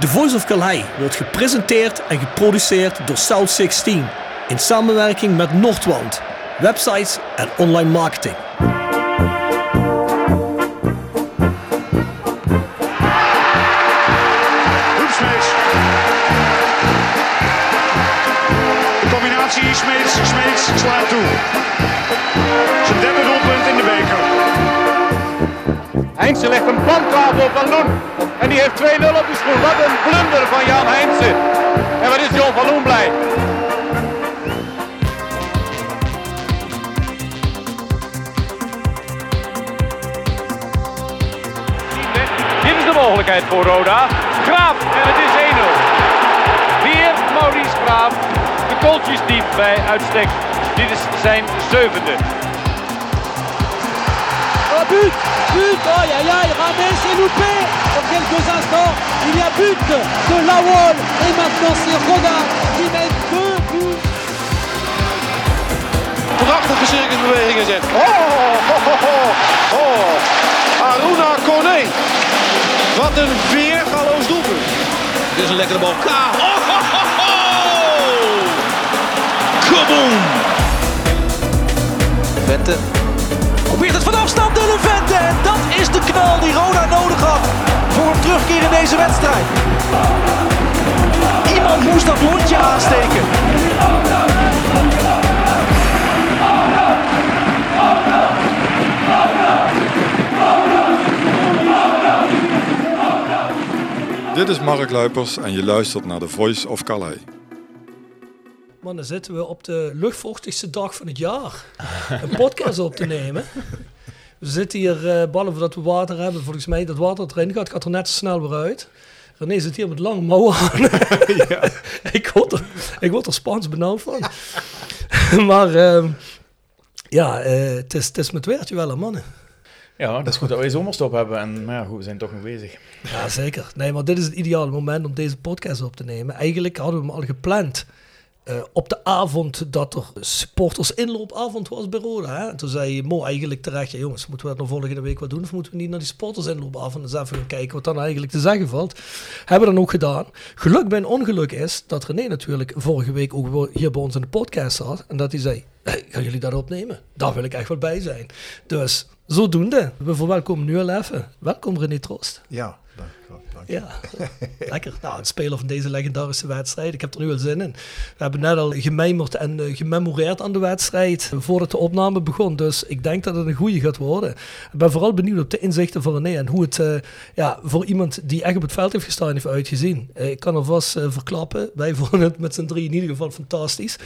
The Voice of Calais wordt gepresenteerd en geproduceerd door South 16 in samenwerking met Noordwand, websites en online marketing. De combinatie Smeets, Smeets slaat toe. Zijn derde doelpunt in de beker. Heinze legt een planttafel op Van Loen. En die heeft 2-0 op de schoen. Wat een blunder van Jan Heinze. En wat is John van Loen blij. Dit is de mogelijkheid voor Roda. Graaf en het is 1-0. Weer Maurice Graaf. De kooltjesdief bij uitstek. Dit is zijn zevende. Oh but Aïe aïe aïe Ramet s'est loupé Dans quelques instants, il y a but de Lawol Et maintenant c'est Roda qui met deux buts prachtige circusbewegingen zet. Oh, oh, oh, oh, oh. Aruna Kone. Wat een weergaloos doelpunt. Dit is een lekkere bal. K. Oh, ho, ho, ho. Kaboom. Vente probeert het van afstand de Vente. En dat is de knal die Roda nodig had voor een terugkeer in deze wedstrijd. Iemand moest dat hondje aansteken. Dit is Mark Luipers en je luistert naar The Voice of Calais. Man, dan zitten we op de luchtvochtigste dag van het jaar een podcast op te nemen. We zitten hier, uh, behalve dat we water hebben, volgens mij dat water erin gaat, gaat er net zo snel weer uit. René zit hier met lange mouwen aan. ja. ik, word er, ik word er Spaans benauwd van. maar uh, ja, het, is, het is met weertje wel, mannen. Ja, dat is goed dat wij zomerstop hebben. En, maar ja, goed, we zijn toch nog bezig. Ja, zeker. Nee, maar dit is het ideale moment om deze podcast op te nemen. Eigenlijk hadden we hem al gepland. Uh, op de avond dat er supporters inloopavond was bij Roda. Hè? En toen zei Mo eigenlijk terecht, jongens, moeten we dat nog volgende week wat doen? Of moeten we niet naar die supporters inloopavond eens even gaan kijken wat dan eigenlijk te zeggen valt? Hebben we dan ook gedaan. Geluk bij een ongeluk is dat René natuurlijk vorige week ook hier bij ons in de podcast zat. En dat hij zei, hey, gaan jullie dat opnemen? Daar wil ik echt wel bij zijn. Dus zodoende, we verwelkomen nu al even. Welkom René Troost. Ja, ja, lekker. Nou, een speler van deze legendarische wedstrijd. Ik heb er nu al zin in. We hebben net al gemijmerd en uh, gememoreerd aan de wedstrijd voordat de opname begon. Dus ik denk dat het een goede gaat worden. Ik ben vooral benieuwd op de inzichten van René en hoe het uh, ja, voor iemand die echt op het veld heeft gestaan heeft uitgezien. Uh, ik kan alvast verklappen, wij vonden het met z'n drie in ieder geval fantastisch.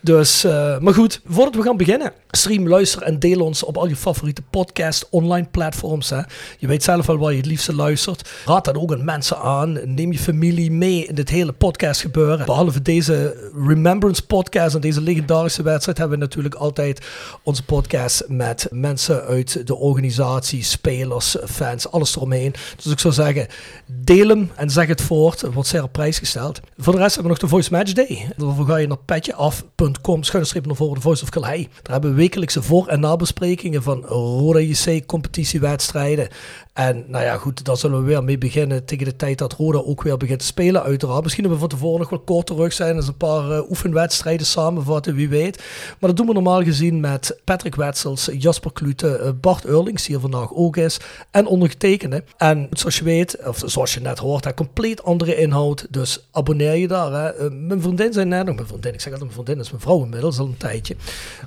Dus, maar goed, voordat we gaan beginnen. Stream, luister en deel ons op al je favoriete podcast online platforms. Hè. Je weet zelf wel waar je het liefste luistert. Raad dat ook mensen aan. Neem je familie mee in dit hele podcast gebeuren. Behalve deze Remembrance podcast en deze legendarische wedstrijd hebben we natuurlijk altijd onze podcast met mensen uit de organisatie, spelers, fans, alles eromheen. Dus ik zou zeggen, deel hem en zeg het voort. Het wordt zeer op prijs gesteld. Voor de rest hebben we nog de Voice Match Day. Daarvoor ga je naar petjeaf.com, schuine streep naar voren, de Voice of Calais. Daar hebben we wekelijkse voor- en nabesprekingen van Roda JC competitiewedstrijden. En nou ja, goed, daar zullen we weer mee beginnen tegen de tijd dat Roda ook weer begint te spelen, uiteraard. Misschien dat we van tevoren nog wel kort terug zijn, eens een paar uh, oefenwedstrijden samenvatten, wie weet. Maar dat doen we normaal gezien met Patrick Wetsels, Jasper Klute, uh, Bart Eurlings, die hier vandaag ook is, en ondergetekende. En zoals je weet, of zoals je net hoort, een compleet andere inhoud, dus abonneer je daar. Hè. Uh, mijn vriendin zei net nog, mijn vriendin, ik zeg altijd mijn vriendin, is mijn vrouw inmiddels al een tijdje.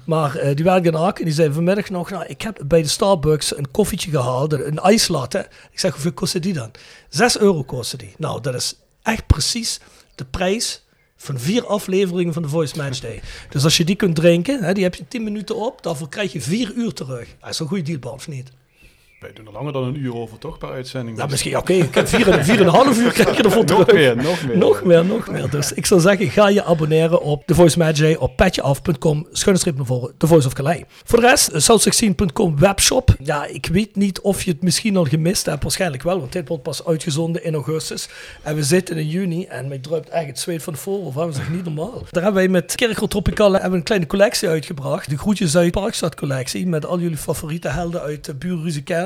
Maar die werkt in die zei vanmiddag nog, nou, ik heb bij de Starbucks een koffietje gehaald, een ijslatte. Ik zeg, hoeveel kostte die dan? 6 euro kostte die. Nou, dat is echt precies de prijs van vier afleveringen van de Voice Match Day. Dus als je die kunt drinken, hè, die heb je 10 minuten op, daarvoor krijg je 4 uur terug. Dat is een goede deal, of niet? Wij doen er langer dan een uur over, toch, per uitzending? Nou, misschien, oké, okay, ik heb vier, vier en een half uur krijg je ervoor terug. nog meer, nog meer. Nog meer, nog meer. Dus ik zou zeggen, ga je abonneren op The Voice Day op petjeaf.com, schuine streep naar voren, The Voice of Calais. Voor de rest, south16.com webshop. Ja, ik weet niet of je het misschien al gemist hebt, waarschijnlijk wel, want dit wordt pas uitgezonden in augustus. En we zitten in juni en mij druipt echt het zweet van de voorhoofd, dat is niet normaal. Daar hebben wij met Kerkel Tropical hebben een kleine collectie uitgebracht, de Groetjes uit Parkstad collectie, met al jullie favoriete helden uit uh,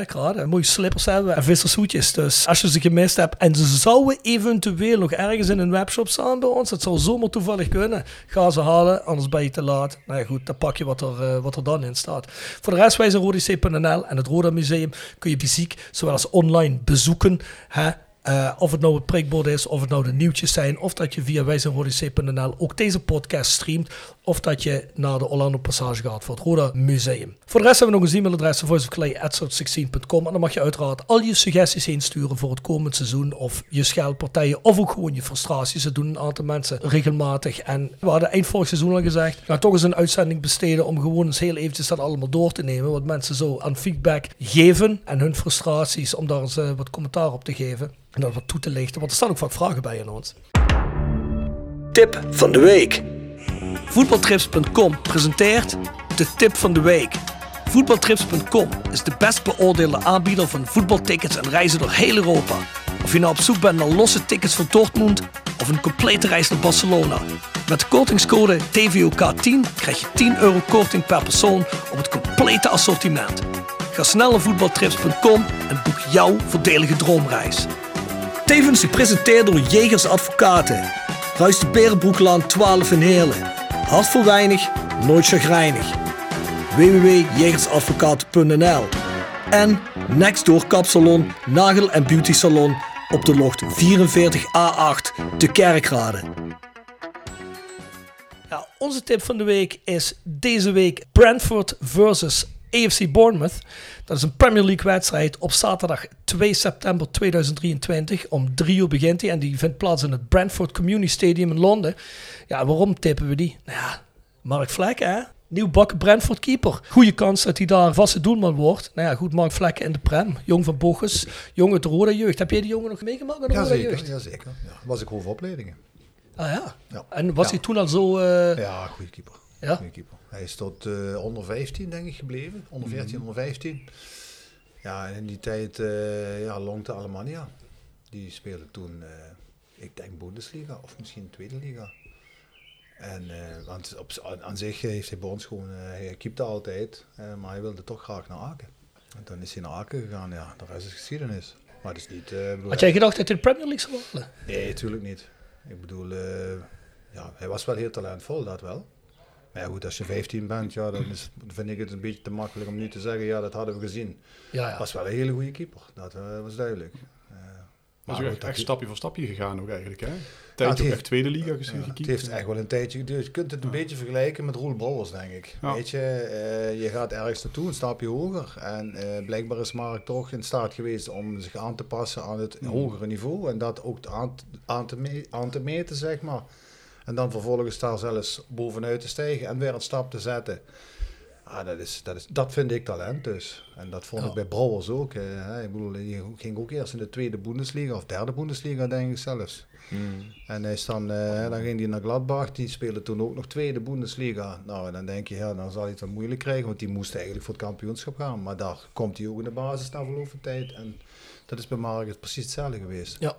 Kerkraden. Mooie slippers hebben en vissershoedjes. Dus als je ze gemist hebt en ze zouden eventueel nog ergens in een webshop staan bij ons, dat zou zomaar toevallig kunnen. Ga ze halen, anders ben je te laat. Nou ja, goed, dan pak je wat er, eh, wat er dan in staat. Voor de rest, wij zijn en het Roda Museum kun je fysiek zowel als online bezoeken. Hè? Uh, of het nou het prikbord is, of het nou de nieuwtjes zijn, of dat je via wijzenrodc.nl ook deze podcast streamt, of dat je naar de Orlando Passage gaat voor het Roda Museum. Voor de rest hebben we nog een e-mailadres, voiceofclay.16.com en dan mag je uiteraard al je suggesties heen sturen voor het komend seizoen, of je scheldpartijen, of ook gewoon je frustraties. Dat doen een aantal mensen regelmatig. En we hadden eind vorig seizoen al gezegd, gaan toch eens een uitzending besteden om gewoon eens heel eventjes dat allemaal door te nemen, wat mensen zo aan feedback geven en hun frustraties, om daar eens uh, wat commentaar op te geven. En dat wat toe te lichten, want er staan ook vaak vragen bij in ons. Tip van de week. Voetbaltrips.com presenteert de tip van de week. Voetbaltrips.com is de best beoordeelde aanbieder van voetbaltickets en reizen door heel Europa. Of je nou op zoek bent naar losse tickets voor Dortmund of een complete reis naar Barcelona. Met de kortingscode TVOK10 krijg je 10 euro korting per persoon op het complete assortiment. Ga snel naar voetbaltrips.com en boek jouw voordelige droomreis. Tevens gepresenteerd door Jegers Advocaten. De Berenbroeklaan 12 in Heerlen. Hart voor weinig, nooit chagrijnig. www.jegersadvocaten.nl En Nextdoor Kapsalon, Nagel en Beauty Salon op de locht 44A8 te Kerkrade. Ja, onze tip van de week is deze week Brentford versus AFC Bournemouth. Dat is een Premier League wedstrijd op zaterdag 2 september 2023. Om 3 uur begint die en die vindt plaats in het Brentford Community Stadium in Londen. Ja, waarom tippen we die? Nou ja, Mark Vlekken hè? Nieuw bakken Brentford keeper. Goede kans dat hij daar vaste doelman wordt. Nou ja, goed, Mark Vlekken in de Prem. Jong van Bochus. Jong uit de Rode Jeugd. Heb jij die jongen nog meegemaakt met de Rode zeker, Jeugd? Ja, was ik hoofdopleidingen. Ah ja? Ja. En was Ja. hij toen al zo... eh, Ja, goede keeper. Ja? Keeper. Hij is tot eh, onder 15 denk ik gebleven. Onder 14, onder 15. Ja, en in die tijd eh ja, Longte Alemannia. Die speelde toen, eh, ik denk Bundesliga of misschien Tweede Liga. En want op, aan, aan zich heeft hij bij ons gewoon, hij keepte altijd, maar hij wilde toch graag naar Aken. En toen is hij naar Aken gegaan, ja, de rest is geschiedenis. Maar het is niet... Had jij gedacht dat hij de Premier League zou worden? Nee, natuurlijk niet. Ik bedoel, ja, hij was wel heel talentvol, dat wel. Maar ja, goed, als je 15 bent, ja, dan is, vind ik het een beetje te makkelijk om nu te zeggen, ja, dat hadden we gezien. Ja, ja. Was wel een hele goede keeper, dat eh, was duidelijk. Eh, Maar goed, echt, stapje voor stapje gegaan ook eigenlijk, hè? Ja, Tijdje het ook heeft- echt tweede liga ja, gezien het heeft echt wel een tijdje geduurd. Je kunt het een beetje vergelijken met Roel Brouwers, denk ik. Ja. Weet je, eh, je gaat ergens naartoe, een stapje hoger. En eh, blijkbaar is Mark toch in staat geweest om zich aan te passen aan het Mm. hogere niveau. En dat ook aan, aan, te aan te meten, zeg maar. En dan vervolgens daar zelfs bovenuit te stijgen en weer een stap te zetten. Ah, dat, is, dat, is, dat vind ik talent dus. En dat vond Ja. ik bij Brouwers ook. hè. Ik bedoel, die ging ook eerst in de tweede Bundesliga of derde Bundesliga, denk ik zelfs. En hij is dan, eh, dan ging hij naar Gladbach, die speelde toen ook nog tweede Bundesliga. Nou, en dan denk je, ja, dan zal hij het wel moeilijk krijgen, want die moest eigenlijk voor het kampioenschap gaan. Maar daar komt hij ook in de basis na verloop van tijd. En dat is bij Mark het precies hetzelfde geweest. Ja.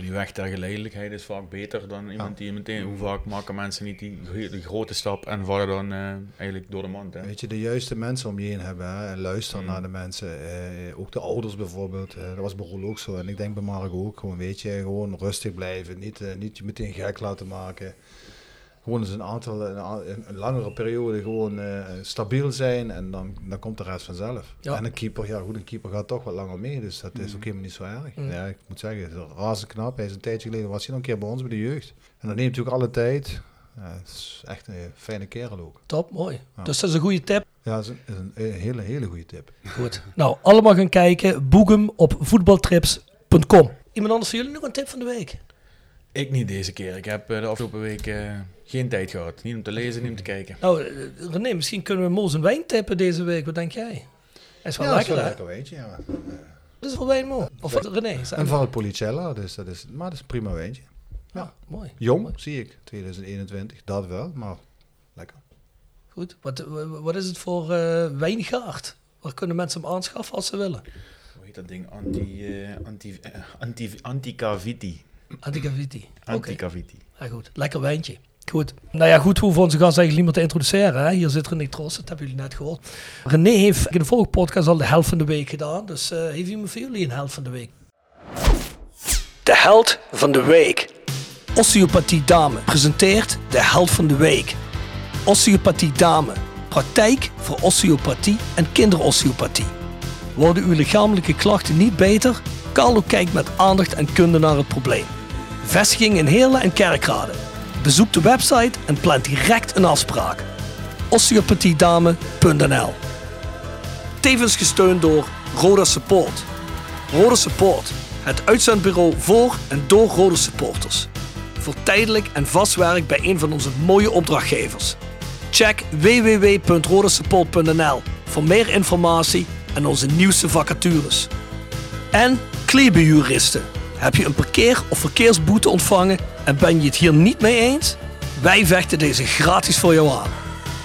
Die weg ter geleidelijkheid is vaak beter dan iemand die meteen... Hoe vaak maken mensen niet die, die grote stap en vallen dan eh, eigenlijk door de mand, hè? Weet je, de juiste mensen om je heen hebben hè, en luisteren Mm. naar de mensen. eh, ook de ouders bijvoorbeeld. dat was bij Roel ook zo. En ik denk bij Mark ook. Gewoon, weet je, gewoon rustig blijven. Niet, eh, niet je meteen gek laten maken. Gewoon eens een aantal, een, langere periode gewoon eh, stabiel zijn. En dan, dan komt de rest vanzelf. Ja. En een keeper, ja goed, een keeper gaat toch wat langer mee. Dus dat is ook helemaal niet zo erg. Mm. Ja, ik moet zeggen, het is razend knap. Hij is een tijdje geleden, was hij nog een keer bij ons bij de jeugd. En dan neemt ook alle tijd. Ja, het is echt een fijne kerel ook. Top, mooi. Ja. Dus dat is een goede tip. Ja, dat is een, is een, een hele, hele goede tip. Goed. Nou, allemaal gaan kijken. Boek hem op voetbaltrips.com. Iemand anders van jullie nog een tip van de week? Ik niet deze keer. Ik heb eh, de afgelopen week eh, geen tijd gehad. Niet om te lezen, niet om te kijken. Nou, eh, René, misschien kunnen we Moos een wijn tippen deze week. Wat denk jij? Hij is wel ja, lekker, dat is hè? wel lekker. Ja. Wat is voor wijn, Mo? Of wat, René? En maar. Valpolicella, dus dat is, maar dat is een prima wijntje. Ja, mooi. Jong, zie ik, 2021, dat wel, maar lekker. Goed. Wat, wa- wat is het voor eh wijngaard? Waar kunnen mensen hem aanschaffen als ze willen? Hoe heet dat ding? Anti, eh anti, anti, anti-caviti. Anticaviti. Oké. Anti-caviti. Ja, goed. Lekker wijntje. Goed. Nou ja, goed, we hoeven onze gast eigenlijk meer te introduceren. Hè? Hier zit René Tros, dat hebben jullie net gehoord. René heeft in de vorige podcast al de helft van de week gedaan. Dus uh, heeft iemand voor jullie een helft van de week? De held van de week. Osteopathie Dame presenteert de held van de week. Osteopathie Dame. Praktijk voor osteopathie en kinderosteopathie. Worden uw lichamelijke klachten niet beter? Carlo kijkt met aandacht en kunde naar het probleem. Vestiging in Heerlen en Kerkrade. Bezoek de website en plan direct een afspraak. osteopathiedame.nl Tevens gesteund door Roda Support. Roda Support, het uitzendbureau voor en door Rode supporters. Voor tijdelijk en vast werk bij een van onze mooie opdrachtgevers. Check www.rodesupport.nl voor meer informatie en onze nieuwste vacatures. En Klebenjuristen. Heb je een parkeer- of verkeersboete ontvangen en ben je het hier niet mee eens? Wij vechten deze gratis voor jou aan.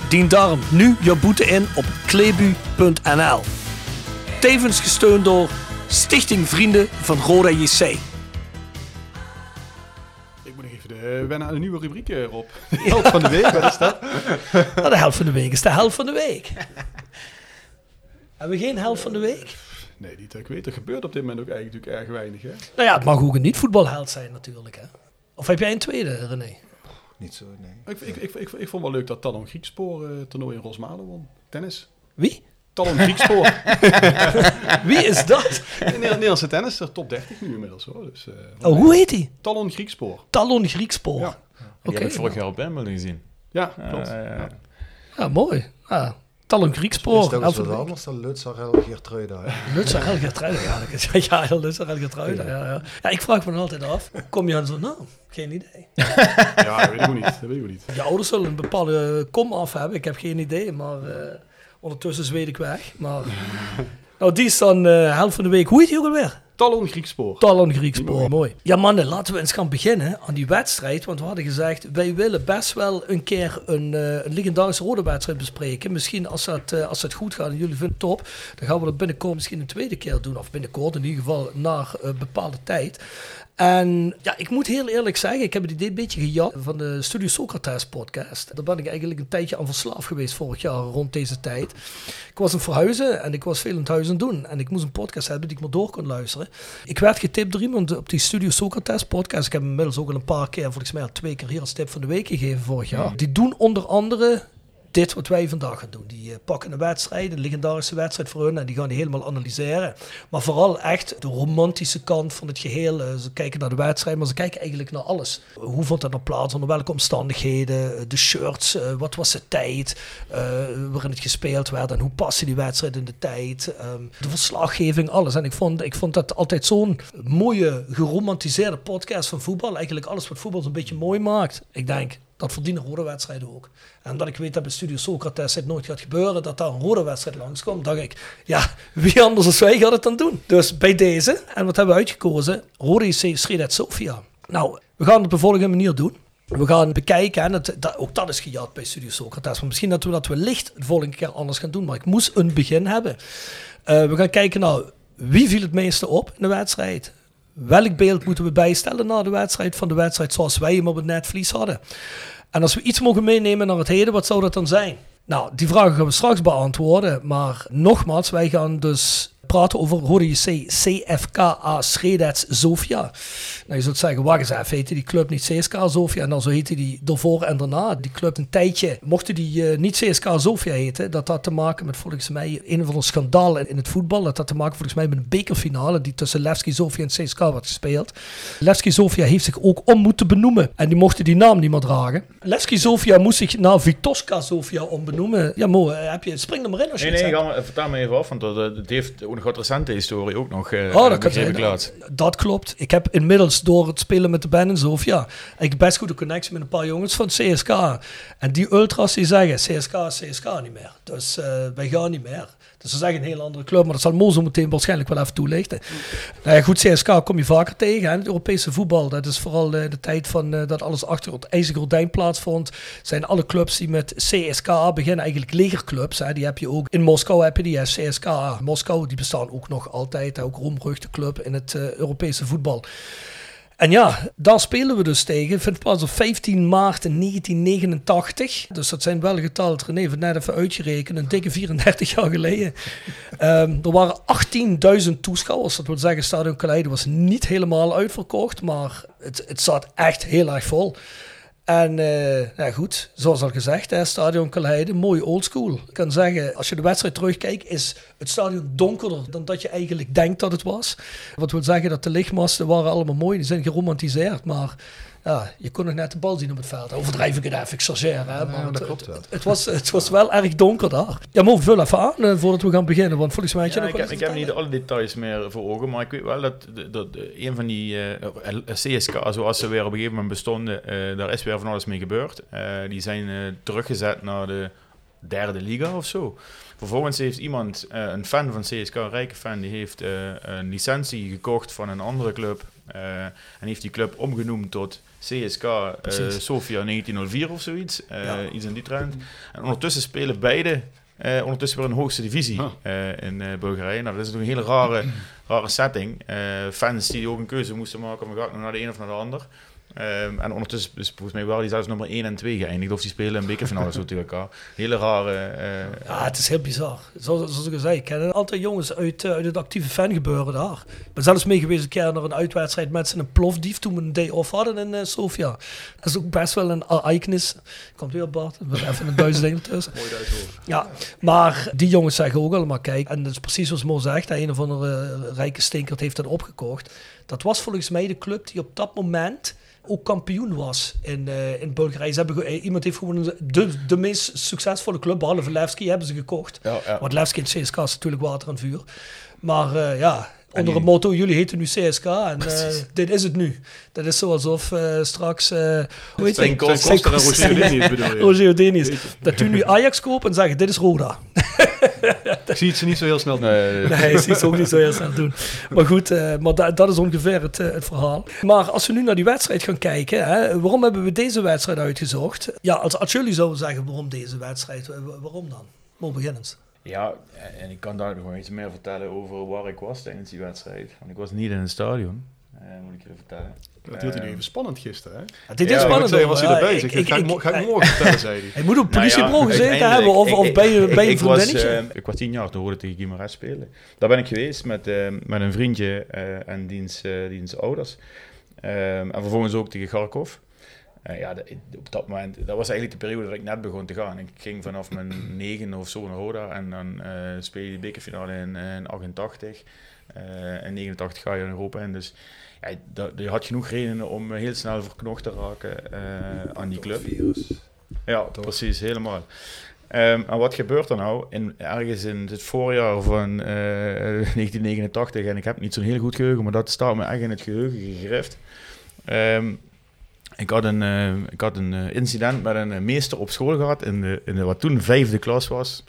Dien daarom nu je boete in op klebu.nl. Tevens gesteund door Stichting Vrienden van Roda JC. Ik moet nog even de, wennen aan een nieuwe rubriek, eh, Rob. De helft van de week, wat is dat? Nou, de helft van de week is de helft van de week. Hebben we geen helft van de week? Nee, niet dat ik weet. Er gebeurt op dit moment ook eigenlijk natuurlijk erg weinig. Hè? Nou ja, het mag ook een niet-voetbalheld zijn natuurlijk. Hè? Of heb jij een tweede, René? Niet zo, nee. Ik, ik, ik, ik, ik vond wel leuk dat Talon Griekspoor uh, toernooi in Rosmalen won. Tennis. Wie? Talon Griekspoor. Wie is dat? Een Nederlandse tennisser, top 30 nu inmiddels hoor. Dus, uh, oh, hoe heet hij? Talon Griekspoor. Talon Griekspoor. Ja. Oké. Okay. Die heb ik vorig jaar op Wimbledon gezien. Ja, klopt. Uh, ja. ja, mooi. Ah, Talon Griekspoor. Is dat eens wat anders dan Lutzar El Geertruida? Lutzar El Geertruida, ja. Ja, Lutzar El Geertruida, ja, ja. ja. ik vraag me dan altijd af, kom je aan zo, nou, geen idee. ja, dat weet ik ook niet. Dat weet ik ook niet. Je ouders zullen een bepaalde kom af hebben, ik heb geen idee, maar uh, ondertussen zweet ik weg. Maar, nou, die is dan uh, helft van de week. Hoe heet die ook alweer? Talon Griekspoor. Talon Griekspoor, mooi. Ja mannen, laten we eens gaan beginnen aan die wedstrijd. Want we hadden gezegd, wij willen best wel een keer een, uh, een legendarische rode wedstrijd bespreken. Misschien als dat, uh, als dat goed gaat en jullie vinden het top, dan gaan we dat binnenkort misschien een tweede keer doen. Of binnenkort in ieder geval naar een bepaalde tijd. En ja, ik moet heel eerlijk zeggen, ik heb het idee een beetje gejat van de Studio Socrates podcast. Daar ben ik eigenlijk een tijdje aan verslaafd geweest vorig jaar rond deze tijd. Ik was aan het verhuizen en ik was veel aan het huis aan doen. En ik moest een podcast hebben die ik maar door kon luisteren. Ik werd getipt door iemand op die Studio Socrates podcast. Ik heb hem inmiddels ook al een paar keer, volgens mij al twee keer hier als tip van de week gegeven vorig jaar. Die doen onder andere dit wat wij vandaag gaan doen. Die uh, pakken een wedstrijd, een legendarische wedstrijd voor hun en die gaan die helemaal analyseren. Maar vooral echt de romantische kant van het geheel. Uh, ze kijken naar de wedstrijd, maar ze kijken eigenlijk naar alles. Hoe vond dat nou plaats, onder welke omstandigheden, de shirts, wat was de tijd waarin het gespeeld werd en hoe paste die wedstrijd in de tijd. Um, de verslaggeving, alles. En ik vond, ik vond dat altijd zo'n mooie, geromantiseerde podcast van voetbal. Eigenlijk alles wat voetbal zo'n beetje mooi maakt. Ik denk, dat verdienen rode wedstrijden ook. En omdat ik weet dat bij Studio Socrates het nooit gaat gebeuren dat daar een rode wedstrijd langskomt, dacht ik, ja, wie anders dan wij gaat het dan doen? Dus bij deze, en wat hebben we uitgekozen? Rode IC Sredet Sofia. Nou, we gaan het op de volgende manier doen. We gaan bekijken, en dat, ook dat is gejat bij Studio Socrates. Maar misschien dat we dat wellicht de volgende keer anders gaan doen. Maar ik moest een begin hebben. Uh, we gaan kijken naar wie viel het meeste op in de wedstrijd. Welk beeld moeten we bijstellen na de wedstrijd van de wedstrijd zoals wij hem op het netvlies hadden? En als we iets mogen meenemen naar het heden, wat zou dat dan zijn? Nou, die vragen gaan we straks beantwoorden. Maar nogmaals, wij gaan dus praten over Rode JC CFKA Schredets Sofia. Nou, je zult zeggen, wacht eens even, heette die club niet CSK Sofia? En dan zo heette die ervoor en daarna. Die club een tijdje, mochten die uh, niet CSK Sofia heten, dat had te maken met volgens mij een van de schandalen in het voetbal. Dat had te maken volgens mij met een bekerfinale die tussen Levski Sofia en CSK werd gespeeld. Levski Sofia heeft zich ook om moeten benoemen en die mochten die naam niet meer dragen. Levski Sofia moest zich naar Vitoska Sofia ombenoemen. Ja, Mo, heb je, spring er maar in als je Nee, nee, ga maar, vertel me even af, want dat, het heeft nog wat recente historie ook nog uh, oh, dat, kan laat. dat klopt. Ik heb inmiddels door het spelen met de band in Sofia, ik best goede connectie met een paar jongens van CSK. En die ultras die zeggen, CSK is CSK niet meer. Dus uh, wij gaan niet meer. Dus ze zeggen een heel andere club, maar dat zal Mo zo meteen waarschijnlijk wel even toelichten. Nou ja, goed, CSK kom je vaker tegen. Hè? Het Europese voetbal, dat is vooral de tijd van uh, dat alles achter het ijzergordijn plaatsvond. Zijn alle clubs die met CSK beginnen, eigenlijk legerclubs. Hè? Die heb je ook in Moskou, heb je die CSK Moskou. Die bestaan ook nog altijd, ook roemruchte club in het uh, Europese voetbal. En ja, daar spelen we dus tegen. Vindt plaats op 15 maart 1989. Dus dat zijn wel getallen, René, net even uitgerekend. Een dikke 34 jaar geleden. Um, er waren 18.000 toeschouwers. Dat wil zeggen, Stadion Kaleide was niet helemaal uitverkocht. Maar het, het zat echt heel erg vol. En uh, ja, goed, zoals al gezegd, hè, Stadion Kalheide, mooi oldschool. Ik kan zeggen, als je de wedstrijd terugkijkt, is het stadion donkerder dan dat je eigenlijk denkt dat het was. Wat wil zeggen dat de lichtmasten waren allemaal mooi, die zijn geromantiseerd, maar ja, je kon nog net de bal zien op het veld. Overdrijf ik het even, ik exageer. Hè? Maar het, het, het, was, het was wel erg donker daar. Ja, maar vul even aan uh, voordat we gaan beginnen, want volgens mij heb je nog Ik, heb, ik heb niet alle details meer voor ogen, maar ik weet wel dat, dat, dat een van die uh, eh, CSK, zoals ze weer op een gegeven moment bestonden, uh, daar is weer van alles mee gebeurd. die zijn teruggezet naar de derde liga of zo. Vervolgens heeft iemand, een fan van CSK, een rijke fan, die heeft een licentie gekocht van een andere club. En heeft die club omgenoemd tot CSK uh, eh, Sofia 1904 of zoiets. Uh, Iets in die trend. En ondertussen spelen beide ondertussen weer een hoogste divisie in Bulgarije. Nou, dat is natuurlijk een hele rare, rare setting. fans die ook een keuze moesten maken, maar ga ik nog naar de een of naar de ander. Um, en ondertussen is volgens mij wel die zelfs nummer 1 en 2 geëindigd. Of die spelen een bekerfinale zo tegen elkaar. Hele rare... Uh, ja, het is heel bizar. Zoals, zoals ik zei, ik ken altijd jongens uit, uh, uit het actieve fangebeuren daar. Ik ben zelfs mee geweest een keer naar een uitwedstrijd met z'n plofdief toen we een day off hadden in uh, Sofia. Dat is ook best wel een ereignis. Komt weer Bart, even een Duits ding tussen. Mooi Duits Ja, maar die jongens zeggen ook allemaal, kijk, en dat is precies zoals Mo zegt, een of andere rijke stinkert heeft dat opgekocht. Dat was volgens mij de club die op dat moment ook kampioen was in, uh, in Bulgarije. Ze hebben, eh, iemand heeft gewoon de, de meest succesvolle club, behalve Levski, hebben ze gekocht. Ja, ja. Want Levski en CSK is natuurlijk water en vuur. Maar uh, ja, onder het motto, jullie heten nu CSK en uh, dit is het nu. Dat is zo alsof uh, straks... Uh, hoe heet? Koster en Roger bedoel je? Roger. Dat u nu Ajax kopen en zeggen, dit is Roda. ik zie het ze niet zo heel snel doen. Nee, nee ik zie het ook niet zo heel snel doen. Maar goed, maar da dat is ongeveer het, het verhaal. Maar als we nu naar die wedstrijd gaan kijken, hè, waarom hebben we deze wedstrijd uitgezocht? Ja, als, als jullie zouden zeggen waarom deze wedstrijd, waarom dan? Moet beginnen. Ja, en ik kan daar nog iets meer vertellen over waar ik was tijdens die wedstrijd. Want ik was niet in het stadion, uh, moet ik je vertellen. Dat hield hij nu even spannend gisteren, hè? Het is ja, spannend. Zeggen, was hij erbij? Zeg, ik, ga, ik, ga ik morgen vertellen, zei hij. Hij moet op politiebureau nou ja, gezeten hebben of, of bij, je, bij vriendinnetje. Was, uh, ik was tien jaar, toen hoorde ik tegen Guimarães spelen. Daar ben ik geweest met, uh, met een vriendje uh, en diens, diens ouders. Um, en vervolgens ook tegen Garkov. Ja, op dat moment, dat was eigenlijk de periode dat ik net begon te gaan. Ik ging vanaf mijn negen of zo naar Roda en dan uh, speel je de bekerfinale in, in 88. Uh, in 89 ga je in Europa in. Dus ja, dat, je had genoeg redenen om heel snel verknocht te raken uh, aan die club. Ja, precies, helemaal. Um, en wat gebeurt er nou? In, ergens in het voorjaar van 1989, en ik heb niet zo'n heel goed geheugen, maar dat staat me echt in het geheugen gegrift. Um, ik had een, uh, ik had een uh, incident met een uh, meester op school gehad, in de, in de, wat toen vijfde klas was.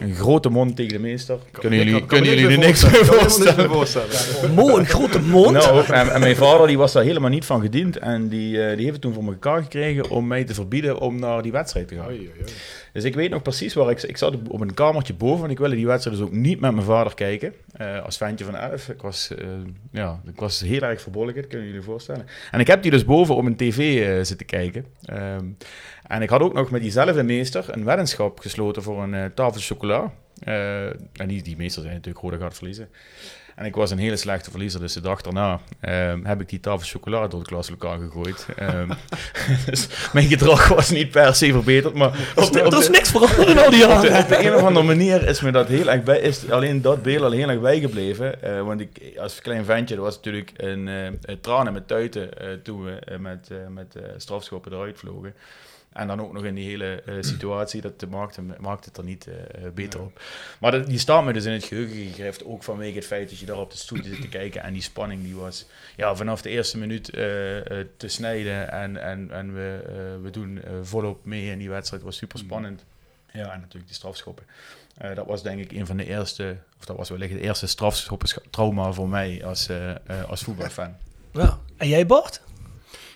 Een grote mond tegen de meester. Kunnen jullie, kan, kunnen jullie er niks meer voorstellen? voorstellen. Mo, een grote mond? Nou, en, en, mijn vader die was daar helemaal niet van gediend. En die, die heeft het toen voor elkaar gekregen om mij te verbieden om naar die wedstrijd te gaan. Oei, oei. Dus ik weet nog precies waar ik... Ik zat op een kamertje boven en ik wilde die wedstrijd dus ook niet met mijn vader kijken. Uh, als ventje van elf. Ik was, uh, ja, ik was heel erg verbolgen, kunnen jullie voorstellen. En ik heb die dus boven op een tv uh, zitten kijken. Um, en ik had ook nog met diezelfde meester een weddenschap gesloten voor een tafel chocola. en die, die meester zijn natuurlijk rode gaat verliezen. En ik was een hele slechte verliezer, dus de dag daarna um, heb ik die tafel chocolade door het klaslokaal gegooid. Um, dus mijn gedrag was niet per se verbeterd, maar... Op de, op er is niks veranderd in al die jaren. Op de, op de, een of andere manier is me dat heel erg bij, is alleen dat beeld al heel erg bijgebleven. Uh, want ik, als klein ventje, dat was natuurlijk een uh, tranen met tuiten uh, toen we met, met strafschoppen eruit vlogen. En dan ook nog in die hele uh, situatie, dat maakte, maakt het er niet uh, beter op. Maar dat, die staat me dus in het geheugen gegrift, ook vanwege het feit dat je daar op de stoel zit te kijken. En die spanning die was ja, vanaf de eerste minuut te snijden. En, en, en we, we doen volop mee in die wedstrijd. was super spannend. Ja, en natuurlijk die strafschoppen. dat was denk ik een van de eerste, of dat was wellicht de eerste strafschoppentrauma voor mij als, als voetbalfan. Ja, en jij Bart?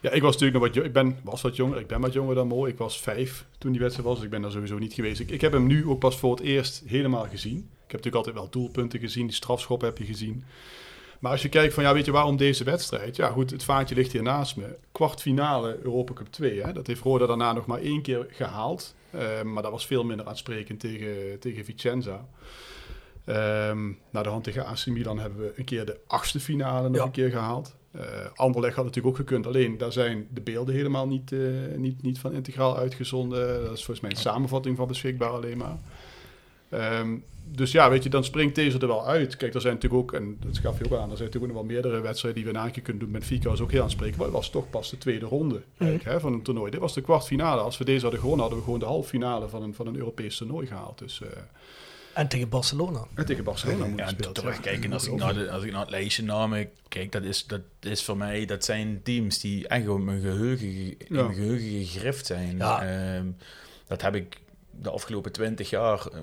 Ja, ik was natuurlijk nog wat Ik ben, was wat jonger. Ik ben wat jonger dan Mo. Ik was vijf toen die wedstrijd was. Dus ik ben daar sowieso niet geweest. Ik, ik heb hem nu ook pas voor het eerst helemaal gezien. Ik heb natuurlijk altijd wel doelpunten gezien. Die strafschop heb je gezien. Maar als je kijkt van, ja, weet je waarom deze wedstrijd? Ja, goed, het vaartje ligt hier naast me. Kwartfinale Europa Cup 2, hè? dat heeft Roda daarna nog maar één keer gehaald. Uh, maar dat was veel minder aansprekend tegen, tegen Vicenza. Um, naar de hand tegen AC Milan hebben we een keer de achtste finale nog een keer gehaald. Uh, Anderlecht had natuurlijk ook gekund. Alleen daar zijn de beelden helemaal niet, uh, niet, niet van integraal uitgezonden. Dat is volgens mij een samenvatting van beschikbaar alleen maar. Um, dus ja, weet je, dan springt deze er wel uit. Kijk, er zijn natuurlijk ook, en dat gaf je ook aan, er zijn natuurlijk ook nog wel meerdere wedstrijden die we een keer kunnen doen. Met Fika is ook heel aanspreken, maar het was toch pas de tweede ronde mm. hè, van een toernooi. Dit was de kwartfinale. Als we deze hadden gewonnen, hadden we gewoon de halve finale van een, van een Europees toernooi gehaald. Dus... Uh, en tegen Barcelona. En tegen Barcelona ja, ja, terugkijken, als, ik naar de, als ik naar het lijstje namen kijk, dat is, dat is voor mij, dat zijn teams die echt op mijn geheugen, in mijn geheugen gegrift zijn. Ja. Um, dat heb ik de afgelopen twintig jaar uh,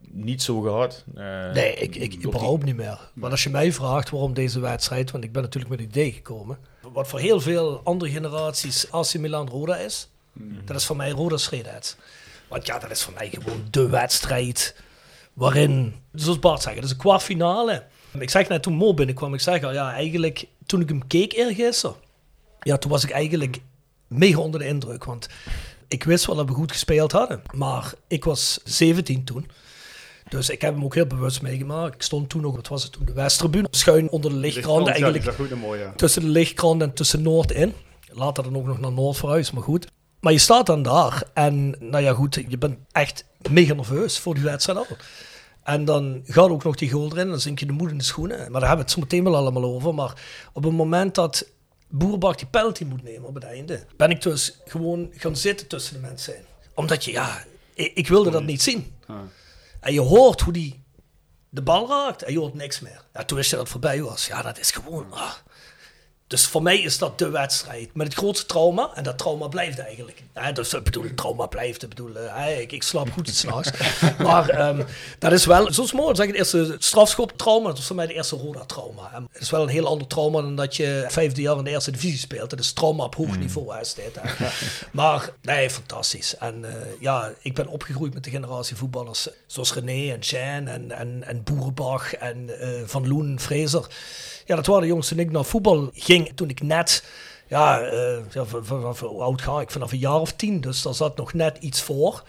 niet zo gehad. Uh, nee, ik, ik überhaupt niet meer. Maar als je mij vraagt waarom deze wedstrijd, want ik ben natuurlijk met een idee gekomen, wat voor heel veel andere generaties AC Milan Roda is, mm. dat is voor mij Roda Schreedheid. Want ja, dat is voor mij gewoon de wedstrijd waarin, zoals Bart zegt, dat is een kwartfinale. Ik zeg net toen Mo binnenkwam, ik zeg al, ja, eigenlijk toen ik hem keek eergisteren, ja, toen was ik eigenlijk mega onder de indruk. Want ik wist wel dat we goed gespeeld hadden, maar ik was 17 toen. Dus ik heb hem ook heel bewust meegemaakt. Ik stond toen nog, wat was het toen, de Westtribune. Schuin onder de lichtkrant eigenlijk. Ja, goed, mooi, ja. Tussen de lichtkrant en tussen Noord in. Later dan ook nog naar Noord verhuis, maar goed. Maar je staat dan daar en nou ja goed, je bent echt mega nerveus voor die wedstrijd al. En dan gaat ook nog die goal erin, dan zink je de moed in de schoenen. Maar daar hebben we het zo meteen wel allemaal over. Maar op het moment dat Boerbak die penalty moet nemen op het einde, ben ik dus gewoon gaan zitten tussen de mensen Omdat je, ja, ik, ik wilde dat niet zien. En je hoort hoe die de bal raakt en je hoort niks meer. Ja, toen wist je dat het voorbij was. Ja, dat is gewoon... Ah, dus voor mij is dat de wedstrijd met het grootste trauma. En dat trauma blijft eigenlijk. Ja, dus ik bedoel, trauma blijft. Ik bedoel, uh, ik, ik slaap goed s'nachts. maar um, dat is wel, zoals mooi zeg, het eerste strafschop-trauma. Dat is voor mij de eerste Roda-trauma. Het is wel een heel ander trauma dan dat je vijfde jaar in de eerste divisie speelt. Dat is trauma op hoog hmm. niveau. Hè, dit, maar nee, fantastisch. En uh, ja, ik ben opgegroeid met de generatie voetballers zoals René en Jean en, en, en Boerenbach en uh, Van Loen, Fraser. Ja, dat waren de jongens toen ik naar voetbal ging. Toen ik net, ja, ja vanaf hoe oud ga ik? Vanaf een jaar of tien. Dus daar zat nog net iets voor.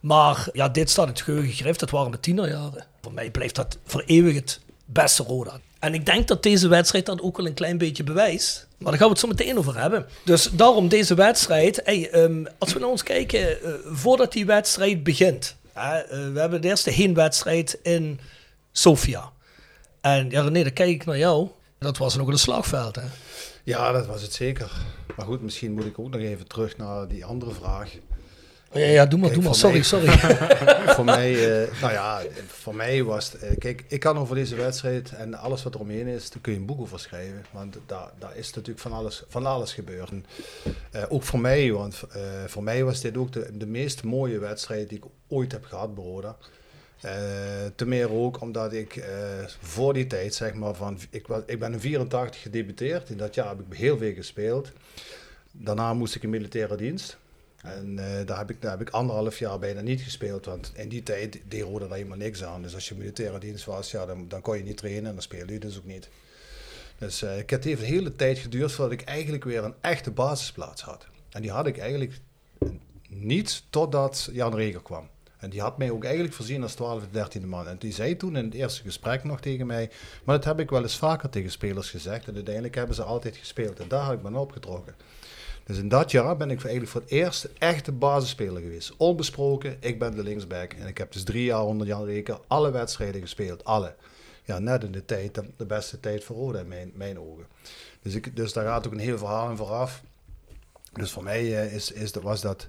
Maar ja, dit staat het geheugen gegrift. Dat waren de tienerjaren. Voor mij blijft dat voor eeuwig het beste Roda. En ik denk dat deze wedstrijd dat ook wel een klein beetje bewijst. Maar daar gaan we het zo meteen over hebben. Dus daarom deze wedstrijd. Hey, um, als we naar ons kijken, uh, voordat die wedstrijd begint. Uh, we hebben de eerste heenwedstrijd in Sofia. En ja, René, dan kijk ik naar jou. Dat was nog een slagveld, hè? Ja, dat was het zeker. Maar goed, misschien moet ik ook nog even terug naar die andere vraag. Ja, ja doe maar, doe maar. Sorry, sorry. voor mij, uh, nou ja, voor mij was het, uh, kijk, ik kan over deze wedstrijd en alles wat er omheen is, daar kun je een boek over schrijven. Want daar, daar is natuurlijk van alles, van alles gebeurd. Uh, ook voor mij, want voor mij was dit ook de, de meest mooie wedstrijd die ik ooit heb gehad, broeder. Uh, te meer ook omdat ik uh, voor die tijd, zeg maar, van, ik, was, ik ben in 84 gedebuteerd. In dat jaar heb ik heel veel gespeeld. Daarna moest ik in militaire dienst. En uh, daar, heb ik, daar heb ik anderhalf jaar bijna niet gespeeld. Want in die tijd deed Rode daar helemaal niks aan. Dus als je militaire dienst was, ja, dan, dan kon je niet trainen en dan speelde je dus ook niet. Dus ik het heeft een hele tijd geduurd voordat ik eigenlijk weer een echte basisplaats had. En die had ik eigenlijk niet totdat Jan Reger kwam. En die had mij ook eigenlijk voorzien als 12 13e man. En die zei toen in het eerste gesprek nog tegen mij, maar dat heb ik wel eens vaker tegen spelers gezegd. En uiteindelijk hebben ze altijd gespeeld. En daar heb ik me opgetrokken. Dus in dat jaar ben ik eigenlijk voor het eerst echte basisspeler geweest. Onbesproken, ik ben de linksback. En ik heb dus drie jaar onder Jan Reker alle wedstrijden gespeeld. Alle. Ja, net in de tijd, de beste tijd voor Rode in mijn, ogen. Dus, ik, dus daar gaat ook een heel verhaal in vooraf. Dus voor mij uh, is, is, was dat,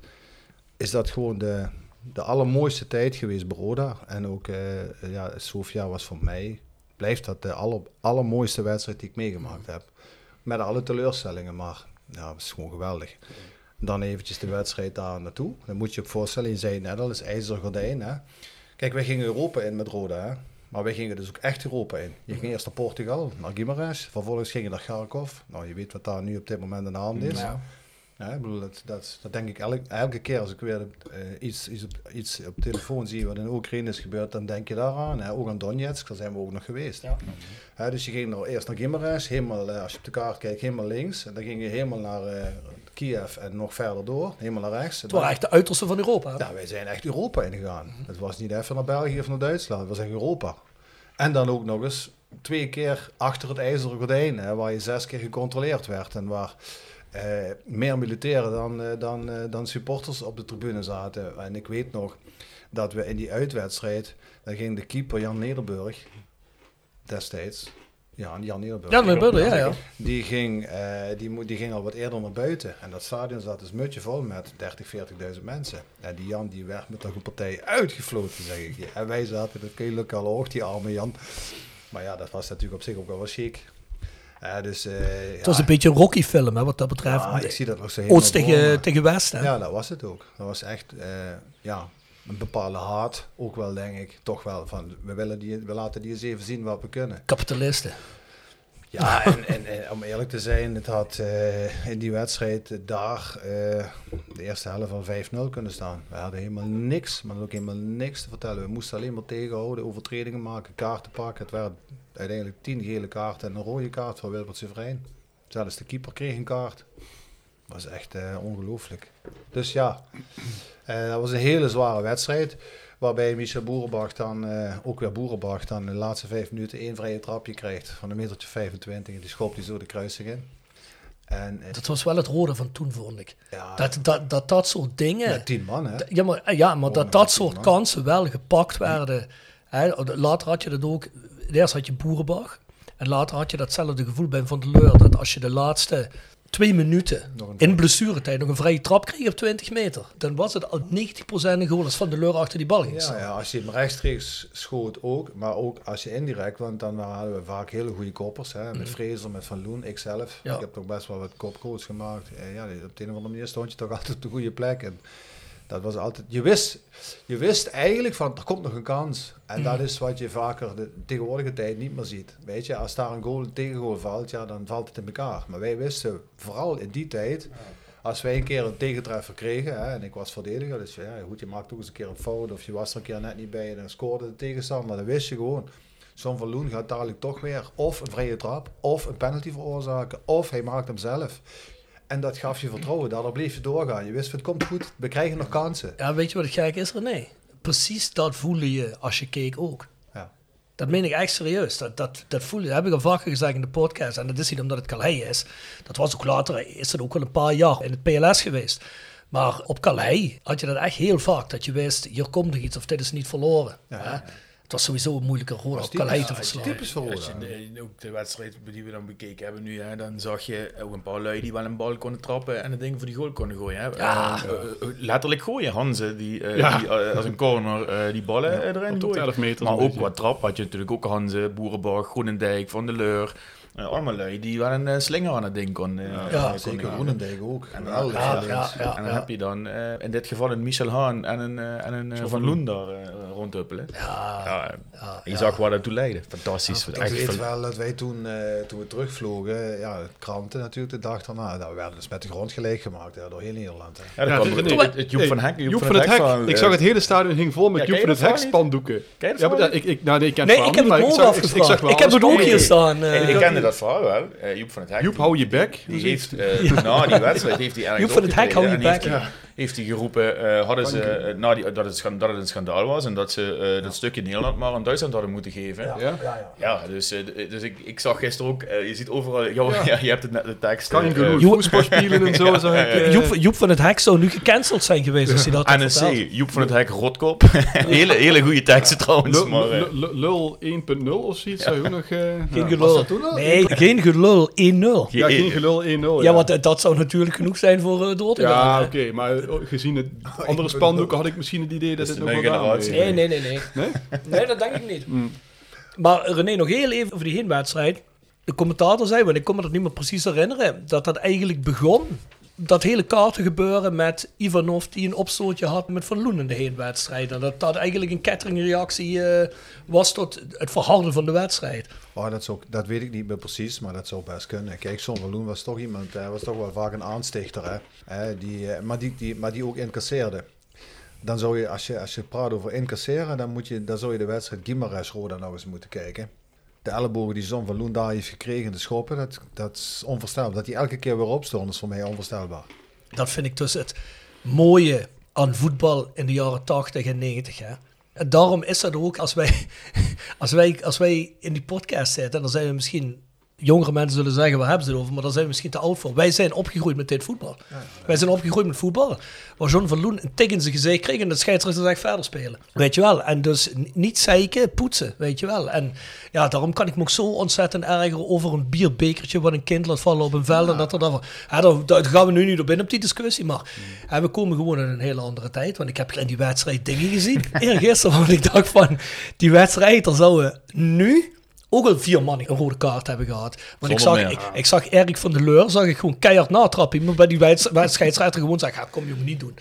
is dat gewoon de, de allermooiste tijd geweest, Broda. En ook uh, ja, Sofia was voor mij, blijft dat de aller, allermooiste wedstrijd die ik meegemaakt heb. Met alle teleurstellingen, maar ja, het is gewoon geweldig. Dan eventjes de wedstrijd daar naartoe. Dan moet je je voorstellen, je zei net al, is ijzeren gordijn. Hè? Kijk, wij gingen Europa in met Roda, hè? maar wij gingen dus ook echt Europa in. Je ging eerst naar Portugal, naar Guimarães, vervolgens ging je naar Kharkov. Nou, je weet wat daar nu op dit moment aan de hand is. Ja. Ja, ik bedoel, dat, dat, dat denk ik elke, elke keer als ik weer eh, iets, iets, op, iets op telefoon zie wat in Oekraïne is gebeurd, dan denk je daaraan. Hè? Ook aan Donetsk, daar zijn we ook nog geweest. Hè, dus je ging nou eerst naar Gimeres, helemaal, eh, als je op de kaart kijkt, helemaal links. En dan ging je helemaal naar eh, Kiev en nog verder door, helemaal naar rechts. Het waren echt de uiterste van Europa. Ja, wij zijn echt Europa ingegaan. Het was niet even naar België of naar Duitsland, het was echt Europa. En dan ook nog eens twee keer achter het ijzeren gordijn, hè, waar je zes keer gecontroleerd werd en waar eh, meer militairen dan, eh, dan, eh, dan supporters op de tribune zaten. En ik weet nog dat we in die uitwedstrijd, dan ging de keeper Jan Nederburg, destijds, ja, Jan Nederburg. Jan Nederburg, ja, ja. Die ging, eh, die, die ging al wat eerder naar buiten. En dat stadion zat dus mutje vol met 30, 40.000 mensen. En die Jan die werd met een partij uitgefloten, zeg ik je. En wij zaten, dat kun je lokaal hoog, die arme Jan. Maar ja, dat was natuurlijk op zich ook wel wat chic. Eh, dus, eh, Het was een beetje een Rocky-film, hè, wat dat betreft. Ja, ik zie dat nog zo helemaal Oost tegen, tegen West, hè? Ja, dat was het ook. Dat was echt, eh, ja, een bepaalde haat. Ook wel, denk ik, toch wel van, we, willen die, we laten die eens even zien wat we kunnen. Kapitalisten. Ja, en, en, en om eerlijk te zijn, het had eh, in die wedstrijd daar eh, de eerste helft van 5-0 kunnen staan. We hadden helemaal niks, maar ook helemaal niks te vertellen. We moesten alleen maar tegenhouden, overtredingen maken, kaarten pakken. Het waren uiteindelijk 10 gele kaarten en een rode kaart van Wilbert Severijn. Zelfs de keeper kreeg een kaart. Dat was echt eh, ongelooflijk. Dus ja, dat was een hele zware wedstrijd. Waarbij Michel Boerenbach dan, eh, ook weer Boerenbach, dan de laatste vijf minuten één vrije trapje krijgt van een metertje 25. En die schopt hij zo de kruising in. En, eh, Dat was wel het rode van toen, vond ik. Ja. Dat, dat, dat dat soort dingen... Met tien man, hè? Ja, maar, ja, maar dat dat soort man. kansen wel gepakt werden. Hè, later had je dat ook... Eerst had je Boerenbach. En later had je datzelfde gevoel bij Van der Leur. Dat als je de laatste twee minuten in blessuretijd nog een vrije trap kreeg op 20 meter. Dan was het al 90% een goal als Van der Leur achter die bal ging Ja, ja, als je hem rechtstreeks schoot ook, maar ook als je indirect, want dan hadden we vaak hele goede koppers. Hè, met Fraser, met Van Loen, ikzelf. Ja. Ik heb toch best wel wat kopgoals gemaakt. Eh, ja, op de een of andere manier stond je toch altijd op de goede plek. En dat was altijd, je wist, je wist eigenlijk van, er komt nog een kans. En dat is wat je vaker de tegenwoordige tijd niet meer ziet. Weet je, als daar een goal een tegengoal valt, ja, dan valt het in elkaar. Maar wij wisten, vooral in die tijd, als wij een keer een tegentreffer kregen, hè, en ik was verdediger, dus ja, goed, je maakt ook eens een keer een fout, of je was er een keer net niet bij en dan scoorde de tegenstander, dan wist je gewoon, zo'n Verloen gaat dadelijk toch weer of een vrije trap, of een penalty veroorzaken, of hij maakt hem zelf. En dat gaf je vertrouwen, daardoor bleef je doorgaan. Je wist, het komt goed, we krijgen nog kansen. Ja, weet je wat het gek is, René? Precies dat voelde je als je keek ook. Ja. Dat meen ik echt serieus. Dat, dat, dat voel je, dat heb ik al vaker gezegd in de podcast. En dat is niet omdat het Calais is. Dat was ook later, is het ook wel een paar jaar in het PLS geweest. Maar op Calais had je dat echt heel vaak. Dat je wist, hier komt nog iets of dit is niet verloren. hè? Het was sowieso een moeilijke rol op Calais te verslaan. Typisch voor Als je de- ook de wedstrijd die we dan bekeken hebben nu, hè, dan zag je ook een paar lui die wel een bal konden trappen en het ding voor die goal konden gooien. Hè. Ja. Eh, eh, eh, letterlijk gooien. Hanze, die, eh, Ja. die eh, als een corner eh, die ballen eh, erin. 11 meter Maar ook wat trap had je natuurlijk ook Hanze, Boerenbach, Groenendijk, Van der Leur. Eh, allemaal lui die wel een eh, slinger aan het ding kon. eh, Ja, kon Zeker. Groenendijk ook. En, Geweldig. ja, talent. ja, ja. en dan heb je dan eh, in dit geval een Michel Haan en een, eh, en een eh, Van Loen daar eh, rondhuppelen. Ja, Ja, ja, je ja. zag waar dat toe leidde. Fantastisch. Ik Echt weet wel dat wij toen, eh, toen we terugvlogen, ja, de kranten natuurlijk de dag daarna, nou, we werden dus met de grond gelijk gemaakt hè, door heel Nederland. Hè. Ja, dat Ja, kwam nee, het, het Joep van Hek. Joep, Joep van het Hek. van, ik zag het hele stadion hing vol met Ja, Joep van het Hek spandoeken. Ken je dat Ja, ik, ik, nou, nee, ik ken Nee, het ik heb het ook ik zag, ik, ik zag afgevraagd. wel Ik heb het ook hier staan. Ik, eh, kende dat verhaal wel. Eh, Joep van het Hek. Joep, hou je bek. Die heeft, eh, na die wedstrijd heeft hij eigenlijk Joep van het Hek, hou je bek. Heeft, hij geroepen, eh, hadden ze, eh, na die, dat, het schan- dat het een schandaal was en dat ze eh, dat stukje Nederland maar aan Duitsland hadden moeten geven. Ja, Ja? dus, eh, d- dus ik, ik zag gisteren ook, je ziet overal, ja, ja. je hebt het net de tekst. Kan je genoeg Joep- voetbal spelen en zo. zag ik, Joep, Joep van het Hek zou nu gecanceld zijn geweest als hij dat had. NSC, Joep van het Hek, rotkop. hele, hele goede teksten trouwens. Lul- maar, lul- Lul 1.0 of zoiets. Zou je ook nog... eh, Geen ja. gelul. Nee, geen gelul. 1-0. Ja, geen gelul 1-0. Ja, want dat zou natuurlijk genoeg zijn voor uh, te Ja, oké, maar gezien het andere spandoeken had ik misschien het idee dat het nog wel. Nee, nee, nee, nee. Nee? Nee, dat denk ik niet. Mm. Maar René, nog heel even over die heenwedstrijd. De commentator zei, want ik kon me dat niet meer precies herinneren, dat dat eigenlijk begon dat hele kaartengebeuren met Ivanov die een opstootje had met Van Loen in de heenwedstrijd. En dat dat eigenlijk een ketteringreactie eh, was tot het verharden van de wedstrijd. Oh, dat, ook, dat weet ik niet meer precies, maar dat zou best kunnen. Kijk, Son van was toch iemand, hij was toch wel vaak een aanstichter, hè? Die, eh, maar, die, die, maar die ook incasseerde. Dan zou je, als je, als je praat over incasseren, dan, moet je, dan zou je de wedstrijd Gimares-Roda nou eens moeten kijken. De die Son van Loen daar heeft gekregen, de schoppen, dat, dat is onvoorstelbaar. Dat hij elke keer weer opstond, is voor mij onvoorstelbaar. Dat vind ik dus het mooie aan voetbal in de jaren 80 en 90. Hè? En daarom is dat ook, als wij, als wij, als wij in die podcast zitten, dan zijn we misschien jongere mensen zullen zeggen, waar hebben ze het over? Maar daar zijn we misschien te oud voor. Wij zijn opgegroeid met dit voetbal. Wij zijn opgegroeid met voetbal. Waar John van Loen een tik in zijn gezicht kreeg en de scheidsrechter zegt verder spelen. Weet je wel? En dus niet zeiken, poetsen, weet je wel? En ja, daarom kan ik me ook zo ontzettend ergeren over een bierbekertje wat een kind laat vallen op een veld. En dat er dan, daar, daar gaan we nu niet op in op die discussie, maar ja, we komen gewoon in een hele andere tijd. Want ik heb in die wedstrijd dingen gezien. Eergisteren, want ik dacht van, die wedstrijd, daar zouden nu ook al vier man een rode kaart hebben gehad. Want ik zag, ik, zag Erik van der Leur, zag ik gewoon keihard natrappen. Maar bij die wedstrijdsrechter gewoon zeggen, ja, kom jongen, niet doen.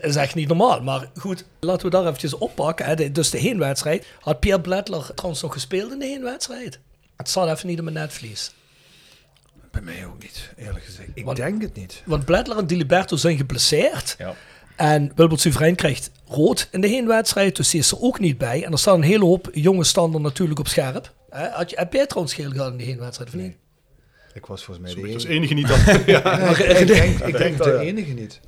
Dat is echt niet normaal. Maar goed, laten we daar eventjes oppakken. Hè. De- dus de heenwedstrijd. Had Pierre Bledler trouwens nog gespeeld in de heenwedstrijd? Het zat even niet op mijn netvlies. Bij mij ook niet, eerlijk gezegd. Ik Want- denk het niet. Want Bledler en Diliberto zijn geblesseerd. Ja. En Wilbert Soeverein krijgt rood in de heenwedstrijd, dus die is er ook niet bij. En er staan een hele hoop jonge standen natuurlijk op scherp. Had je, heb jij trouwens geel gehad in die heenwedstrijd of niet? Ik was volgens mij de enige. enige niet dat. ja. Ja, ik, ik denk, ik denk de enige niet.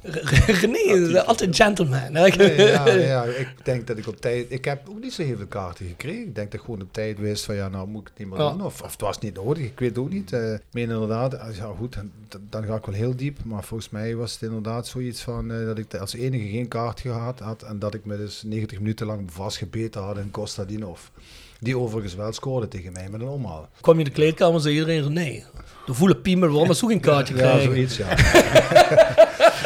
René is altijd een gentleman. Ja, ja, ik denk dat ik op tijd... Ik heb ook niet zo heel veel kaarten gekregen. Ik denk dat ik gewoon op tijd wist van ja, nou moet ik het niet meer doen. Of, of het was niet nodig, ik weet het ook niet. Eh, Ik meen inderdaad, als- ja goed, dan, dan ga ik wel heel diep. Maar volgens mij was het inderdaad zoiets van eh, dat ik als enige geen kaart gehad had. En dat ik me dus 90 minuten lang vastgebeten had in Costa Dinov. Die overigens wel scoorde tegen mij met een omhaal. Kwam je in de kleedkamer en zei iedereen René. De voele piemel, waarom is ook een kaartje Ja, krijgen? zoiets ja.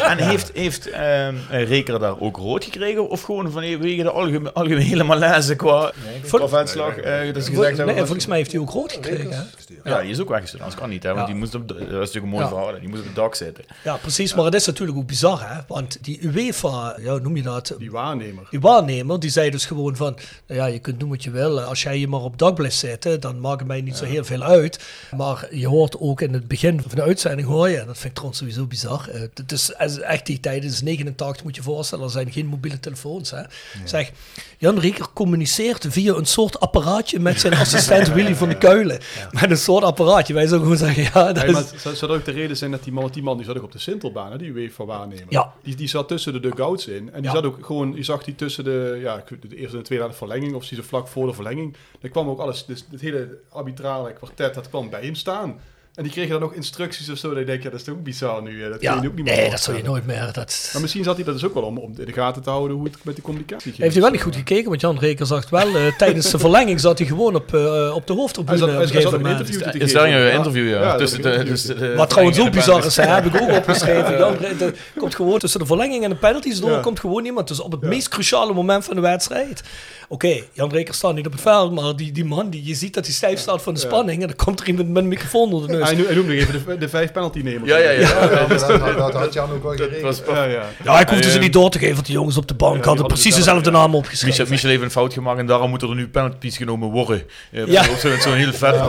En heeft, heeft ehm, Reker daar ook rood gekregen? Of gewoon vanwege de algemene, algemene malaise qua, qua vetslag? eh, dat ze gezegd hebben, volgens mij heeft hij ook rood gekregen. Hè? Ja, die is ook weggestuurd. Anders kan niet, hè, want Ja. die moest op, de- dat is natuurlijk een mooi Ja. verhaal. Die moest op het dak zitten. Ja, precies. Maar het is natuurlijk ook bizar, hè? Want die UEFA, ja, hoe noem je dat? Die waarnemer. Die waarnemer, die zei dus gewoon van, nou ja, je kunt doen wat je wil. Als jij je maar op het dak blijft zitten, dan maakt het mij niet zo heel veel uit. Maar je hoort ook in het begin van de uitzending, hoor je, en dat vind ik trouwens sowieso bizar. eh, Het is is echt die tijd, is 89, moet je voorstellen, er zijn geen mobiele telefoons. Hè. Zeg, Jan Rieker communiceert via een soort apparaatje met zijn assistent Willy van de Kuilen. Met een soort apparaatje. Wij zouden gewoon zeggen, ja, dat maar zou, zou ook de reden zijn dat die man, want die man die zat ook op de Sintelbaan, hè, die UEFA waarnemer. Ja. Die, die zat tussen de dugouts in. En die zat ook gewoon, je zag die tussen de, ja, de eerste en de tweede verlenging, of ze vlak voor de verlenging. Dan kwam ook alles, dus het hele arbitrale kwartet, dat kwam bij hem staan. En die kregen dan ook instructies of zo. Dat ik denk, ja, dat is toch ook bizar nu. hè. Dat kun Ja, je nu ook niet meer nee, dat zou je nooit meer. Dat... Maar misschien zat hij dat dus ook wel om, om in de gaten te houden hoe het met die communicatie ging. Heeft hij wel niet goed gekeken, want Jan Reker zag wel, eh, tijdens de verlenging zat hij gewoon op, eh, op de hoofdtribune. Hij zat- op een hij zat gegeven een moment. interview te Is daar geven. een Ja. interview, ja? Ja, tussen dat de, is een tussen de Wat trouwens ook de bizar is, heb ik ook opgeschreven. Jan Reker komt gewoon tussen de verlenging en de penalties door, komt gewoon iemand. Dus op het meest cruciale moment van de wedstrijd. Oké, Jan Reker staat niet op het veld, maar die, die man, die, je ziet dat hij stijf staat van de spanning. En dan komt er iemand met een microfoon onder de neus. Hij, noem- hij noemde nog even de, de vijf penalty nemers. Ja, ja, ja. Ja, dat, dat, dat had Jan ook wel Dat geregeld. was Ja, ja. Ja, ik hoefde ze niet door te geven, want die jongens op de bank hadden hadden precies dezelfde, naam opgeschreven. Michel, Michel heeft een fout gemaakt en daarom moeten er nu penalties genomen worden. Eh, Ja. Ook zo'n zo'n heel vet ja,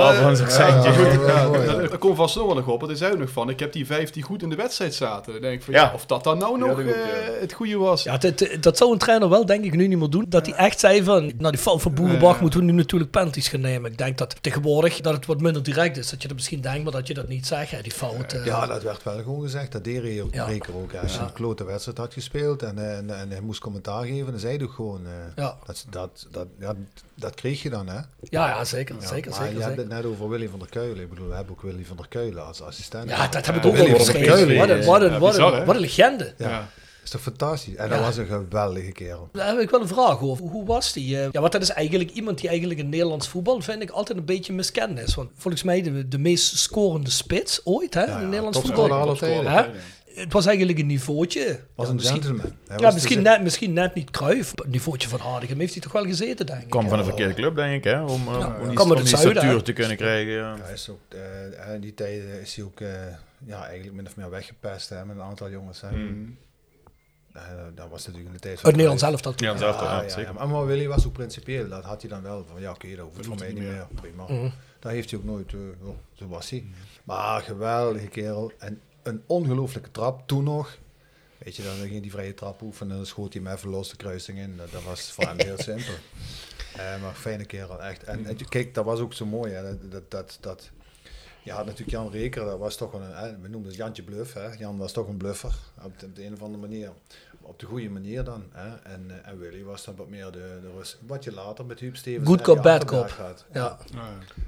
mooi, ja. Dat, komt vast nog wel nog op. want hij zei ook nog van, ik heb die vijf die goed in de wedstrijd zaten. Dan denk ik van, ja, of dat dan nou nog eh, het goede was. Ja, dat, dat zou een trainer wel denk ik nu niet meer doen. Dat hij echt zei van, nou die fout van Boerenbach moeten we nu natuurlijk penalties gaan nemen. Ik denk dat tegenwoordig dat het wat minder direct is. Dat je dat misschien denkt, maar dat je dat niet zegt. Hè, die fout. eh. Ja, dat werd wel gewoon gezegd. Dat deed Ja. Reker ook. Als je een klote wedstrijd had gespeeld en, eh, en, en hij moest commentaar geven, dan zei hij ook gewoon... eh, Ja. dat, dat, dat, ja, dat kreeg je dan, hè? ja, ja, zeker, Ja, zeker, maar zeker. je hebt zeker. het net over Willy van der Keulen. Ik bedoel, we hebben ook Willy van der Keulen als assistent. Ja, dat heb ik Ja, ook al een, hè? wat een legende. Ja. Is toch fantastisch? En Ja. dat was een geweldige kerel. Daar heb ik wel een vraag over. Hoe was die? eh? Ja, want dat is eigenlijk iemand die eigenlijk in Nederlands voetbal, vind ik, altijd een beetje miskend is. Want volgens mij de, de meest scorende spits ooit hè, in het Nederlands voetbal. aller tijden. Hè? het was eigenlijk een niveautje. Was een misschien- gentleman. Hij Ja, was misschien net, misschien net niet Cruijff. Op Het niveautje van Hardegem heeft hij toch wel gezeten, denk ik. kwam van een verkeerde club, denk ik, hè? Om, eh, Ja, om die, om die zuiden, hè? te kunnen krijgen. Ja. Is ook, eh, in die tijd is hij ook ja, eigenlijk min of meer weggepest hè, met een aantal jongens. Hè. Hmm. Eh, dat was natuurlijk in de tijd Uit Nederland zelf dat. Ja, zelf toch, ja, ja, zeker. ja. Maar Willy was ook principieel. Dat had hij dan wel van ja, oké, dat hoeft voor mij niet meer. Prima. Mhm. Dat heeft hij ook nooit. eh, oh, zo was hij. Maar geweldige kerel. En een ongelooflijke trap toen nog. Weet je, dan ging die vrije trap oefenen. Dan schoot hij hem even los de kruising in. Dat, dat was voor hem heel simpel. Eh, maar fijne kerel, echt. En, en kijk, dat was ook zo mooi. Hè. Dat, dat, dat, dat, je had natuurlijk Jan Reker, dat was toch een, hè, we noemden het Jantje Bluff. Hè. Jan was toch een bluffer, op de, op de een of andere manier. Op de goede manier dan. Hè. En, eh, en Willy was dan wat meer de, de rust. Wat je later met Huub Stevens Good cop, bad cop. Ja.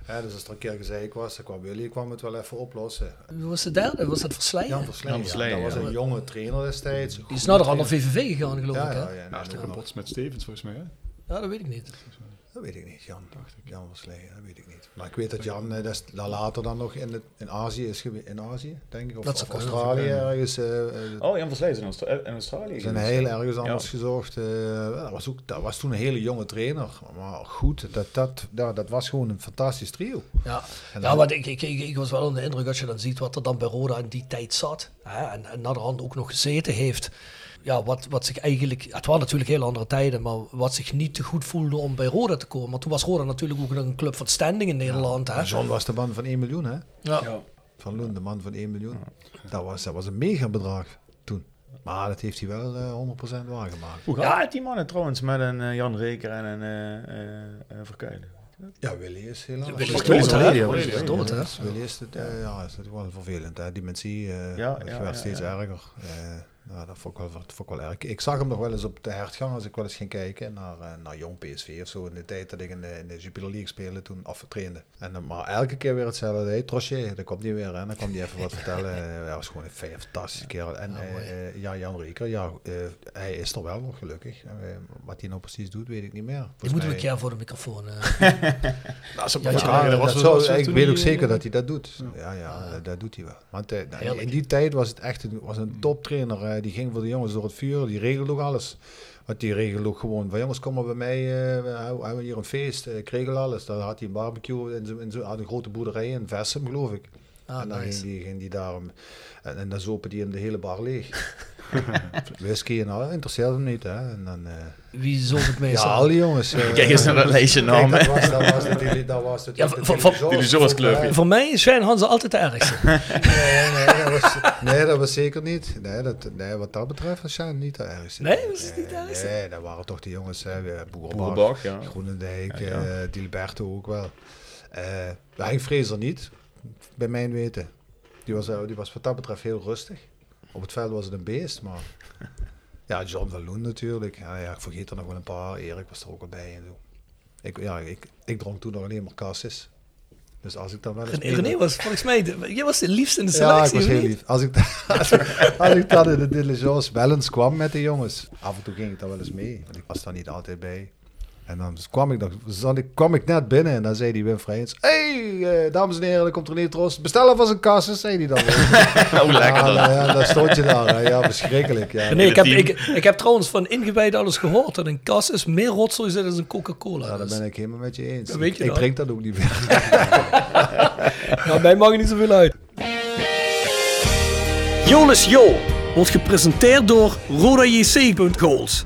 Hè, dus als er een keer gezeik was, dan kwam Willy kwam het wel even oplossen. Wie was de derde? Was dat Versleien? Jan Versleien, ja, dat was ja. een jonge trainer destijds. Die is naar de andere VVV gegaan, geloof Ja, ik. Hè? ja, ja, Ja, is toch een bots met Stevens volgens mij, hè? Ja, dat weet ik niet. Dat weet ik niet, Jan. Jan Versleien, dat weet ik niet. Maar ik weet dat Jan eh, dat is later dan nog in, het, in Azië is geweest. In Azië, denk ik. Of, Dat of. Australië ergens. eh, eh, Oh, Jan Versleij is in, Austra- in Australië. Ze zijn heel ergens anders Ja. gezocht. dat, was ook, dat was toen een hele jonge trainer. Maar goed, dat, dat, ja, dat was gewoon een fantastisch trio. Ja, En ja want ik, ik, ik, ik was wel onder de indruk als je dan ziet wat er dan bij Roda in die tijd zat. Hè, en, en naar de hand ook nog gezeten heeft. Ja, wat, wat zich eigenlijk, het waren natuurlijk heel andere tijden, maar wat zich niet te goed voelde om bij Roda te komen. Maar toen was Roda natuurlijk ook nog een club van standing in Nederland. Hè? John was de man van 1 miljoen, hè? Ja. Ja. Van Loen, de man van 1 miljoen. Dat, was, dat was een mega bedrag toen. Maar dat heeft hij wel eh 100% waargemaakt. Hoe gaat het die mannen trouwens met een eh, Jan Reker en een eh, eh, eh, Verkuilen? Ja, Willy is helaas. Willy is dood, is hè? Willy is dood, hè? Willy is het, eh, ja, is het wel vervelend. Hè? Dementie eh Ja, werd ja, steeds ja. erger. Nou, dat vond ik, wel, dat vond ik wel erg. Ik zag hem nog wel eens op de hertgang als ik wel eens ging kijken naar, eh, naar jong PSV of zo. In de tijd dat ik in de, in de Jupiler League speelde toen, of trainde. En, eh, maar elke keer weer hetzelfde. Hey, Trochet, dan komt hij weer. Hè? Dan kwam hij even wat vertellen. Eh, Hij was gewoon een fantastische kerel. En Ah, ja, Jan Reker, ja, hij is er wel nog gelukkig. Wat hij nou precies doet, weet ik niet meer. Volgens moeten we mij- een keer voor de microfoon. zo- Ja, ja, ja, dat was dat dat ik weet ook zeker dat hij dat doet. Ja, ja, dat- dat doet hij wel. Want nou, in die tijd was het echt een, was een toptrainer. Eh, die ging voor de jongens door het vuur. Die regelde ook alles. Want die regelde ook gewoon van jongens, kom maar bij mij. eh, we hebben hier een feest. eh, Ik regel alles. Dan had hij een barbecue in zo, een grote boerderij in Vessem, geloof ik. Ah, en dan nice. ging die, ging die daarom. En, en dan zopen die hem de hele bar leeg. Whisky en al, interesseerde hem niet. Hè. En dan, eh, Wie zult het ja, meestal? al die jongens. eh, Kijk eens naar dat lijstje namen. dat was, dat was, de, dat was de, Ja, de- Diligence-clubje. Voor mij is Shane Hansen altijd de ergste. Nee, nee, dat was, nee, dat was zeker niet. Nee, dat, nee wat dat betreft was niet de ergste. Nee, was het niet de ergste? Nee, dat waren toch die jongens, hè, Boerenbach, ja. Groenendijk, Ja, ja. eh, Diliberto ook wel. Eh Henk Fraser niet, bij mijn weten. Die was, eh, die was wat dat betreft heel rustig. Op het veld was het een beest, maar... Ja, John van Loen natuurlijk. Ja, ja, ik vergeet er nog wel een paar. Erik was er ook al bij en zo. Ik, ja, ik, ik dronk toen nog alleen maar cassis. Dus als ik dan wel eens... René, René was volgens mij, de, jij was de liefste in de Ja, ik selectie. was heel lief. Als ik, als ik, als ik dan in de diligence wel eens kwam met de jongens, af en toe ging ik daar wel eens mee, want ik was daar niet altijd bij. En dan kwam ik, ik, kwam ik net binnen en dan zei die Wim Vrijens, hey, eh, dames en heren, er komt René Troost, bestel alvast een kassus, zei hij dan. Hoe lekker ja, dan. nou ja, dan stond je daar, hè. ja, verschrikkelijk. Ja. Nee, ik heb, ik, ik heb trouwens van ingewijden alles gehoord dat een kas is meer rotzooi zit dan een Coca-Cola. Ja, daar Dus, ben ik helemaal met je eens. Dat weet je ik dan. drink dat ook niet meer. ja, mij mag er niet zoveel uit. Jolis Jo wordt gepresenteerd door RodaJC.goals.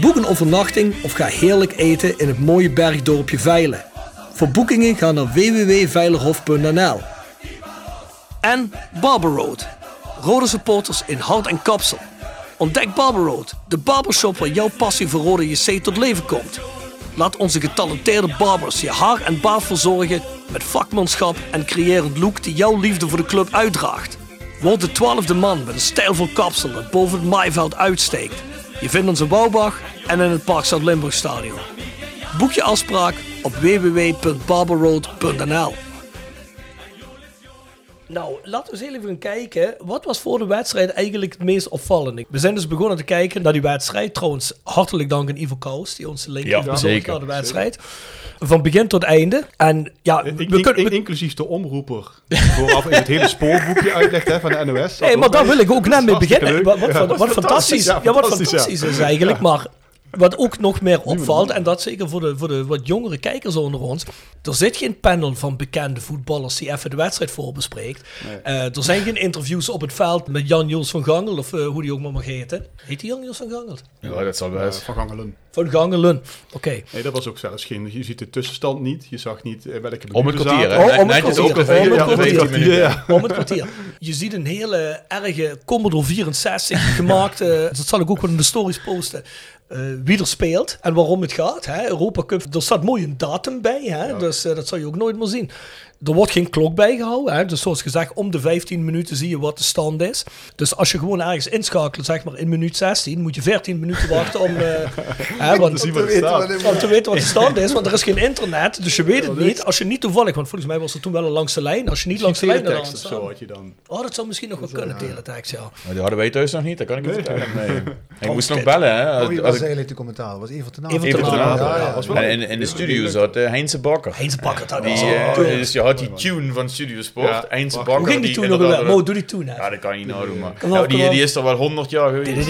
Boek een overnachting of ga heerlijk eten in het mooie bergdorpje Veilen. Voor boekingen ga naar www.veilerhof.nl. En Barber Road. Rode supporters in hart en kapsel. Ontdek Barber Road, de barbershop waar jouw passie voor Rode JC tot leven komt. Laat onze getalenteerde barbers je haar en baard verzorgen met vakmanschap en creërend look die jouw liefde voor de club uitdraagt. Word de twaalfde man met een stijlvol kapsel dat boven het maaiveld uitsteekt. Je vindt ons in Bouwbach en in het Parkstad Limburg Stadion. Boek je afspraak op www.barberroad.nl nou, laten we eens even kijken. Wat was voor de wedstrijd eigenlijk het meest opvallende? We zijn dus begonnen te kijken naar die wedstrijd. Trouwens, hartelijk dank aan Ivo Kous, die ons link Ja, heeft zeker. naar de wedstrijd. Van begin tot einde. En ja, we In- kunnen... in- inclusief de omroeper die vooraf even het hele spoorboekje uitlegt hè, van de NOS. Hey, maar daar wil ik ook net mee beginnen. Wat, wat, Ja, wat fantastisch. Ja, wat fantastisch, ja. fantastisch is eigenlijk. Maar wat ook nog meer opvalt, en dat zeker voor de, voor de wat jongere kijkers onder ons. Er zit geen panel van bekende voetballers die even de wedstrijd voorbespreekt. Eh, er zijn geen interviews op het veld met Jan-Jules van Gangel, of eh, hoe die ook maar mag heten. Heet die Jan-Jules van Gangel? Ja, dat zal best. Van Gangelen. Van Gangelen. Oké. Nee, dat was ook zelfs geen. Je ziet de tussenstand niet. Je zag niet eh, welke Om het kwartier, hè? Oh, om het kwartier. ook Om het ja, kwartier. 15 minuten. Ja. Om het kwartier. Je ziet een hele erge Commodore 64 gemaakt. dat zal ik ook wel in de stories posten. Eh, wie er speelt en waarom het gaat. Hè. Europa Cup, er staat mooi een datum bij. Hè. Dus eh, dat zal je ook nooit meer zien. Er wordt geen klok bijgehouden. Hè. Dus zoals gezegd, om de 15 minuten zie je wat de stand is. Dus als je gewoon ergens inschakelt, zeg maar in minuut 16, moet je 14 minuten wachten om... eh, hè, want, te weten wat de stand is, want er is geen internet, dus je weet het niet. Als je niet toevallig, want volgens mij was er toen wel een langs de lijn. Als je niet langs de lijn of zo had je dan. Oh, dat zou misschien nog wel kunnen, teletext, ja. Maar die hadden wij thuis nog niet, dat kan ik niet vertellen. Nee. Ik moest nog bellen, hè. Oh, wie was eigenlijk de commentaar? Was Evert ten Evert Apel? ten Even te laat. Ja, ja, was wel- En in, de studio zat uh, Heinze Bakker. Heinz Bakker, dat Die, eh, dus had die tune van Studio Sport, Ja, Heinze Bakker. Bakker. Hoe ging die die toen nog wel? Mo, doe die toen Ja, dat kan je niet nou doen, maar. Nou, die, die is er wel 100 jaar geweest.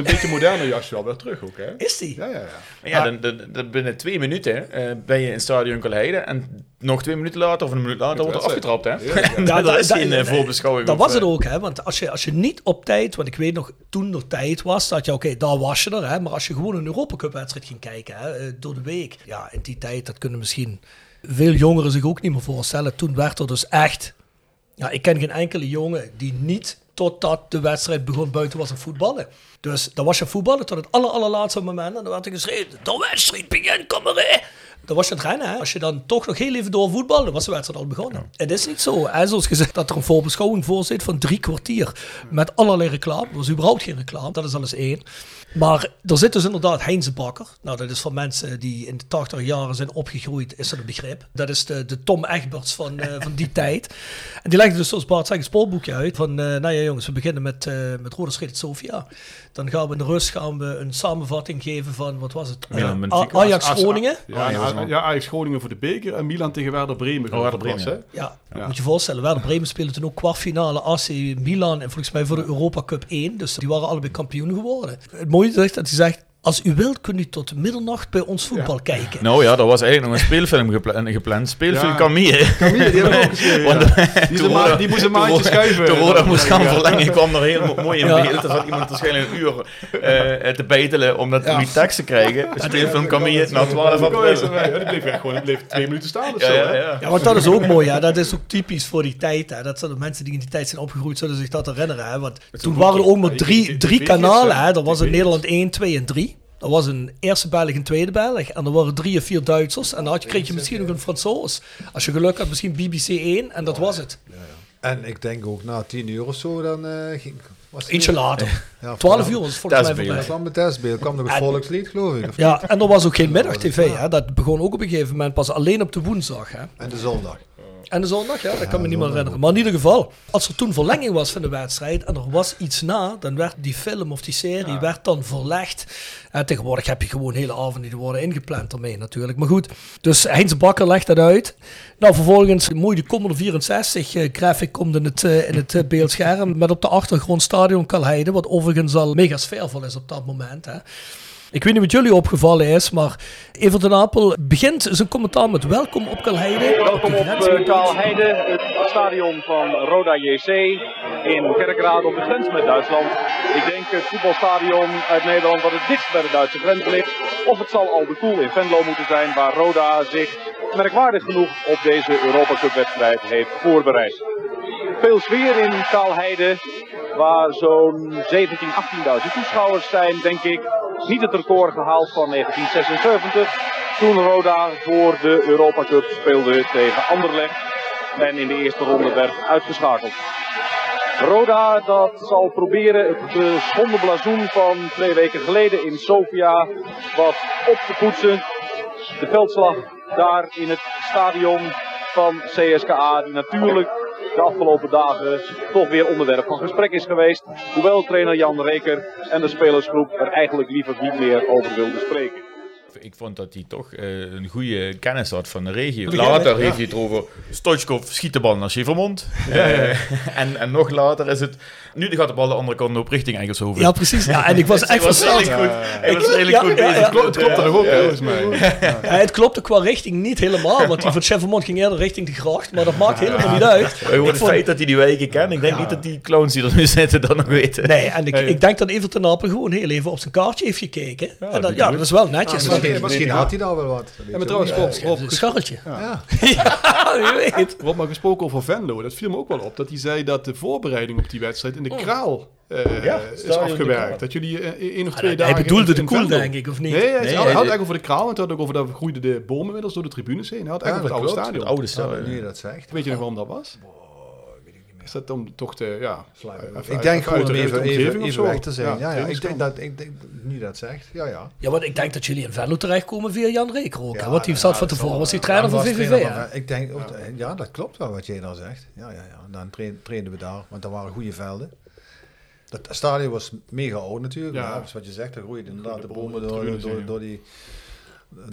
Een beetje moderner jasje wel weer terug ook, hè? Is die? Ja, ja, ja. Maar ja, dan, dan, dan binnen twee minuten eh, ben je in Stadion Kalheide en nog twee minuten later of een minuut later wordt er afgetrapt, hè? Ja, Ja, dat is geen dat- eh, voorbeschouwing. Dat of, was het eh, ook, hè? Want als je, als je niet op tijd, want ik weet nog, toen er tijd was, dat je, oké, daar was je er, hè? Maar als je gewoon een Europa Cup wedstrijd ging kijken, hè, door de week. Ja, in die tijd, dat kunnen misschien veel jongeren zich ook niet meer voorstellen. Toen werd er dus echt, ja, ik ken geen enkele jongen die niet totdat de wedstrijd begon buiten was aan voetballen. Dus dan was je voetballen tot het aller, allerlaatste moment. En dan werd er geschreven, de wedstrijd begint, kom maar in. Dan was je aan het rennen. Hè? Als je dan toch nog heel even door voetbal, dan was de wedstrijd al begonnen. Het is niet zo, hè? zoals gezegd, dat er een voorbeschouwing voor zit van drie kwartier. Met allerlei reclame. Er was überhaupt geen reclame, dat is alles één. Maar er zit dus inderdaad Heinze Bakker. Nou, dat is voor mensen die in de 80 jaren zijn opgegroeid, is dat een begrip. Dat is de, de Tom Egberts van, eh, van die tijd. En die legde dus zoals Bart zegt een spoorboekje uit. Van, eh, nou ja jongens, we beginnen met, eh met Rode Sofia. Dan gaan we in de rust gaan we een samenvatting geven van, wat was het? Milan Eh, Benfica. A- Ajax Groningen. Ja, ja, ja, ja, Ajax Groningen voor de beker en Milan tegen Werder Bremen. Oh, Werder Bremen, was? Ja, Ja. moet je voorstellen. Werder Bremen speelde toen ook kwartfinale AC Milan en volgens mij voor de Europa Cup 1. Dus die waren allebei kampioen geworden. Het mooie is echt dat hij zegt, als u wilt kunt u tot middernacht bij ons voetbal kijken. Nou ja, er was eigenlijk nog een speelfilm gepla- gepland. Speelfilm Ja. Camille. Camille, die hebben we ook geschreven, Want, ja. eh, Die, moest een maandje schuiven. Toen Roda moest gaan verlengen, kwam er heel mo- mooi in Ja. beeld. Er zat iemand waarschijnlijk een uur eh, te beitelen om dat die tekst te krijgen. Speelfilm Camille na 12 Ja, april. die bleef echt gewoon die bleef twee minuten staan of Ja, zo. ja, hè? ja. Ja, want dat is ook mooi. Ja. Dat is ook typisch voor die tijd. Hè. Dat zijn de mensen die in die tijd zijn opgegroeid, zullen zich dat herinneren. Hè. Want toen waren er ook maar drie, drie kanalen. Hè. Er was in Nederland 1, 2 en 3. Er was een eerste Belg en een tweede Belg. En er waren drie of vier Duitsers. En dan had je, kreeg je misschien nog een Fransoos. Als je geluk had, misschien BBC 1. En dat was het. En ik denk ook na tien uur of zo, dan eh, ging... Was het Ietsje later. Ja, 12 uur was het volgens mij voorbij. kwam het testbeeld, kwam nog het En- volkslied, geloof ik. Ja, en er was ook geen middag-tv. Hè. Dat begon ook op een gegeven moment pas alleen op de woensdag. Hè. En de zondag. En de zondag, ja, dat kan me niet meer herinneren. Maar in ieder geval, als er toen verlenging was van de wedstrijd en er was iets na, dan werd die film of die serie werd dan verlegd. En tegenwoordig heb je gewoon hele avonden die worden ingepland ermee natuurlijk. Maar goed, dus Heinz Bakker legt dat uit. Nou, vervolgens mooi de Commodore 64 eh, graphic komt in het, eh, in het eh, beeldscherm. Met op de achtergrond Stadion Kalheide, wat overigens al mega sfeervol is op dat moment. Hè. Ik weet niet wat jullie opgevallen is, maar Evert den Apel begint zijn commentaar met welkom op Kalheide. Welkom de op grens eh, het stadion van Roda JC in Kerkrade op de grens met Duitsland. Ik denk het voetbalstadion uit Nederland dat het dichtst bij de Duitse grens ligt. Of het zal al de Koel in Venlo moeten zijn waar Roda zich merkwaardig genoeg op deze Europa Cup wedstrijd heeft voorbereid. Veel sfeer in Kaalheide. waar zo'n 17, 18.000 toeschouwers zijn, denk ik. Niet het record gehaald van 1976, toen Roda voor de Europa Cup speelde tegen Anderlecht en in de eerste ronde werd uitgeschakeld. Roda dat zal proberen het geschonden blazoen van twee weken geleden in Sofia wat op te poetsen. De veldslag daar in het stadion van CSKA, die natuurlijk de afgelopen dagen toch weer onderwerp van gesprek is geweest. Hoewel trainer Jan Reker en de spelersgroep er eigenlijk liever niet meer over wilden spreken. Ik vond dat hij toch uh, een goede kennis had van de regio. Later heeft hij het over Stoichkov schiet de bal naar Chevermond. Ja, ja. Uh, en, en nog later is het... Nu gaat de bal de andere kant op richting Engelshoven. Ja, precies. Ja, en ik was echt versteld. Hij was redelijk goed bezig. Het klopt, het klopt er ook, volgens mij. het klopte qua richting niet helemaal, want die van Chevermond ging eerder richting de gracht, maar dat maakt helemaal niet uit. Gewoon het feit dat hij die wijken kent. Ik denk niet dat die clowns die er nu zitten dat nog weten. Nee, en ik, ik denk dat Everton Apel gewoon heel even op zijn kaartje heeft gekeken. en dat, ja, dat is wel netjes. Misschien, misschien had hij daar wel wat. Ja, maar trouwens, Rob, een scharreltje. Ja. ja, je weet. Rob, maar gesproken over Venlo, dat viel me ook wel op. Dat hij zei dat de voorbereiding op die wedstrijd in de kraal uh, ja, is afgewerkt. Dat jullie één of twee hij dagen... Hij bedoelde de koel, denk ik, of niet? Nee, hij, Nee, had, hij- had eigenlijk over de kraal. En toen had ook over dat groeiden de bomen inmiddels door de tribunes heen. Hij had Ja, eigenlijk over het oude stadion. oude stadion. Nu je dat zegt. Weet je nog waarom dat was? Is dat om toch te, ja... Ik denk gewoon even, even, even zo. weg te zijn. Ja, ja, ik denk dat, ik denk, nu dat zegt, ja, ja. Ja, want ik denk dat jullie in Venlo terechtkomen via Jan Reker ook. hè? Ja, want die ja, zat van dat tevoren, was die trainer van VVV. trainer van- Ik denk, ook, ja, dat klopt wel wat jij nou zegt. Ja, ja, ja. Dan tra- trainden we daar, want er waren goede velden. Dat stadion was mega oud natuurlijk. Ja. Dus wat je zegt, er groeiden inderdaad de bomen, door, door, door, die,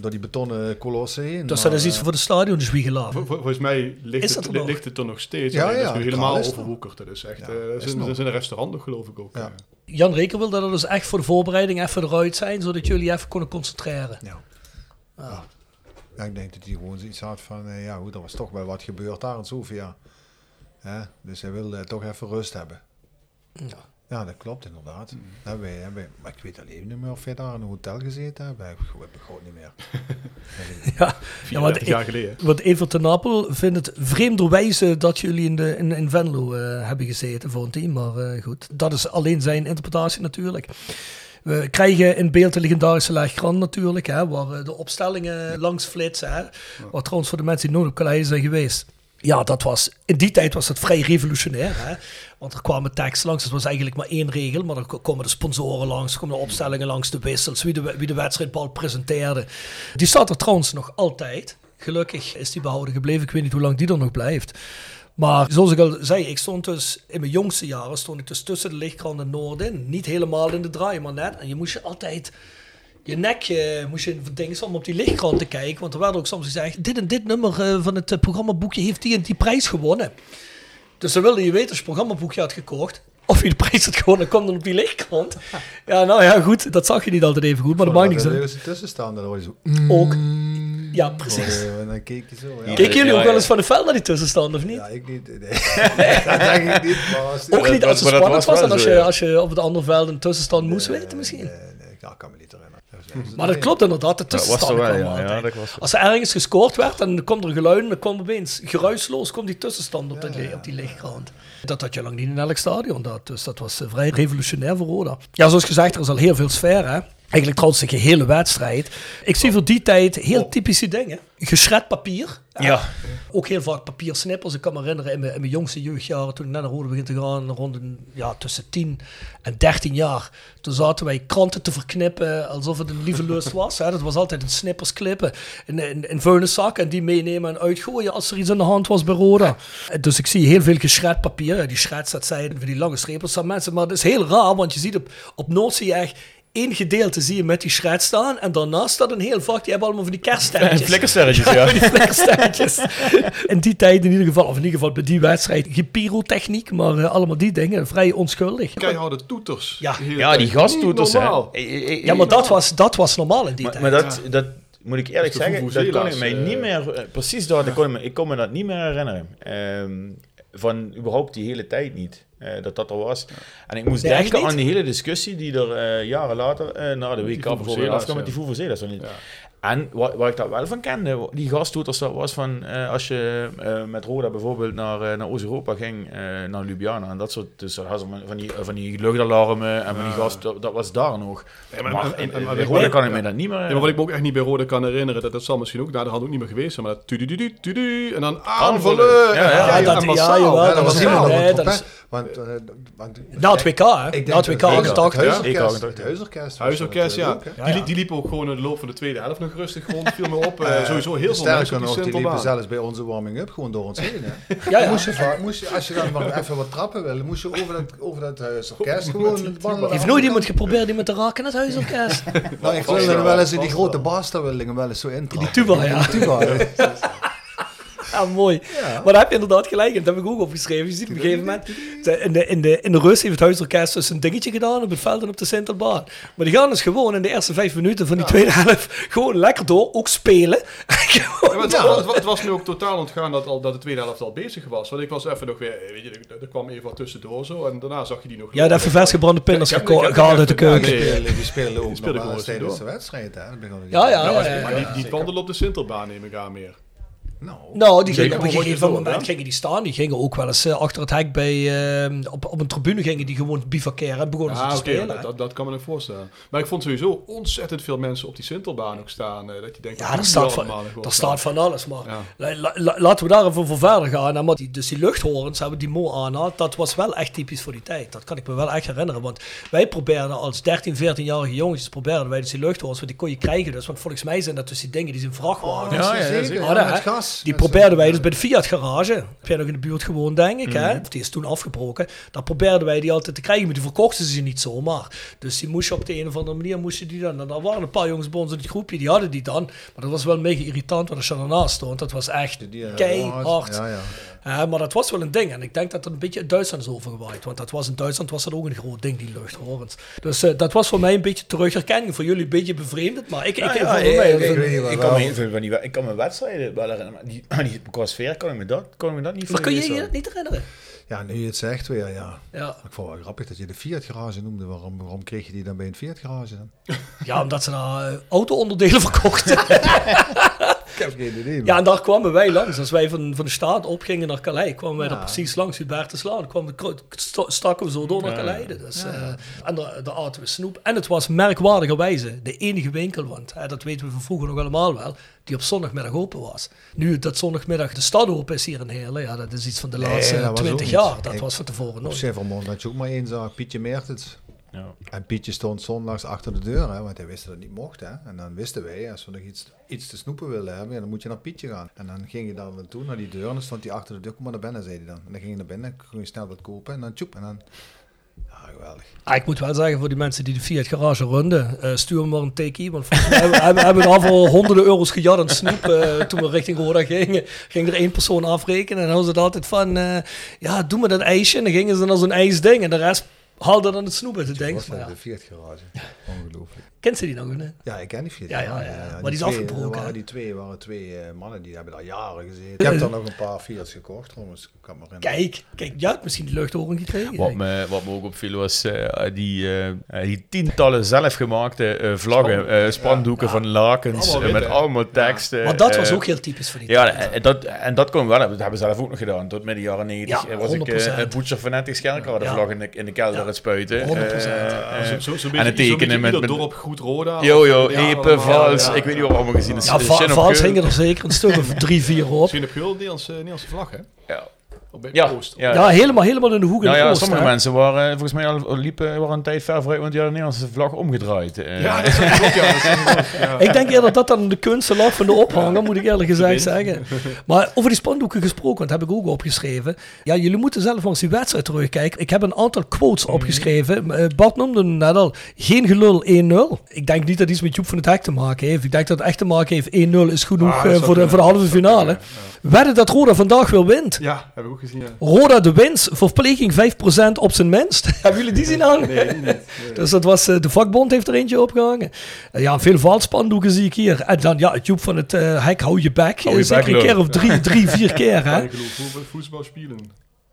door die betonnen kolossen heen. Dus Maar, dat is iets eh, voor de stadion dus wie gelaten. Vol- vol- Volgens mij ligt, Is het, er nog? ligt het er nog steeds. Ja, ja, is nu helemaal er. overwoekerd. Dat is echt... Ja, eh, dat, is is een, restaurant nog, geloof ik ook. Ja. eh. Jan Reker wilde dat dus echt voor de voorbereiding even eruit zijn, zodat jullie even konden concentreren. Ja. Ja, ik denk dat hij gewoon zoiets had van, eh, ja goed, er was toch wel wat gebeurd daar in Sofia. Dus hij wilde toch even rust hebben. Ja. Ja, dat klopt inderdaad. Hebben wij, hebben wij- maar ik weet alleen niet meer of wij daar in een hotel gezeten hebben. Ik heb ik gewoon niet meer. Ja, ja want, 34 jaar geleden. want Everton Napel vindt het vreemderwijze dat jullie in, de, in, in Venlo eh, hebben gezeten voor een team. Maar eh, goed, dat is alleen zijn interpretatie natuurlijk. We krijgen in beeld de legendarische Laagkrant natuurlijk, hè, waar eh, de opstellingen langs flitsen. Hè, Waar trouwens voor de mensen die nooit op Calais zijn geweest. Ja, dat was, in die tijd was het vrij revolutionair. Hè? Want er kwamen tekst langs. Het was eigenlijk maar één regel. Maar ko- komen de sponsoren langs. Er komen de opstellingen langs. De wissels. Wie de, wie de wedstrijdbal presenteerde. Die staat er trouwens nog altijd. Gelukkig is die behouden gebleven. Ik weet niet hoe lang die er nog blijft. Maar zoals ik al zei, ik stond dus in mijn jongste jaren stond ik dus tussen de lichtkrant en Noord in. Niet helemaal in de draai, maar net. En je moest je altijd je nek eh, moest je verdingen om op die lichtkrant te kijken. Want er werd ook soms gezegd, dit en dit nummer eh, van het eh, programmaboekje heeft die en die prijs gewonnen. Dus dan wilde je weten als je programmaboekje had gekocht. Of je de prijs had gewonnen, kwam dan op die lichtkrant. Ja, nou ja, goed, dat zag je niet altijd even goed, maar dat maakt niks uit. is een tussenstand, dan hoor je zo... Ook. Ja, precies. Oh, en dan keek je zo. Ja. Keken jullie Ja, ook wel ja. eens van de veld naar die tussenstand, of niet? Ja, ik niet. Nee. dat denk ik niet. Maar als Ook niet als het dat spannend was en als je, als je op het andere veld een tussenstand moest Nee, weten misschien. Nee, nee, ja, ik kan me niet herinneren. Maar dat klopt inderdaad, de Dat was wel, ja. ja altijd. dat was Als er ergens gescoord werd, dan kwam er geluid dan kwam opeens geruisloos komt die tussenstand op, li- op die lichtgrond. Dat had je lang niet in elk stadion. Dat, dus dat was eh, vrij revolutionair voor Roda. Ja, zoals gezegd, er is al heel veel sfeer. Hè? Eigenlijk trouwens de gehele wedstrijd. Ik zie voor die tijd heel typische dingen. Geschred papier. Ja. Ook heel vaak papiersnippers. Ik kan me herinneren in mijn, in mijn jongste jeugdjaren, toen ik net naar Rode begin te gaan, rond een, ja, tussen 10 en 13 jaar. Toen zaten wij kranten te verknippen alsof het een lieve lust was. Hè. Dat was altijd een snippersklippen in, in, in vuilniszak en die meenemen en uitgooien als er iets aan de hand was bij Roda. En Dus ik zie heel veel geschred papier. Die shreds, dat zijn van die lange strepen. staan mensen, maar dat is heel raar, want je ziet op, op Noord zie je echt één gedeelte zie je met die shred staan en daarnaast staat een heel vak, die hebben allemaal van die kerststerretjes. Flikkersterretjes, ja. die flikkersterretjes. In die tijd in ieder geval, of in ieder geval bij die wedstrijd, geen pyrotechniek, maar eh, allemaal die dingen, vrij onschuldig. Keiharde toeters. Ja. Ja, die gastoeters, hè. Eh, eh, Ja, maar dat was, dat was normaal in die Maar, tijd. maar dat, dat moet ik eerlijk zeggen, dat kon ik mij eh. niet meer... eh, Precies dat, ik, kon me, ik kon me dat niet meer herinneren. Ehm, van überhaupt die hele tijd niet. Eh, dat dat er was. En ik moest Nee, denken niet? aan die hele discussie die er eh, jaren later, eh, na de WK bijvoorbeeld, afkwam met die ja. Vuvuzela's. En, En wat, wat ik daar wel van kende, die gasttoeters, dat was van eh, als je eh, met Roda bijvoorbeeld naar, eh, naar Oost-Europa ging, eh, naar Ljubljana en dat soort, dus dat van die, van die luchtalarmen en van die gas, dat, dat was daar nog. Ja, maar, maar- in, en- in en- Roda kan ik me dat niet meer... Ja, maar wat ik me ook echt niet bij Rode kan herinneren, dat, dat zal misschien ook naar de hand ook niet meer geweest zijn, maar dat tudu tudu en dan aanvallen. Ja, ja, ja, dat- ja, massaal. jawel, Ja, dat was was helemaal dat Want, want, Na het WK, hè? Na het WK dat- 88. Het Ja. huisorkest, 88. het huisorkest. was dat ja. die liepen ook gewoon in de loop van de tweede helft nog rustig rond, viel me op. Eh, Eh, sowieso heel veel sterker mensen op die nog, die liepen zelfs bij onze warming-up gewoon door ons heen. Hè. Ja, ja. Moest je, moest je, als je dan maar even wat trappen wilde, moest je over dat, over dat huisorkest gewoon het wandelen. Heeft nooit iemand geprobeerd die met te raken in het huisorkest? Nou, ik wilde wel, eens in die grote baas, daar wilde ik hem wel eens zo intrappen. Die tuba, ja. Die tuba, ja. Ja, mooi. Maar daar heb je inderdaad gelijk in. Dat heb ik ook opgeschreven. Je ziet op een gegeven moment... In de, in de, in de rust heeft het huisorkest dus een dingetje gedaan op het veld en op de Sintelbaan. Maar die gaan dus gewoon in de eerste vijf minuten van die tweede helft gewoon lekker door, ook spelen. Ja, het, het wa- het was nu ook totaal ontgaan dat, al, dat de tweede helft al bezig was. Want ik was even nog weer, weet je, er, kwam even wat tussendoor zo. En daarna zag je die nog. Ja, dat even vers gebrande pinders gehaald uit de keuken. nee. die spelen ook nog tijdens de wedstrijd. Hè. Dat Ja, ja, ja, maar niet, wandelen op de Sintelbaan neem ik aan meer. Nou, Nou, die gingen op een gegeven moment gingen die staan. Die gingen ook wel eens eh, achter het hek bij, eh, op, op een tribune gingen die gewoon bivakeren en begonnen ze te spelen. dat, dat, dat kan me nog voorstellen. Maar ik vond sowieso ontzettend veel mensen op die Sintelbaan ook staan. eh, dat je denkt, Ja, er staat, van, er staat van alles. Maar Ja. la- la- la- laten we daar even voor verder gaan. En maar die, dus die luchthorens hebben die Mo aanhaalt. Dat was wel echt typisch voor die tijd. Dat kan ik me wel echt herinneren. Want wij probeerden als 13, 14-jarige jongetjes... probeerden wij dus die luchthorens. Want die kon je krijgen dus. Want volgens mij zijn dat dus die dingen die zijn vrachtwagen. Ja, ja, zeker. Ja, Oh, dat, Die probeerden wij dus bij de Fiat garage. Heb jij nog in de buurt gewoond, denk ik. Mhm. hè? Die is toen afgebroken. Daar probeerden wij die altijd te krijgen. Maar die verkochten ze niet zomaar. Dus die moest je op de een of andere manier... Moest je die dan, en er waren een paar jongens bij ons in het groepje. Die hadden die dan. Maar dat was wel mega irritant. Want als je ernaast stond. Dat was echt eh, keihard. Ja, ja. Ja, maar dat was wel een ding. En ik denk dat dat een beetje uit Duitsland is overgewaaid. Want dat was in Duitsland was dat ook een groot ding, die luchthorens. Dus eh, dat was voor mij een beetje terugherkenning. Voor jullie een beetje bevreemdend. Maar ik, kan me ik kan me wedstrijden wel herinneren, maar die, die qua sfeer kan ik me dat, kan ik me dat niet Maar kun je je dat niet herinneren? ja, nu je het zegt weer, ja. Ja. Ik vond het wel grappig dat je de Fiat garage noemde. Waarom, waarom kreeg je die dan bij een Fiat garage dan? ja, omdat ze daar eh, auto-onderdelen verkochten. Ik heb geen idee. Ja, en daar kwamen wij langs. Als wij van, van de staat opgingen naar Calais, kwamen wij Ja. er precies langs Hubertuslaan. Dan kwamen we, st- stakken we zo door naar Calais. Dus, eh, en daar, daar aten we snoep. En het was merkwaardigerwijze de enige winkel, want hè, dat weten we van vroeger nog allemaal wel, die op zondagmiddag open was. Nu dat zondagmiddag de stad open is hier in Heerlen, ja, dat is iets van de Nee, laatste 20 niet. jaar. Dat Ik- was van tevoren Op nooit. Silvermond had je ook maar één zag, Pietje Meertens. Ja. En Pietje stond zondags achter de deur, hè, want hij wist dat het niet mocht. Hè. En dan wisten wij, als we nog iets, iets te snoepen willen hebben, ja, dan moet je naar Pietje gaan. En dan ging je dan naartoe, naar die deur, en dan stond hij achter de deur, kom maar naar binnen, zei hij dan. En dan ging je naar binnen, kon je snel wat kopen, en dan tjoep, en dan... Ja, geweldig. Ah, ik moet wel zeggen, voor die mensen die de Fiat garage runden, eh, stuur me maar een tikkie. Want volgens mij hebben, hebben, hebben we al voor honderden euro's gejat aan snoep. eh, toen we richting Roda gingen, ging er één persoon afrekenen. En dan was het altijd van, eh, ja, doe me dat ijsje. En dan gingen ze dan als een ijsding. En de rest haalde dan het snoep uit de ding. was Maar naar ja, de Fiat garage. Ongelooflijk. Kent ze die nog? Nee? Ja, ik ken die Fiat Ja, ja, garage, ja. Maar Die die is twee- afgebroken, Waren hè? die twee waren twee eh, mannen, die hebben daar jaren gezeten. Ik heb dan nog een paar Fiat's gekocht, trouwens. Ik kan herinneren. Kijk, kijk, jij hebt misschien die luchthoren gekregen. Wat me, wat me ook opviel was eh, die, eh, die tientallen zelfgemaakte eh, vlaggen, eh, spandoeken van lakens, Allemaal met hè? allemaal teksten. maar dat was ook heel typisch voor die Ja, tijd. en dat, en dat kon wel. Dat hebben we zelf ook nog gedaan. Tot midden jaren 90 Ja, eh, was ik 100%. uh, Butcher Fanatics Kerkrade Ja. vlag in de, in de kelder Ja. het spuiten. 100%. Eh, Ja, eh, zo- zo- en het tekenen met... met dorp goed Roda. Yo, yo, of- ja, Epe, Vals, ja, ik weet niet wat we allemaal gezien Ja, Va- Shin op Vals hingen er zeker een stuk of drie, vier op. Misschien heb je wel een Nederlandse, Nederlandse vlag, hè? Ja. Op Ja, Post. ja. Ja, helemaal, helemaal in de hoek in Nou de ja, oost, sommige hè. mensen waren eh, volgens mij al liepen waren een tijd ver vooruit, want die hadden de Nederlandse vlag omgedraaid. Eh, Ja, dat is ook, ja. Dat is ook, ja. Ik denk eerder dat dat aan de kunsten lag van de ophanger, moet ik eerlijk gezegd zeggen. Maar over die spandoeken gesproken, want dat heb ik ook opgeschreven. Ja, jullie moeten zelf eens die wedstrijd terugkijken. Ik heb een aantal quotes opgeschreven. Eh, Bart noemde hem net al. Geen gelul 1-0. Ik denk niet dat iets met Joep van het Hek te maken heeft. Ik denk dat het echt te maken heeft. 1-0 is genoeg Ah, zou voor, de, voor de halve finale. Wedden dat Roda vandaag weer wint. Ja, heb ik ook gezien. Ja. Roda de winst, verpleging 5% op zijn minst. Hebben jullie die zien hangen? Nee, niet. Nee. Dus dat was, eh, de vakbond heeft er eentje opgehangen. Eh, ja, veel valspandoeken zie ik hier. En dan, ja, het Joep van het eh hek, hou je bek. Hou je Zeker een keer of drie, drie vier keer, hè. Kan je geloof voetbal, spelen?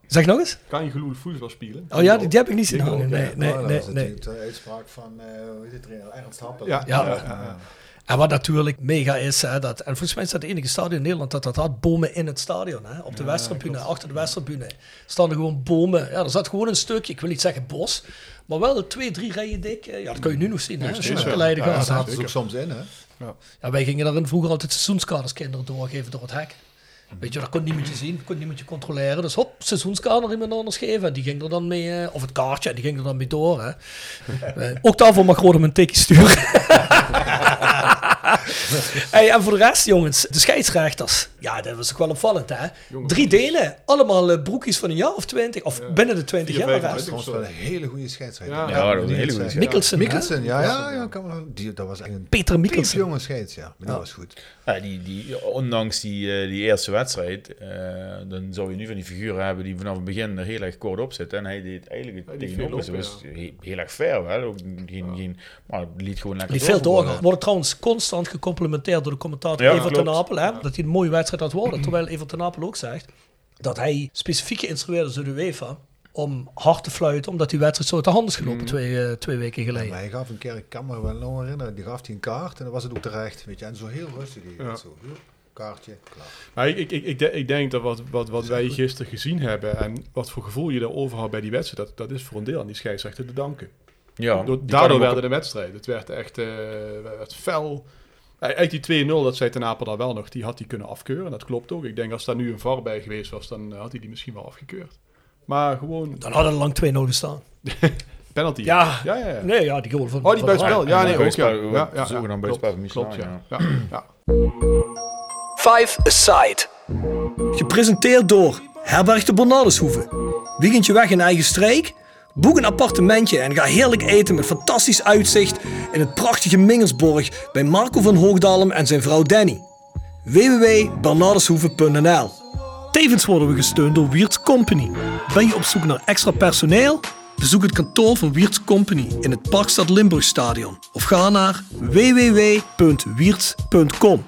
Zeg nog eens. Kan je geloof voetbal spelen? Oh ja, die, die heb ik niet zien hangen. Nee, nee, Oh, dat nee, nee. natuurlijk de uitspraak van, eh hoe heet het Ernst Happel. Ja, Ja. ja, ja, ja. En wat natuurlijk mega is, hè, dat, en volgens mij is dat het enige stadion in Nederland dat dat had, bomen in het stadion. Hè, op de Ja, Westtribune, achter de Westtribune, stonden gewoon bomen. Ja, er zat gewoon een stukje, ik wil niet zeggen bos, maar wel twee, drie rijen dik. Ja, dat kan je nu nog zien, hè, als je naar. Leiden Ja, gaat. dat ze ook soms in, hè? Ja, wij gingen daarin vroeger altijd seizoenskaart als kinderen doorgeven door het hek. Weet je, dat kon niemand je zien, kon niemand je controleren. Dus hop, seizoenskaart naar iemand anders geven. En die ging er dan mee, eh, of het kaartje, die ging er dan mee door. Hè. Eh, ook daarvoor mag Rode een tikje sturen. hey, en voor de rest, jongens, de scheidsrechters. Ja, dat was ook wel opvallend, hè? Drie delen, allemaal eh, broekjes van een jaar of twintig, of binnen de twintig jaar. Dat hè? was trouwens wel een hele goede scheidsrechter. Ja, Ja, dat was een hele goede Mikkelsen, hè? Mikkelsen, ja, ja, ja, kan wel. Die, dat was echt een Peter Mikkelsen. jonge scheids, ja. Maar die Ja. was goed. Ja, die, die, ondanks die, eh, die eerste wedstrijd, eh, dan zou je nu van die figuren hebben die vanaf het begin er heel erg kort op zitten. En hij deed eigenlijk het die tegenover. veel was lopen, he- heel erg fair wel. Ook geen, geen, maar liet gewoon lekker Die veel doorgaan. Worden trouwens constant gecomplimenteerd door de commentator Ja, Evert ten. Apel. Hè? Dat hij een mooie wedstrijd had worden. Terwijl Evert ten Apel ook zegt dat hij specifiek geïnstrueerd is door de UEFA om hard te fluiten. Omdat die wedstrijd zo uit de hand is gelopen twee, eh, twee weken geleden. Hij gaf een keer, ik kan me wel nog herinneren, die gaf hij een kaart en dan was het ook terecht. Weet je, en zo heel rustig. die Ja. Zo, kaartje, klaar. Maar ik, ik, ik, ik, denk- ik denk dat wat, wat, wat wij gisteren gezien hebben en wat voor gevoel je daarover had bij die wedstrijd, dat, dat is voor een deel aan die scheidsrechter te danken. Ja, Door- daardoor kan hem werd ook- het een wedstrijd. Het werd echt eh, werd fel. Eigenlijk die 2-0, dat zei Ten Apel dan wel nog, die had hij kunnen afkeuren. Dat klopt ook. Ik denk als daar nu een VAR bij geweest was, dan eh, had hij die misschien wel afgekeurd. Maar gewoon Dan hadden er lang 2-0 gestaan. penalty. Ja. ja, ja. ja. Nee, ja, die goal van Oh, die buitenspel. Ja, nee, ook ja. Ja, ja, zoeken ja. dan buitenspel van Klopt, ja. ja. ja. ja. Five Aside. Gepresenteerd door Herberg de Bernardeshoeve. Weekendje weg in eigen streek? Boek een appartementje en ga heerlijk eten met fantastisch uitzicht in het prachtige Mingersborg bij Marco van Hoogdalem en zijn vrouw Danny. www.bernardeshoeve.nl Tevens worden we gesteund door Wiert's Company. Ben je op zoek naar extra personeel? Bezoek het kantoor van Wiert's Company in het Parkstad Limburgstadion of ga naar www.wierts.com.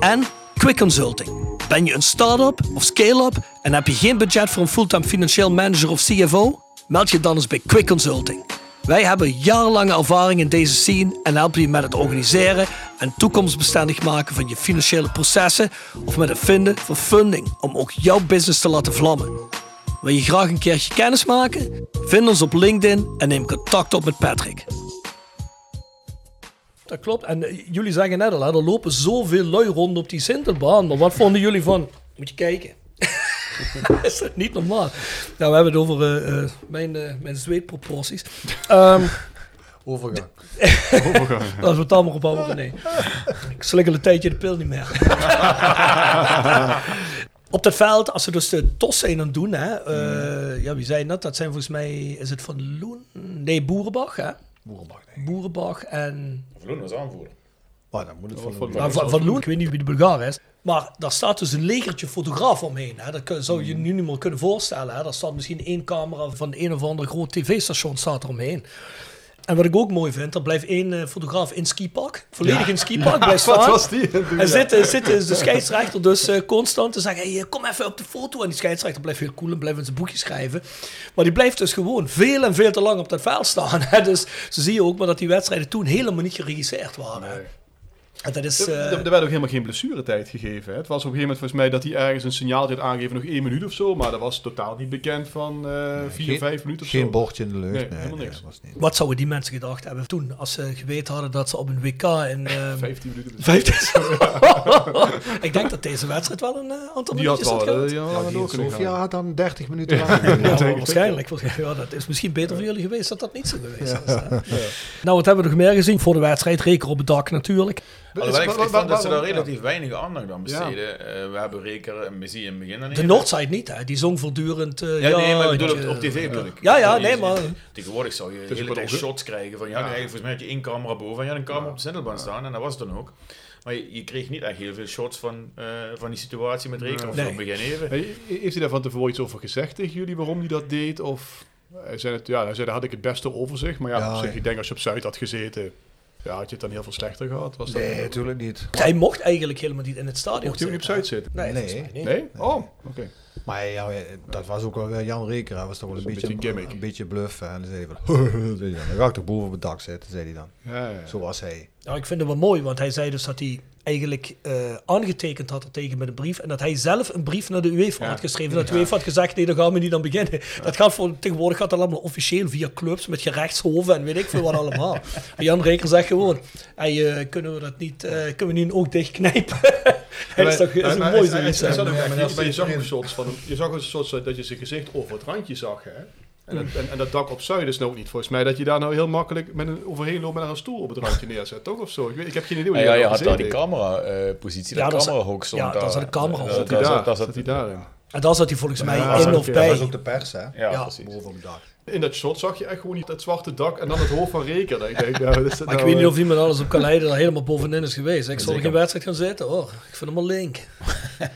En Quick Consulting. Ben je een start-up of scale-up en heb je geen budget voor een fulltime financieel manager of CFO? Meld je dan eens bij Quick Consulting. Wij hebben jarenlange ervaring in deze scene en helpen je met het organiseren en toekomstbestendig maken van je financiële processen of met het vinden van funding om ook jouw business te laten vlammen. Wil je graag een keertje kennis maken? Vind ons op LinkedIn en neem contact op met Patrick. Dat klopt. En eh, jullie zeggen net al, er lopen zoveel lui rond op die Sintelbaan. Maar wat vonden jullie van? Moet je kijken. is dat niet normaal? Nou, we hebben het over eh, eh, mijn, eh, mijn zweetproporties. Ehm Overgang. Laten we het dan maar ophouden. Nee. Ik slik al een tijdje de pil niet meer. Op dat veld, als ze dus de tos zijn aan het doen, hè, eh, ja, wie zei dat? Dat zijn volgens mij, is het van Loen? Nee, Boerenbach, hè? Boerenbach, denk ik. Boerenbach en Vloen was aanvoerder. Maar dan moet het van, Van- Nou, van, van Loen, ik weet niet wie de Bulgaar is. Maar daar staat dus een legertje fotografen omheen. Hè. Dat zou je je nu niet meer kunnen voorstellen. Hè. Daar staat misschien één camera van een of ander groot tv-station staat er omheen. En wat ik ook mooi vind, er blijft één eh, fotograaf in skipak. Volledig in skipak blijft staan. Wat was die? En zit, zit eh, de scheidsrechter dus eh, constant te zeggen: hey, eh, kom even op de foto. En die scheidsrechter blijft heel cool en blijft in zijn boekje schrijven. Maar die blijft dus gewoon veel en veel te lang op dat veld staan. Hè. Dus zo zie je ook maar dat die wedstrijden toen helemaal niet geregisseerd waren. Dat is. Er, eh, er- er werd ook helemaal geen blessuretijd gegeven. Hè? Het was op een gegeven moment volgens mij dat hij ergens een signaal had aangegeven, nog één minuut of zo. Maar dat was totaal niet bekend van eh vier, geen- vijf minuten of zo. Geen bordje in de lucht. Nee, Nee, helemaal nee, niks. dat was niet. Wat zouden die mensen gedacht hebben toen, als ze geweten hadden dat ze op een WK in... eh 15 minuten. 15 Ik denk dat deze wedstrijd wel een eh, aantal Die minuutjes had had Ja, kunnen Sofia had dan 30 minuten lang. Ja, ik. waarschijnlijk. Ja, dat is misschien beter voor jullie geweest dat dat niet zo geweest is. hè. Nou, wat hebben we nog meer gezien voor de wedstrijd? Reker op het dak natuurlijk. Alhoewel, ik, vond dat ze daar ja. relatief weinig aandacht aan besteden. Eh, we hebben Reker en Messi in het begin dan De even. Noordside niet, hè? die zong voortdurend... eh, Ja, nee, maar ik bedoel op, op tv bedoel ik. Ja, ja, nee, maar... Tegenwoordig zou je hele tijd shots krijgen van ja, eigenlijk volgens mij had je één camera boven en je had een camera op de Sintelbaan staan en dat was het dan ook. Maar je, je kreeg niet echt heel veel shots van, eh, van die situatie met Reker of zo Nee. op het begin even. Heeft hij daar van tevoren iets over gezegd tegen jullie waarom hij dat deed? Of hij zei, het, ja, hij zei, daar had ik het beste overzicht. Maar ja, Ja, op zich, ja. ik denk als je op Zuid had gezeten, Ja, had je het dan heel veel slechter gehad? Was dat Nee, natuurlijk niet. Hij mocht eigenlijk helemaal niet in het stadion Mocht hij ook niet op Zuid zitten? Nee, Nee. niet. Nee? Oh, oké. Maar ja, dat was ook wel weer Jan Reker. Hij was toch wel een, een beetje, beetje gimmick. een beetje bluff. En dan zei hij van, dan, dan ga ik toch boven op het dak zitten, zei hij dan. Ja, ja. Zo was hij. Ja, ik vind het wel mooi, want hij zei dus dat hij eigenlijk eh, aangetekend had er tegen met een brief. En dat hij zelf een brief naar de UEFA Ja. had geschreven. Dat de UEFA had gezegd, nee, daar gaan we niet aan beginnen. Dat gaat voor, tegenwoordig gaat dat allemaal officieel via clubs met gerechtshoven en weet ik veel wat allemaal. Jan Reker zegt gewoon, hey, eh, kunnen we dat niet, eh, kunnen we niet een oog dichtknijpen? dat is toch is een mooi zoiets. je zag een soort van, je zag een soort van- dat je zijn gezicht over het randje zag, hè? En, dat, en, en dat dak op Zuid is nou ook niet volgens mij dat je daar nou heel makkelijk met een overheen loopt met een stoel op het randje neerzet, toch? Of zo? Ik, weet, ik heb geen idee hoe Ja, die ja, je daar had daar die camera-positie, Ja, de dat is- camera-hoek stond ja, dat is een camera. Daar-. Zat daar hij zat- daar? daar Zat zat- hij daarin? En daar zat hij volgens mij Ja, in dat of is- bij. Dat was ook de pers, hè? Ja, Ja. precies. Boven op het dak. In dat shot zag je echt gewoon niet het zwarte dak en dan het hoofd van Reker. Ik denk, nou, is Maar ik nou, weet niet eh, of iemand alles op kan leiden dat helemaal bovenin is geweest. Ik zal er Zeker. geen wedstrijd gaan zitten hoor. Ik vind hem al link.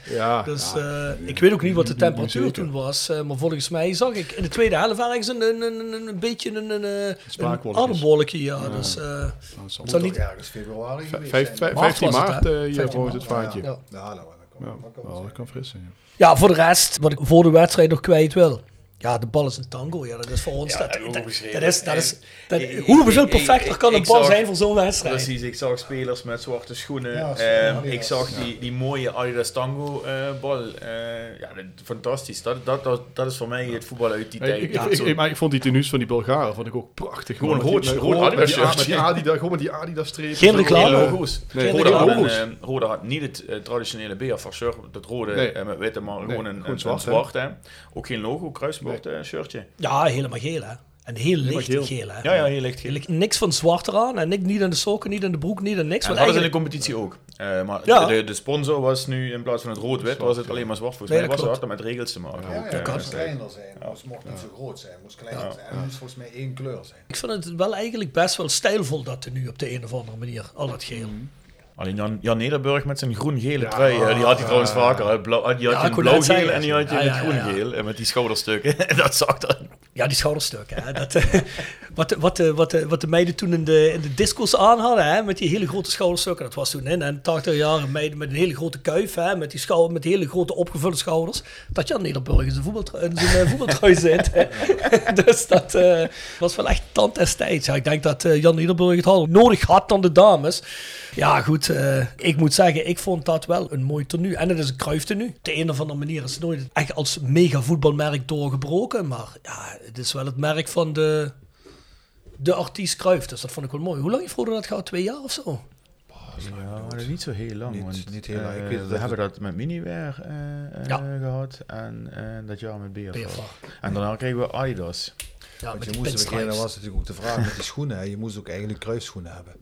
Ja, Dus ja. eh, ik weet ook niet wat de temperatuur toen was. eh, maar volgens mij zag ik in de tweede helft ergens een, een, een, een, een beetje een, een, een, een Spraakbolletjes. adembolletje. Ja, dus eh, Nou, het zal het zal niet... ergens februari geweest vijf- zijn. vijf- Maart 15 was het, maart hè? eh, hier 15 volgens het vaartje. ja. Ja, dat kan, Ja, fris zijn. ja. Ja, voor de rest, wat ik voor de wedstrijd nog kwijt wil. Ja, de bal is een tango. Ja, dat is voor ons. Ja, dat, dat, is, dat is, dat, Ik- ik- hoeveel perfecter ik- kan een bal zag- zijn voor zo'n wedstrijd? Precies, ik zag spelers met zwarte schoenen. Ja, Ehm, ik zag die, die mooie Adidas Tango eh, bal. Eh, ja, fantastisch. Dat, dat, dat, dat is voor mij het voetbal uit die tijd. ik, ik, maar ik vond die tenues van die Bulgaren vond ik ook prachtig. Gewoon met rood- rood met Adidas die met. Adidas, gewoon met die Adidas strepen. Geen reclame. Reclame. logo's. Nee, Roda, geen had logo's. een, eh, Roda had niet het eh, traditionele BFR-shirt, dat rode Nee. eh, met witte, maar gewoon een, gewoon een, zwart, een. Ook geen logo, eh, shirtje. Ja, helemaal geel hè. En heel licht geel. geel. hè. Ja, ja, heel licht geel. Heel- Niks van zwart eraan en ik, niet aan de sokken, niet aan de broek, niet aan niks. En dat ze in de competitie ook. Eh, maar Ja. de, de sponsor was nu in plaats van het rood-wit, was het alleen maar zwart. Volgens Nee, mij dat was het met regels te maken. Ja, ook, ja, het moest kleiner zijn. Het mocht niet zo groot zijn. Het moest kleiner zijn. En het moest volgens mij één kleur zijn. Ik vind het wel eigenlijk best wel stijlvol dat er nu op de een of andere manier al dat geel. Alleen Jan, Jan Nederburg met zijn groen-gele Ja, trui, eh, die had hij trouwens vaker. hè. Blauw, die had Ja, je blauw-geel en die had je Ja, met ja, ja, ja. groen-geel. En met die schouderstukken. dat zag er. Ja, die schouderstukken. Hè. Dat, eh, wat, de- wat, de- wat, wat de meiden toen in de, in de disco's aan hadden, hè, met die hele grote schouderstukken. Dat was toen in de 80 jaren meiden met een hele grote kuif, hè, met, die schouder, met die hele grote opgevulde schouders. Dat Jan Nederburg in zijn, voetbaltrui, in zijn eh, voetbaltrui zit. dus dat eh, was wel echt tand destijds. Ja, ik denk dat eh, Jan Nederburg het had nodig had dan de dames. Ja, goed. eh, ik moet zeggen, ik vond dat wel een mooi tenue. En het is een kruiftenu. Op de een of andere manier is het nooit echt als mega voetbalmerk doorgebroken. Maar ja, het is wel het merk van de, de artiest Kruif. Dus dat vond ik wel mooi. Hoe lang heeft Roda dat gehad? Twee jaar of zo? Ja, maar niet zo heel lang. Niet- want, niet heel lang. Ik eh, weet we dat hebben dat met Miniwear eh, eh, gehad en eh, dat jaar met. BFR. En daarna kregen we Adidas. Ja, Want met je moest beginnen, was natuurlijk ook de vraag met die schoenen. hè. Je moest ook eigenlijk kruisschoenen hebben.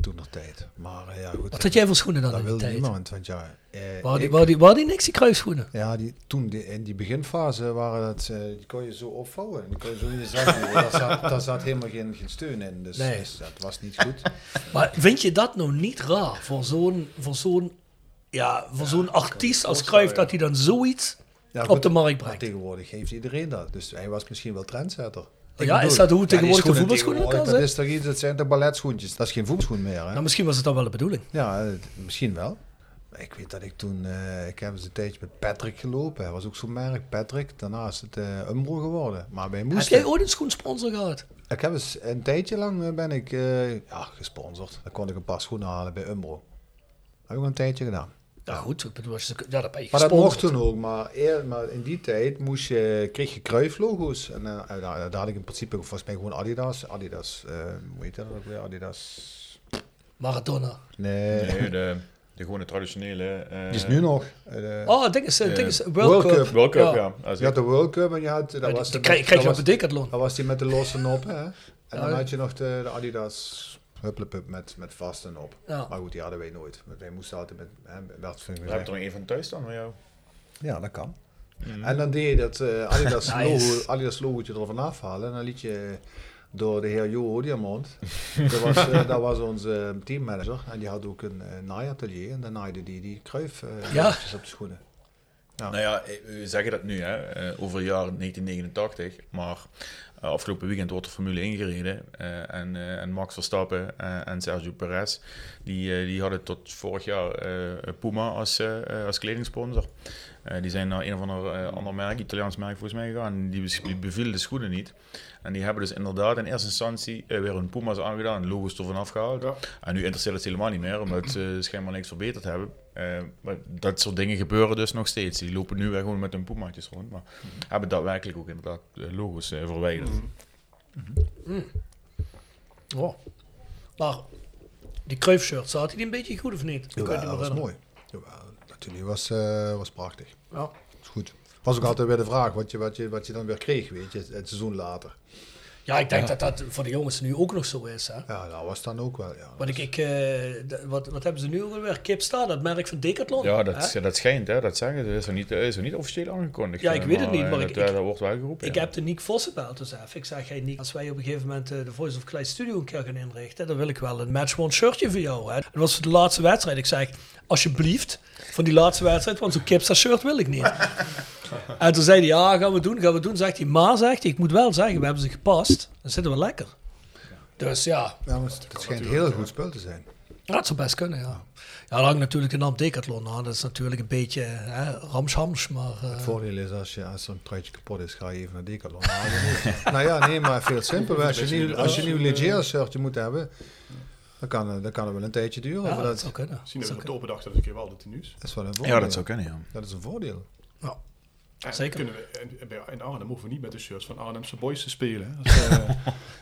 Toen nog tijd. Maar eh, ja, goed. Wat had jij voor schoenen dan Dat wilde tijd? niemand. Want ja, eh, Waar die, ik- waar die, waar die niks, die kruisschoenen? ja die, toen die, in die beginfase waren dat, eh, die kon je zo opvouwen. Die kon je zo in je zak. Daar zat, daar zat helemaal geen, geen steun in. Dus, Nee. dus dat was niet goed. Maar vind je dat nou niet raar voor zo'n voor zo'n ja, voor zo'n artiest als Cruijff dat hij dan zoiets Ja, op goed, de markt brengt? tegenwoordig heeft iedereen dat. Dus hij was misschien wel trendsetter. Ja, bedoel, is dat hoe tegenwoordig de schoenen voetbalschoenen zijn? Dat, is toch iets, dat zijn de balletschoentjes. Dat is geen voetbalschoen meer. Hè? Nou, misschien was het dan wel de bedoeling. Ja, eh, misschien wel. Ik weet dat ik toen, eh, ik heb eens een tijdje met Patrick gelopen. Hij was ook zo'n merk, Patrick. Daarna is het eh Umbro geworden. Maar wij Heb moesten... jij ooit een schoensponsor gehad? Ik heb eens een tijdje lang ben ik ja, gesponsord. Dan kon ik een paar schoenen halen bij Umbro. Heb ik een tijdje gedaan. Ja, goed. Ik bedoel, ja, dat ben je Maar dat mocht toen ook. Maar, eer, maar in die tijd moest je, kreeg je Kruif-logo's. En eh, daar, daar had ik in principe volgens mij gewoon Adidas. Adidas, eh hoe heet dat ook weer? Adidas... Maradona. Nee, Nee, de, de gewone traditionele. eh, die is nu nog. eh, Oh, ding is, eh, ding is World, World Cup. Cup. World Cup, Ja. ja. Als Je had de World Cup en je had... Dat die- was die de- krijg, krijg je dat op de decathlon. Dat was die met de losse nop, hè? En Ja, dan had je nog de, de Adidas Hupplepup met, met vaste nop. Ja. Maar goed, die hadden wij nooit. Wij moesten altijd met... Hè, werd van We hebben er nog één van thuis dan van jou. Ja, dat kan. En dan deed je dat eh, Adidas, Nice. logo, Adidas logootje ervan afhalen. En dan liet je door de heer Jo Diamond. dat, was, eh, dat was onze teammanager. En die had ook een uh, naaiatelier. En dan naaide die die kruif eh, Ja. op de schoenen. Ja. Nou ja, eh, we zeggen dat nu, hè, eh, over het jaar 1989. Maar Uh, afgelopen weekend wordt de Formule 1 gereden. Uh, en, uh, en Max Verstappen en Sergio Perez, die, die hadden tot vorig jaar Puma als, als kledingsponsor. die zijn naar een of ander, ander merk, Italiaans merk volgens mij gegaan. Die, bevielen de schoenen niet. En die hebben dus inderdaad in eerste instantie weer hun Puma's aangedaan, logo's ervan afgehaald. Ja. En nu interesseert het helemaal niet meer, omdat ze schijnbaar niks verbeterd hebben. maar dat soort dingen gebeuren dus nog steeds. Die lopen nu weer gewoon met hun Puma's rond, maar hebben daadwerkelijk ook inderdaad logo's verwijderd. Mm. Oh. Maar die Cruyff-shirt, zat hij die een beetje goed of niet? Ja, dat was mooi. Ja, natuurlijk was, uh, was prachtig. Ja. Was ook altijd weer de vraag wat je, wat je, wat je dan weer kreeg, weet je, het seizoen later. Ja, ik denk dat dat voor de jongens nu ook nog zo is. Hè? Ja, dat was dan ook wel. Ja. Wat, ik, ik, uh, wat, wat hebben ze nu alweer? Kipstar, dat merk van Decathlon. Ja, dat, dat schijnt, hè? dat zeggen ze. Dat is er niet, is er niet officieel aangekondigd. Ja, ik weet het niet, maar, maar ik, dat, dat wordt wel geroepen. Ik ja. heb de Nick Vos gebeld, dus even. Ik zeg, hey Nick, als wij op een gegeven moment uh, de Voice of Clyde Studio een keer gaan inrichten, dan wil ik wel een match one shirtje voor jou. Hè? Dat was de laatste wedstrijd. Ik zeg, alsjeblieft, van die laatste wedstrijd, want zo'n Kipstar shirt wil ik niet. En toen zei hij, ja, gaan we doen, gaan we doen. Zegt hij, maar zegt hij, ik moet wel zeggen, we hebben ze gepast. Dan zitten we lekker. Dus ja. ja maar het schijnt heel goed spul te zijn. Ja, dat zou best kunnen, ja. Ja, er hangt natuurlijk de naam Decathlon aan. Dat is natuurlijk een beetje hè, ramshams, maar... Uh... Het voordeel is, als, je, als zo'n truitje kapot is, ga je even naar Decathlon nou ja, nee, maar veel simpeler. Als je, nieuw, als je een nieuw Leggera shirtje moet hebben, dan kan, dan kan het wel een tijdje duren. Ja, dat, dat zou kunnen. Misschien hebben we het bedacht dat een keer wel de tenues. Dat is wel een voordeel. Ja, dat zou kunnen, ja. Dat is een voordeel. Ja. Ja, Zeker. Kunnen we, en, in Arnhem hoeven we niet met de shirts van Arnhemse Boys te spelen. Als, uh, als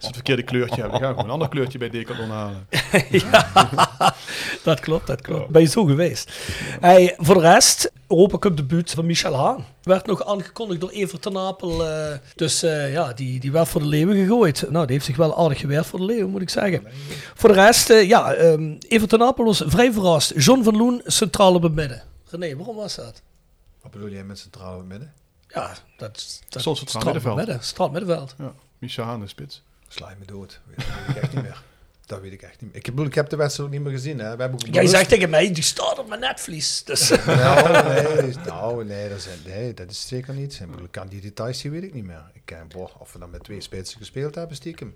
we het verkeerde kleurtje hebben, gaan we gewoon een ander kleurtje bij Decathlon halen. ja, dat klopt, dat klopt. Ja. Ben je zo geweest. Hey, voor de rest, Europa Cup debuut van Michel Haan. Werd nog aangekondigd door Evert ten Apel. Uh, dus uh, ja, die, die werd voor de leeuwen gegooid. Nou, die heeft zich wel aardig gewerkt voor de leeuwen, moet ik zeggen. Voor de rest, ja, um, Evert ten Apel was vrij verrast. John van Loen, centraal op het midden. René, waarom was dat? Wat bedoel jij met centraal op het midden? Ja, dat, dat Soms centraal middenveld. Midden, centraal middenveld. Ja, Micha Haan de spits. Sla je me dood. Ik echt niet meer. Dat weet ik echt niet meer. Ik, bedoel, ik heb de wedstrijd ook niet meer gezien. Hè. We hebben Jij zegt tegen mij, die staat op mijn netvlies. Dus. nou, nee, nou, nee, dat is, nee, dat is zeker niet. Ik bedoel, ik kan die details zien, weet ik niet meer. Ik ken, boh, of we dan met twee spitsen gespeeld hebben, stiekem.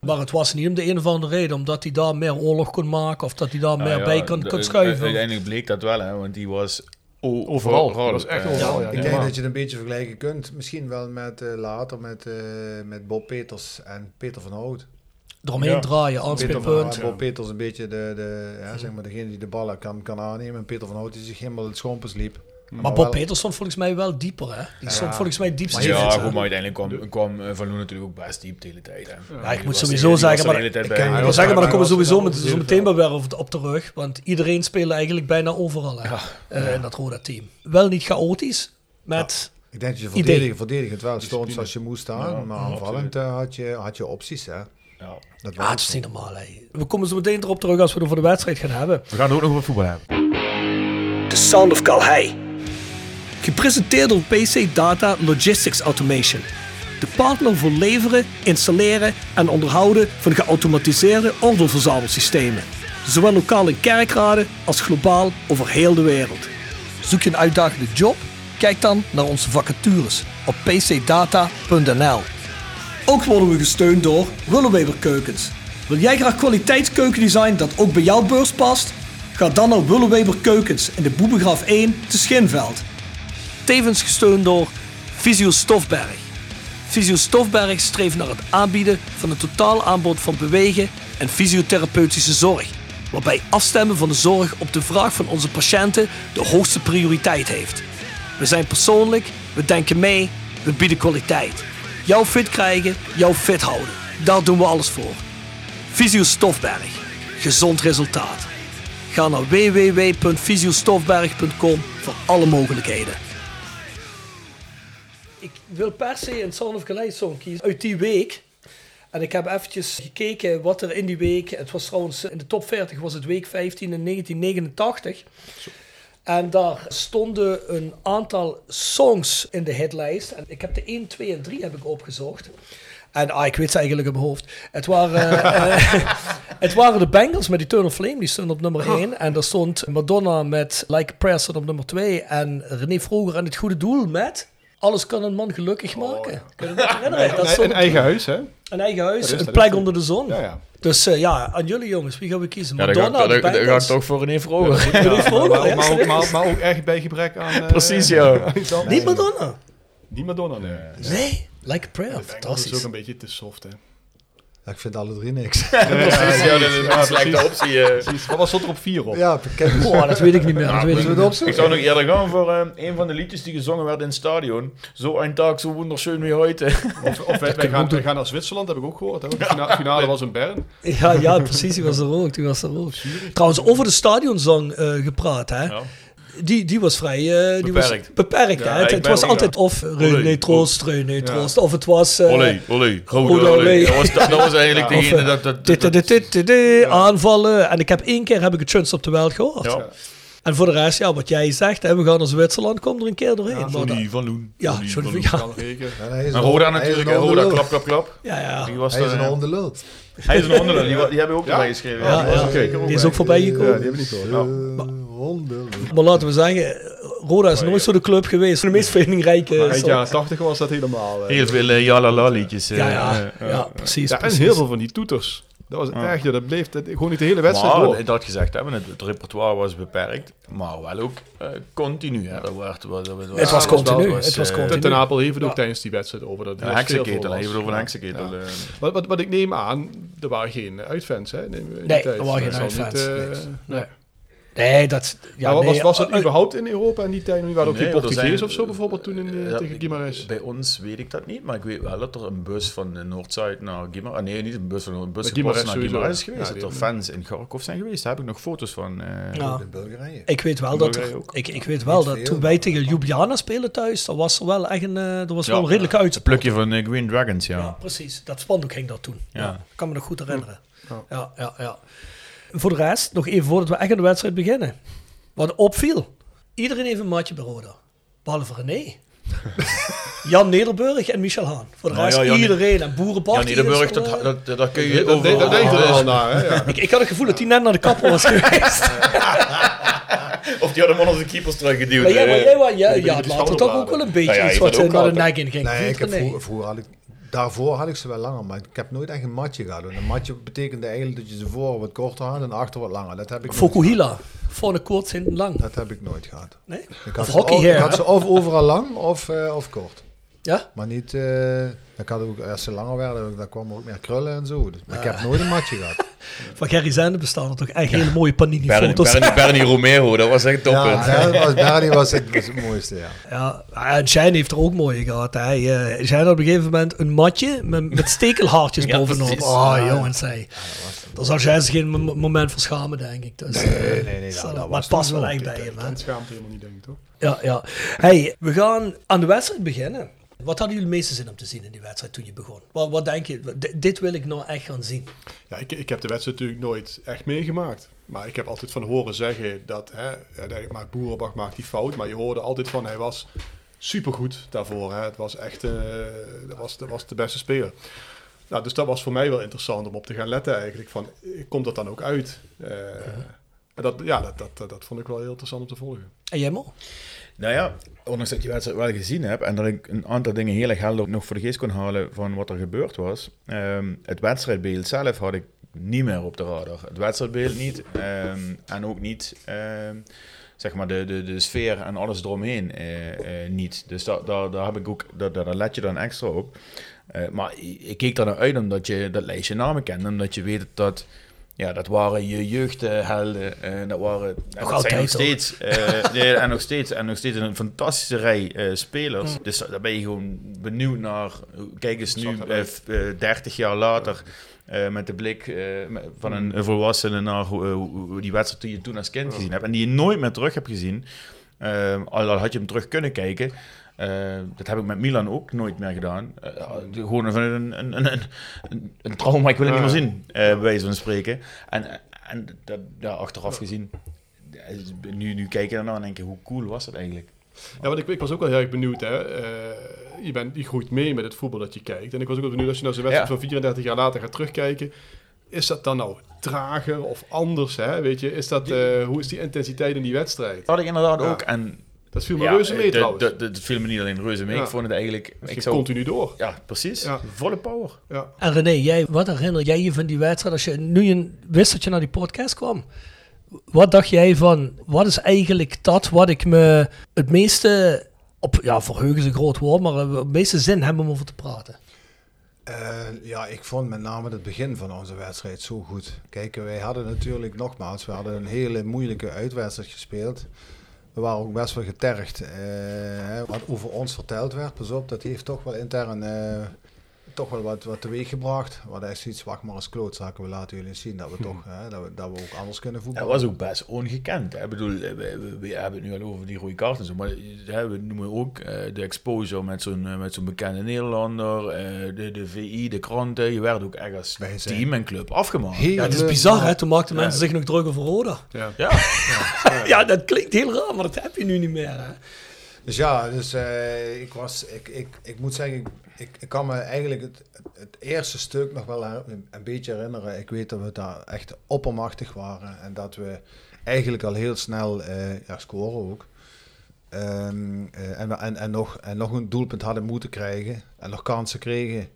Maar het was niet om de een of andere reden, omdat hij daar meer oorlog kon maken of dat hij daar Nou meer ja, bij kon, kon schuiven. Uiteindelijk bleek dat wel, hè, want die was Overal. overal. Dat was echt Eh, overal, ja. Ik denk dat je het een beetje vergelijken kunt. Misschien wel met eh, later met, eh, met Bob Peters en Peter van Hout. Eromheen Ja. draaien, Peter aanspeelpunt. Bob Peters een beetje de, de, ja, zeg maar degene die de ballen kan, kan aannemen. En Peter van Hout die zich helemaal het schompers liep. Maar Bob Peters stond volgens mij wel dieper, hè? Die stond Ja. volgens mij diepste Maar ja, goed, maar uiteindelijk kwam, kwam eh, Van Loen natuurlijk ook best diep de hele tijd. Hè. Ja, ik Die moet sowieso zeggen, maar ik bij. ken- Ik Hij wil was zeggen, maar dan komen we sowieso met, zo meteen maar weer op, op terug. Want iedereen speelde eigenlijk bijna overal hè, eh, in dat rode team. Wel niet chaotisch, met... Ik denk dat je verdedigend, verdedigend wel stond zoals je moest staan. Ja, maar aanvallend eh, had, je, had je opties. Hè. Ja. Dat het is niet normaal. Hè. We komen zo meteen erop terug als we het over de wedstrijd gaan hebben. We gaan het ook nog over voetbal hebben. The Sound of Calhei. Gepresenteerd door PC Data Logistics Automation. De partner voor leveren, installeren en onderhouden van geautomatiseerde ordeelverzamelsystemen. Zowel lokaal in kerkraden als globaal over heel de wereld. Zoek je een uitdagende job? Kijk dan naar onze vacatures op pcdata.nl. Ook worden we gesteund door Willeweber Keukens. Wil jij graag kwaliteitskeukendesign dat ook bij jouw beurs past? Ga dan naar Willeweber Keukens in de Boebegraaf 1 te Schinveld. Tevens gesteund door Visio Stofberg. Visio Stofberg streeft naar het aanbieden van een totaal aanbod van bewegen en fysiotherapeutische zorg. Waarbij afstemmen van de zorg op de vraag van onze patiënten de hoogste prioriteit heeft. We zijn persoonlijk, we denken mee, we bieden kwaliteit. Jou fit krijgen, jou fit houden. Daar doen we alles voor. Visio Stofberg. Gezond resultaat. Ga naar www.visiostofberg.com voor alle mogelijkheden. Ik wil per se een Sound of Calais song kiezen uit die week. En ik heb eventjes gekeken wat er in die week... Het was trouwens in de top 40 was het week 15 in 1989. En daar stonden een aantal songs in de hitlijst. En ik heb de 1, 2 en 3 heb ik opgezocht. En ah, ik weet ze eigenlijk op mijn hoofd. Het waren, eh, het waren de Bengals met Eternal Flame, die stonden op nummer 1. En daar stond Madonna met Like a Prayer stond op nummer 2. En René Vroger en Het Goede Doel met... Alles kan een man gelukkig maken. Kun je dat herinneren? Dat Oh, Een, stond- een eigen huis, hè? Een eigen huis, een plek onder de zon. Ja, ja. Dus eh, ja, aan jullie jongens, wie gaan we kiezen? Ja, Madonna, de dan ga ik toch voor René Vroger. Ja, maar, ja, maar, ook, maar, maar ook echt bij gebrek aan... eh, Precies, ja. Niet Madonna? Niet Madonna, nee. Nee, Like a Prayer, Dat is fantastisch. ook een beetje te soft, hè. Ja, ik vind alle drie niks. Precies, ja, dat slechte precies. optie. eh. Precies. Wat was er op vier op? Ja, bekend. Oh, dat weet ik niet meer. Dat weet ik niet meer. Ik zou nog eerder gaan voor eh, een van de liedjes die gezongen werden in het stadion. Zo een dag, zo wonderschön wie heute. Of, of wij, wij gaan, wij gaan naar Zwitserland, heb ik ook gehoord. Hè? De fina- finale was in Bern. Ja, ja, precies, die was er ook. Die was er ook. Trouwens, over de stadionzang eh, gepraat, hè. Ja. Die, die was vrij... eh, die Beperkt. Was beperkt, Ja, hè. Het, was altijd of René Troost, René Troost, of het was... eh, Olé, olé, olé. olé. Dat was, dat was eigenlijk Of, degene eh, dat... dat, dit, dat, dit, dit, dit, dit, aanvallen. En ik heb één keer heb ik het Chunst op de Welt gehoord. Ja. En voor de rest, ja, wat jij zegt, hè, we gaan naar Zwitserland, kom er een keer doorheen. Maar dat- Johnny van Loen. Ja, Johnny van Loen. ja. En En Roda natuurlijk, Roda, klap, klap, klap. Ja, ja. Die was Hij is een hondenlul. Hij is een hondenlul, die, hebben we ook erbij geschreven. Ja, die ja. is ook voorbij gekomen. Ja, die hebben we niet gehoord. Hondenlul. Maar laten we zeggen, Roda is nooit zo de club geweest. De meest vindingrijke... Eind soort- jaren 80 was dat helemaal. eh, Heel veel uh, Jalala liedjes. eh, Ja, ja, ja, precies. Ja, en precies. heel veel van die toeters. Dat was Ja. echt, ja, dat bleef dat, gewoon niet de hele wedstrijd door. Maar dat gezegd hebben, het, het repertoire was beperkt, maar wel ook eh, continu. Hè. Dat werd, dat, dat, Het was continu, dat het was eh, continu. Ten Apel heeft het ook tijdens die wedstrijd over dat. Een heksenketel, je was. bedoelt een heksenketel. Ja. eh. Wat, wat, wat ik neem aan, er waren geen uitfans hè, in die Nee, tijd. er waren geen uitfans, niet, eh, niks. Nee. Nee, dat... Ja, maar nee, was, was dat eh, überhaupt in Europa in die tijd? Waren ook Nee, geen want er Portugees of zo bijvoorbeeld toen in de, Ja, tegen Guimarães? Bij ons weet ik dat niet, maar ik weet wel dat er een bus van eh, Noordzijde naar Guimarães... nee, niet een bus van een bus Guimarães naar. Guimarães is geweest. Ja, dat er fans in Kharkov zijn geweest. Daar heb ik nog foto's van. eh. Ja. In Bulgarije. Ik weet wel dat er, ook. ik, ik weet wel dat veel, toen wij tegen Ljubljana spelen thuis, dat was er wel echt een, eh, er was Ja, wel een redelijke Het uitspraak. plukje van eh, Green Dragons, ja. Ja, precies. Dat spandoek ging dat toen. Ja. Ja. Ik kan me nog goed herinneren. Ja. Ja, ja, ja. Voor de rest, nog even voordat we echt aan de wedstrijd beginnen. Wat opviel, iedereen heeft een maatje bij Roda. Behalve René. Jan Nederburg en Michel Haan. Voor de Nou rest ja, Jan- iedereen. En Boerenbart. Ja, Nederburg, dat, dat, dat, dat kun je overal... dat er al naar, hè? Ja. ik, ik had het gevoel dat hij net naar de kapper was geweest. Of die hadden man onze keepers teruggeduwd. maar jij, maar jij, ja, het later toch ook wel een beetje Ja, ja, iets wat eh, naar de nek in ging. Nee, ik heb vroeger had ik, daarvoor had ik ze wel langer, maar ik heb nooit echt een matje gehad. En een matje betekende eigenlijk dat je ze voor wat korter had en achter wat langer. Dat heb ik Fokuhila. Voor de kort, hinten lang. Dat heb ik nooit gehad. Nee? Ik had, Of ze, hockey of, ik had ze of overal lang of, eh, of kort. Ja? Maar niet, eh ik had ook, als ze langer werden, dan kwam er ook meer krullen en zo. Dus, maar ik heb nooit een matje gehad. Van Gerry Zende bestaan er toch echt hele mooie panini-foto's. Bernie, Bernie Romero, dat was echt toppunt. Ja, ja, was, Bernie was het, was het mooiste, ja. Ja, en Shine heeft er ook mooie gehad. Hè. Uh, Shine had op een gegeven moment een matje met, met stekelhaartjes Ja, bovenop. precies. Oh, jongens, hey. Daar zal Shine zich geen mo- moment voor schamen, denk ik. Dus, Nee, eh, nee, nee, zo, dat- dat maar het past wel echt bij hem. Dat schaamt helemaal niet, denk ik, toch? Ja, ja. Hey, we gaan aan de wedstrijd beginnen. Wat hadden jullie het meeste zin om te zien in die wedstrijd toen je begon? Wat, wat denk je? Dit wil ik nou echt gaan zien. Ja, ik, ik heb de wedstrijd natuurlijk nooit echt meegemaakt. Maar ik heb altijd van horen zeggen dat, hè, uiteindelijk maakt Boerenbach maakt die fout. Maar je hoorde altijd van, hij was supergoed daarvoor. Hè. Het was echt, eh, dat, was, dat was de beste speler. Nou, dus dat was voor mij wel interessant om op te gaan letten eigenlijk. Van, komt dat dan ook uit? Eh, en dat, ja, dat, dat, dat, dat vond ik wel heel interessant om te volgen. En jij, Mo? Nou ja, ondanks dat ik die wedstrijd wel gezien heb en dat ik een aantal dingen heel erg helder nog voor de geest kon halen van wat er gebeurd was. ehm, het wedstrijdbeeld zelf had ik niet meer op de radar. Het wedstrijdbeeld niet ehm, en ook niet ehm, zeg maar de, de, de sfeer en alles eromheen eh, eh, niet. Dus daar, daar, heb ik ook, daar, daar let je dan extra op. Eh, maar ik keek er uit omdat je dat lijstje namen kent, omdat je weet dat ja, dat waren je jeugdhelden. en dat waren en dat altijd, nog steeds. eh, nee, en nog steeds. En nog steeds een fantastische rij eh, spelers. Dus daar ben je gewoon benieuwd naar. Kijk eens nu, eh, eh, 30 jaar later. eh, met de blik eh, van een, een volwassene naar hoe, eh, hoe, hoe die wedstrijd die je toen als kind gezien hebt. En die je nooit meer terug hebt gezien. Eh, al had je hem terug kunnen kijken. Eh, dat heb ik met Milan ook nooit meer gedaan. Eh, gewoon van een, een, een, een, een trauma, ik wil het niet meer zien, eh bij wijze van spreken. En, en dat, ja, achteraf gezien, eh, nu, nu kijk je ernaar en denk je, hoe cool was dat eigenlijk? Ja, want ik, ik was ook wel heel erg benieuwd. Hè. Eh, je, bent, je groeit mee met het voetbal dat je kijkt. En ik was ook wel benieuwd als je nou zo'n wedstrijd Ja. van 34 jaar later gaat terugkijken. Is dat dan nou trager of anders? Hè? Weet je, is dat, eh, hoe is die intensiteit in die wedstrijd? Dat had ik inderdaad Ja. ook. En Dat viel me reuze mee dat- trouwens. Dat, dat viel me niet alleen reuze mee. Ja. Ik vond het eigenlijk... Het ik zou- continu door. Ja, precies. Ja. Volle power. Ja. En René, jij, wat herinner jij je van die wedstrijd als je nu je wist dat je naar die podcast kwam? Wat dacht jij van, wat is eigenlijk dat wat ik me het meeste, op, ja verheugen is een groot woord, maar het meeste zin heb om over te praten? Eh, ja, ik vond met name het begin van onze wedstrijd zo goed. Kijk, wij hadden natuurlijk nogmaals, we hadden een hele moeilijke uitwedstrijd gespeeld. We waren ook best wel getergd. eh, wat over ons verteld werd, pas op, dat heeft toch wel intern eh, toch wel wat, wat teweeg gebracht. Wat hij zoiets, wacht maar eens klootzaken, we laten jullie zien dat we toch, hè, dat, we, dat we ook anders kunnen Dat voetballen. was ook best ongekend. Hè? Ik bedoel, we, we- we hebben het nu al over die rode kaart en zo, maar hè, we noemen ook eh, de exposure met zo'n eh, met zo'n bekende Nederlander, eh, de, de VI, de kranten. Je werd ook echt als Wij team en club afgemaakt. heel Ja, het is bizar hè, toen maakten Ja. mensen zich nog druk over Roda. Ja. Ja, Ja, dat klinkt heel raar, maar dat heb je nu niet meer hè. Dus ja, dus eh, ik was, ik, ik, ik moet zeggen, ik, ik, kan me eigenlijk het, het eerste stuk nog wel een, beetje herinneren. Ik weet dat we daar echt oppermachtig waren en dat we eigenlijk al heel snel eh, ja, scoren ook. Ehm, eh, en, en, en, nog, en nog een doelpunt hadden moeten krijgen en nog kansen kregen.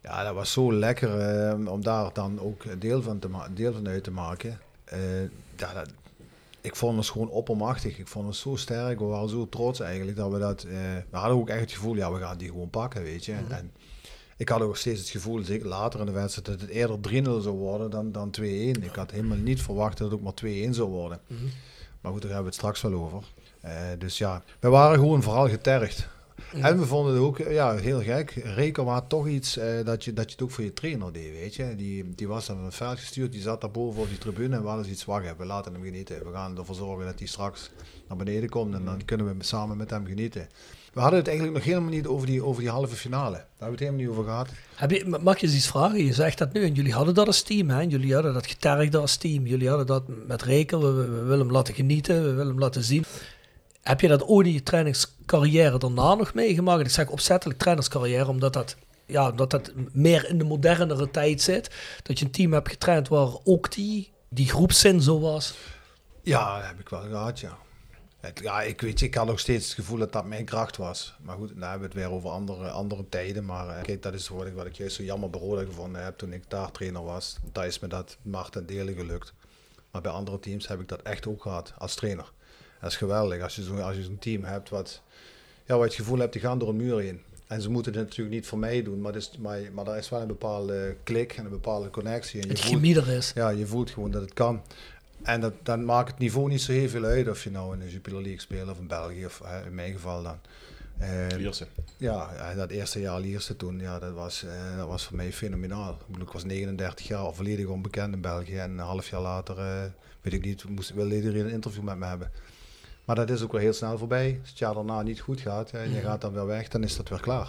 Ja, dat was zo lekker eh, om daar dan ook deel van, te deel van uit te maken. Eh, ja, dat, ik vond ons gewoon oppermachtig. Ik vond ons zo sterk. We waren zo trots eigenlijk dat we dat. eh, we hadden ook echt het gevoel, ja, we gaan die gewoon pakken, weet je. En ik had ook steeds het gevoel, zeker later in de wedstrijd, dat het eerder 3-0 zou worden dan, dan 2-1. Ik had helemaal niet verwacht dat het ook maar 2-1 zou worden. Maar goed, daar hebben we het straks wel over. Eh, dus ja, we waren gewoon vooral getergd. En we vonden het ook ja, heel gek. Reken had toch iets eh, dat, je, dat je het ook voor je trainer deed, weet je. Die, die was dan van het veld gestuurd, die zat daar boven op die tribune en we hadden iets wachten. We laten hem genieten. We gaan ervoor zorgen dat hij straks naar beneden komt en dan kunnen we samen met hem genieten. We hadden het eigenlijk nog helemaal niet over die, over die halve finale. Daar hebben we het helemaal niet over gehad. Heb je, mag je eens iets vragen? Je zegt dat nu en jullie hadden dat als team. Hè? Jullie hadden dat getergd als team. Jullie hadden dat met Rekel. We, we- we willen hem laten genieten. We willen hem laten zien. Heb je dat ooit in je trainingscarrière daarna nog meegemaakt? Ik zeg opzettelijk trainerscarrière, omdat dat, ja, omdat dat meer in de modernere tijd zit. Dat je een team hebt getraind waar ook die, die groepszin zo was. Ja, heb ik wel gehad, ja. Ja, ik weet, ik had nog steeds het gevoel dat dat mijn kracht was. Maar goed, dan hebben we het weer over andere, andere tijden. Maar eh, kijk, dat is wat ik, wat ik juist zo jammer Roda gevonden heb toen ik daar trainer was. Daar is me dat maar ten dele gelukt. Maar bij andere teams heb ik dat echt ook gehad als trainer. Dat is geweldig als je zo'n als je zo'n team hebt wat, ja, wat je het gevoel hebt, die gaan door een muur heen. En ze moeten het natuurlijk niet voor mij doen, maar, dus, maar, maar daar is wel een bepaalde klik en een bepaalde connectie. En je Het voelt- er is. ja, je voelt gewoon dat het kan. En dat, dan maakt het niveau niet zo heel veel uit of je nou in de Jupiler League speelt of in België, of in mijn geval dan. Eh, Lierse. ja, dat eerste jaar Lierse toen, ja, dat was, eh, dat was voor mij fenomenaal. Ik, bedoel, ik was 39 jaar, volledig onbekend in België. En een half jaar later, eh, weet ik niet, moest, wilde iedereen een interview met me hebben. Maar dat is ook wel heel snel voorbij. Als het jaar daarna niet goed gaat en je gaat dan weer weg, dan is dat weer klaar.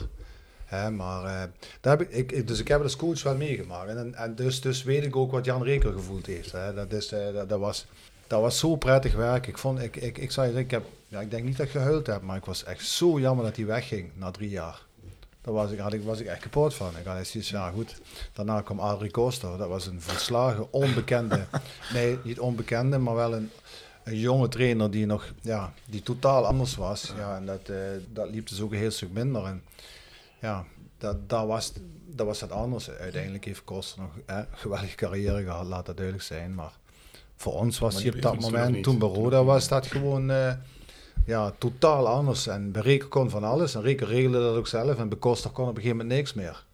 Hè, maar eh, daar heb ik, dus ik heb het als coach wel meegemaakt. En, en dus, dus weet ik ook wat Jan Reker gevoeld heeft. Hè. Dat, is, eh, dat, dat, was, dat was zo prettig werk. Ik, vond, ik, ik, ik, zei, ik, heb, ja, ik denk niet dat ik gehuild heb, maar ik was echt zo jammer dat hij wegging na drie jaar. Daar was ik, had ik, was ik echt kapot van. Ik had zoiets ja goed. Daarna kwam Adrie Koster. Dat was een volslagen onbekende, nee niet onbekende, maar wel een, een jonge trainer die nog, ja, die totaal anders was. Ja, en dat, eh, dat liep dus ook een heel stuk minder. En ja, dat, dat, was, dat was het anders. Uiteindelijk heeft Koster nog hè, een geweldige carrière gehad, laat dat duidelijk zijn. Maar voor ons was hij op dat moment, toen bij Roda was dat gewoon eh, ja, totaal anders. En bij Reker kon van alles. En Reker regelde dat ook zelf. En bij Koster kon op een gegeven moment niks meer.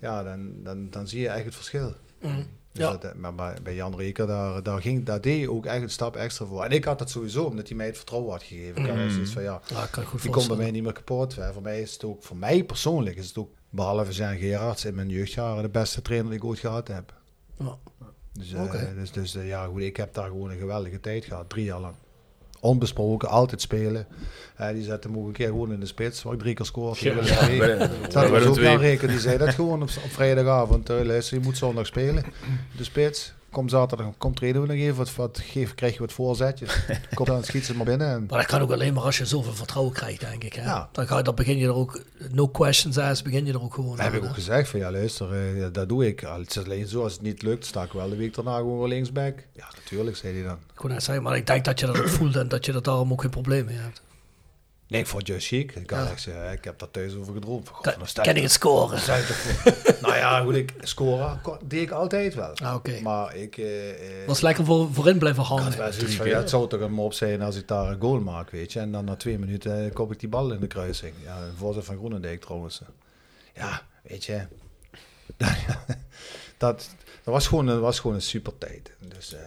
Ja, dan, dan, dan zie je echt het verschil. Mhm. Dus Ja. dat, maar bij, Jan Reker, daar, daar, ging, daar deed je ook echt een stap extra voor. En ik had dat sowieso, omdat hij mij het vertrouwen had gegeven. Ik had Mhm. zoiets van, ja, Ja, ik kan ik goed die komt bij mij niet meer kapot. Hè. Voor mij is het ook, voor mij persoonlijk is het ook, behalve Jean Gerards in mijn jeugdjaren, de beste trainer die ik ooit gehad heb. Ja. Dus, eh, dus, dus eh, ja, goed, ik heb daar gewoon een geweldige tijd gehad, drie jaar lang. Onbesproken, altijd spelen. Eh, die zette me ook een keer gewoon in de spits, waar ik drie keer. Ja, Ja, de- dat was ook twee. Jan Reken, die zei dat gewoon op, op vrijdagavond. eh, luister, je moet zondag spelen. De spits, kom zaterdag, kom we nog even, wat, wat geef, krijg je wat voorzetjes. Kom dan, schiet ze maar binnen. En, Maar dat kan ook alleen maar als je zoveel vertrouwen krijgt, denk ik. Hè? Ja. Dan, ga, dan begin je er ook, no questions asked, begin je er ook gewoon Dat heb ik ook gezegd van ja luister, eh, dat doe ik. Al, Het is alleen zo, als het niet lukt, sta ik wel de week daarna gewoon weer linksback. Ja, natuurlijk, zei hij dan. Ik kon net zeggen, maar ik denk dat je dat ook voelt en dat je dat daarom ook geen probleem mee hebt. Nee, ik vond het juist chic. Ik, had echt, zeggen, ik heb daar thuis over gedroomd. God, Kan- dan kan ik het scoren? nou ja, goed, ik scoren deed ik altijd wel. Ah, oké. Maar ik... eh, eh, Was lekker voor, voorin blijven ik had hangen. wel zoiets van, ja, het zou toch een mop zijn als ik daar een goal maak, weet je. En dan na twee minuten eh, kop ik die bal in de kruising. Ja, een voorzet van Groenendijk trouwens. Ja, weet je. dat, dat, was gewoon, dat was gewoon een super tijd. Dus, ehm,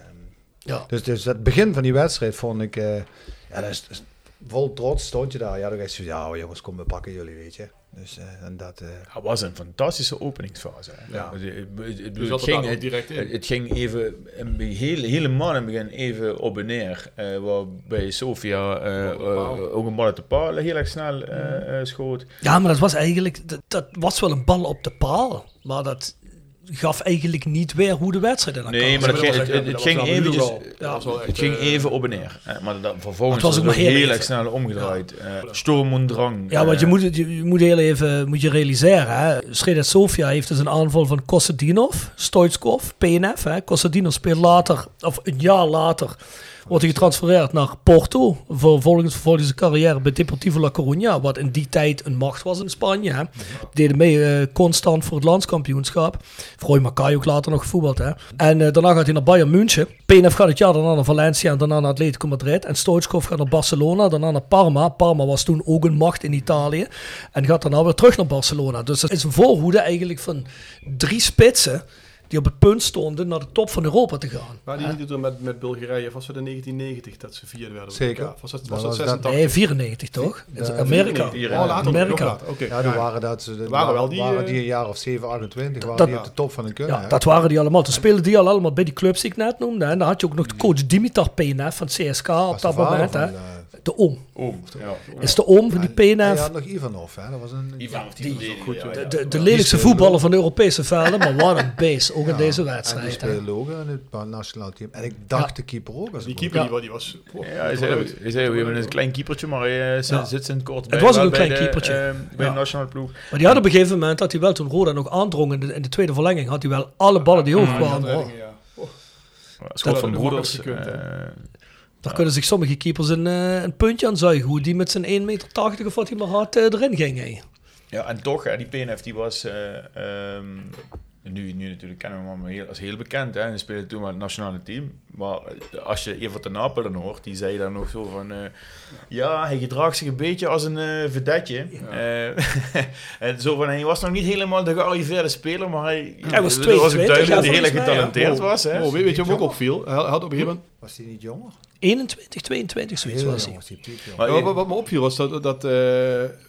Ja. dus, dus het begin van die wedstrijd vond ik... eh, ja, dat dat is- vol trots stond je daar. Ja, dan ga je zo, ja jongens, kom, we pakken jullie, weet je. Dus, eh, en dat... eh, Het was een fantastische openingsfase. hè. Ja. Het, Dus ging, het, direct in. het- ging even, een heel, helemaal in het begin even op en neer. eh, waarbij Sofia ook een bal uit de paal heel erg snel eh, eh, schoot. Ja, maar dat was eigenlijk, dat, dat was wel een bal op de paal. Maar dat gaf eigenlijk niet weer hoe de wedstrijd in elkaar Nee, maar dat was het, dat ging was eventjes. Dat was het ging eh, even op en neer. Maar dan, vervolgens Het was was ook het maar heel, heel erg snel omgedraaid. Eh, Sturm en drang. Ja, want je eh, moet, je, je moet heel even moet je realiseren. Hè. Sofia heeft dus een aanval van Kostadinov, Stoichkov, PNF. Hè. Kostadinov speelt later, of een jaar later, wordt hij getransfereerd naar Porto. Vervolgens vervolgens zijn carrière bij Deportivo La Coruña, wat in die tijd een macht was in Spanje. Hè. Deden mee eh, constant voor het landskampioenschap. Roy Makai ook later nog gevoetbald. Hè. En eh, daarna gaat hij naar Bayern München. PNF gaat het jaar daarna naar Valencia en daarna naar Atletico Madrid. En Stoichkov gaat naar Barcelona, daarna naar Parma. Parma was toen ook een macht in Italië. En gaat daarna weer terug naar Barcelona. Dus dat is een voorhoede eigenlijk van drie spitsen die op het punt stonden naar de top van Europa te gaan. Maar die niet toen met, met Bulgarije, was het in 1990 dat ze vierde werden? Zeker. WK? Was dat, Dat was dat was dat- 86? Nee, 94 toch? In Ja, Amerika. 94. Oh, later, Amerika. ja, die waren, dat, ze, waren wel die, waren eh, die een jaar of 7, 28, waren Dat- die op de top van hun kunnen. Ja, hè? dat waren die allemaal. Toen speelden die al allemaal bij die clubs die ik net noemde. En dan had je ook nog de coach Dimitar PNF van CSK op dat moment. van, Hè. Eh, De oom. Oom, ja. Is de oom van die PNF. had nog Ivanov, hè? Dat was een... Ivan of die, die, goed, ja, ja. De, de lelijkste voetballer van de Europese velden, maar wat een beest. Ook in deze En die wedstrijd. speelde ook in het nationaal team. En ik dacht Ja. de keeper ook. Als Die ik keeper die, wa- die was... Ja, hij zei, we hebben een klein keepertje, maar hij eh, zit, Ja. zit sinds kort Het bij, was ook wel een klein de, keepertje. eh, bij Ja. de nationale ploeg. Maar die had op een gegeven moment, dat hij wel toen Roda nog aandrong in de, de tweede verlenging, had hij wel alle ballen die hoog kwamen. Ja. Oh, Schot van de Broeders. Daar kunnen zich sommige keepers een, eh, een puntje aan zuigen. Hoe die met zijn 1,80 meter of wat hij maar had eh, erin ging. Ja, en toch, die PNF die was eh, ehm, nu, nu natuurlijk kennen we hem heel, als heel bekend. Hè, en speelde toen maar het nationale team. Maar eh, als je Evert de Napel dan hoort, die zei dan nog zo van... eh, ja, hij gedraagt zich een beetje als een eh vedetje. Eh, en zo van, hij was nog niet helemaal de gearriveerde speler, maar hij, Hij was het was ook 22, duidelijk ja, dat hij heel ja. getalenteerd was. Hè. Oh, weet, weet je wat ook opviel? Hij had op een gegeven moment... Was hij niet jonger? 21, 22, zoiets Heel was hij. die. Maar wat, wat me opviel was dat, dat eh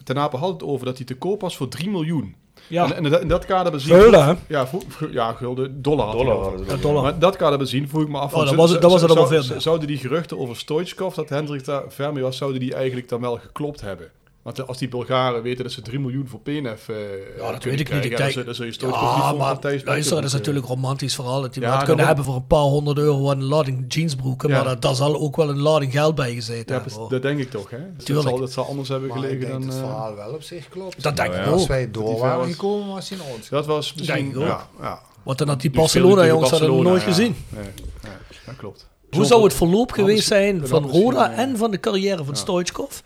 Ten Apen had het over dat hij te koop was voor 3 miljoen. Ja, En, en in dat- kader bezien... Gulden, hè? Ja, ja, gulden, dollar Dollar. Maar in dat kader bezien vroeg ik me af... Oh, dat was dat was het allemaal veel. Zouden die geruchten over Stoichkov, dat Hendrik daar ver mee was, zouden die eigenlijk dan wel geklopt hebben? Want als die Bulgaren weten dat ze 3 miljoen voor PNF eh Ja, dat weet ik niet. Ik dan denk, zul- dan zul je niet ja, maar luister, dat is natuurlijk een romantisch verhaal. Dat je Ja, wat kunnen hebben voor een paar honderd euro aan een lading jeansbroeken. Ja. Maar dat, daar zal ook wel een lading geld bij gezeten Ja, hebben. dat denk ik toch, hè? Dus dat, zal, dat zal anders hebben Maar ik gelegen denk dan... dat het eh, verhaal wel op zich klopt. Dat denk ik Als ook. wij door Die waren was- gekomen, was hij in ons. dat was misschien... Denk ik ook. ja, ja. Want dan had die Die Barcelona speelde jongens tegen hadden we nooit gezien. nee, dat klopt. Hoe zou het verloop geweest zijn van Roda eh, en van de carrière van Stoichkov?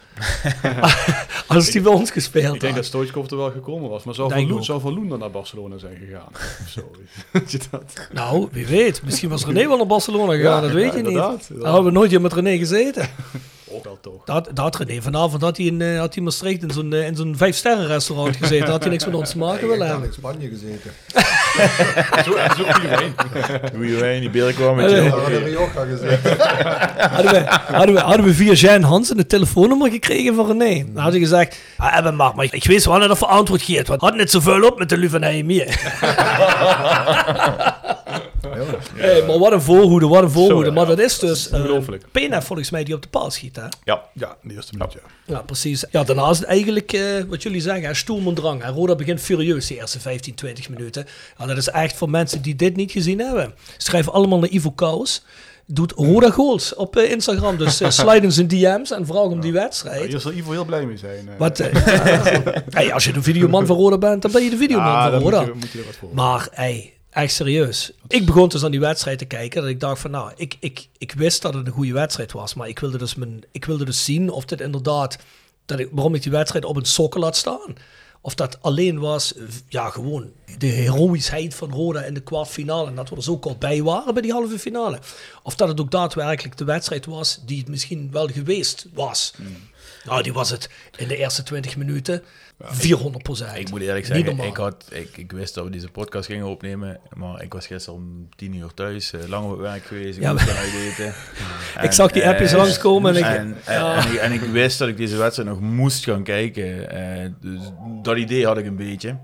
Als die bij ons gespeeld Ik denk had. dat Stoichkov er wel gekomen was, maar zou Denk Van, Loen, ook. zou Van Loen dan naar Barcelona zijn gegaan? Of zo. Weet je dat? Nou, wie weet. Misschien was René wel naar Barcelona gegaan, dat weet je niet. inderdaad, Dan hadden we nooit hier met René gezeten. Ook wel toch. Dat, dat had René vanavond had hij in, eh, had hij in Maastricht in zo'n, eh, in zo'n vijf-sterren restaurant gezeten. Had hij niks met ons te maken Ik willen heb hebben. in Spanje gezeten. Zo, ook goede wijn. Goeie wijn, die beer kwam met je. We hadden in Rioja gezeten. Hadden we, hadden, we, hadden we via Jean Hansen het telefoonnummer gekregen van René. Dan had hij gezegd, ah, mag, maar ik weet wel dat er voor antwoord geeft. Want had net zoveel op met de Luvan hier. Hey, maar wat een voorhoede, wat een voorhoede. Ja. maar dat is dus uh. Pena volgens mij die op de paal schiet. Hè? Ja. Ja, in de eerste minuut, ja. Ja, precies. Ja, daarnaast eigenlijk, eh, wat jullie zeggen, stoem en. Roda begint furieus de eerste 15, 20 minuten. Ja, dat is echt voor mensen die dit niet gezien hebben. Schrijf allemaal naar Ivo Kous. Doet Roda goals op eh, Instagram. Dus uh, slide in zijn DM's en vraag om die wedstrijd. Hier zal Ivo heel blij mee zijn. Wat, hey, als je de videoman van Roda bent, dan ben je de videoman Ah, van Roda. moet je, moet je er wat voor. Maar hey, echt serieus. Ik begon dus aan die wedstrijd te kijken. Dat ik dacht van nou, ik, ik, ik wist dat het een goede wedstrijd was. Maar ik wilde dus, mijn, ik wilde dus zien of dit inderdaad dat ik, waarom ik die wedstrijd op een sokken laat staan. Of dat alleen was, ja, gewoon de heroïsheid van Roda in de kwartfinale. En dat we er zo kort bij waren bij die halve finale. Of dat het ook daadwerkelijk de wedstrijd was die het misschien wel geweest was. Nou, die was het in de eerste 20 minuten 400 procent. Ik moet eerlijk zeggen, ik, had, ik, ik wist dat we deze podcast gingen opnemen, maar ik was gisteren om 10 uur thuis, uh, lang op werk geweest, ik Ja, moest uiteten. Ik zag die appjes eh, langskomen en ik- En, Ja. en ik, en ik wist dat ik deze wedstrijd nog moest gaan kijken, eh, dus dat idee had ik een beetje.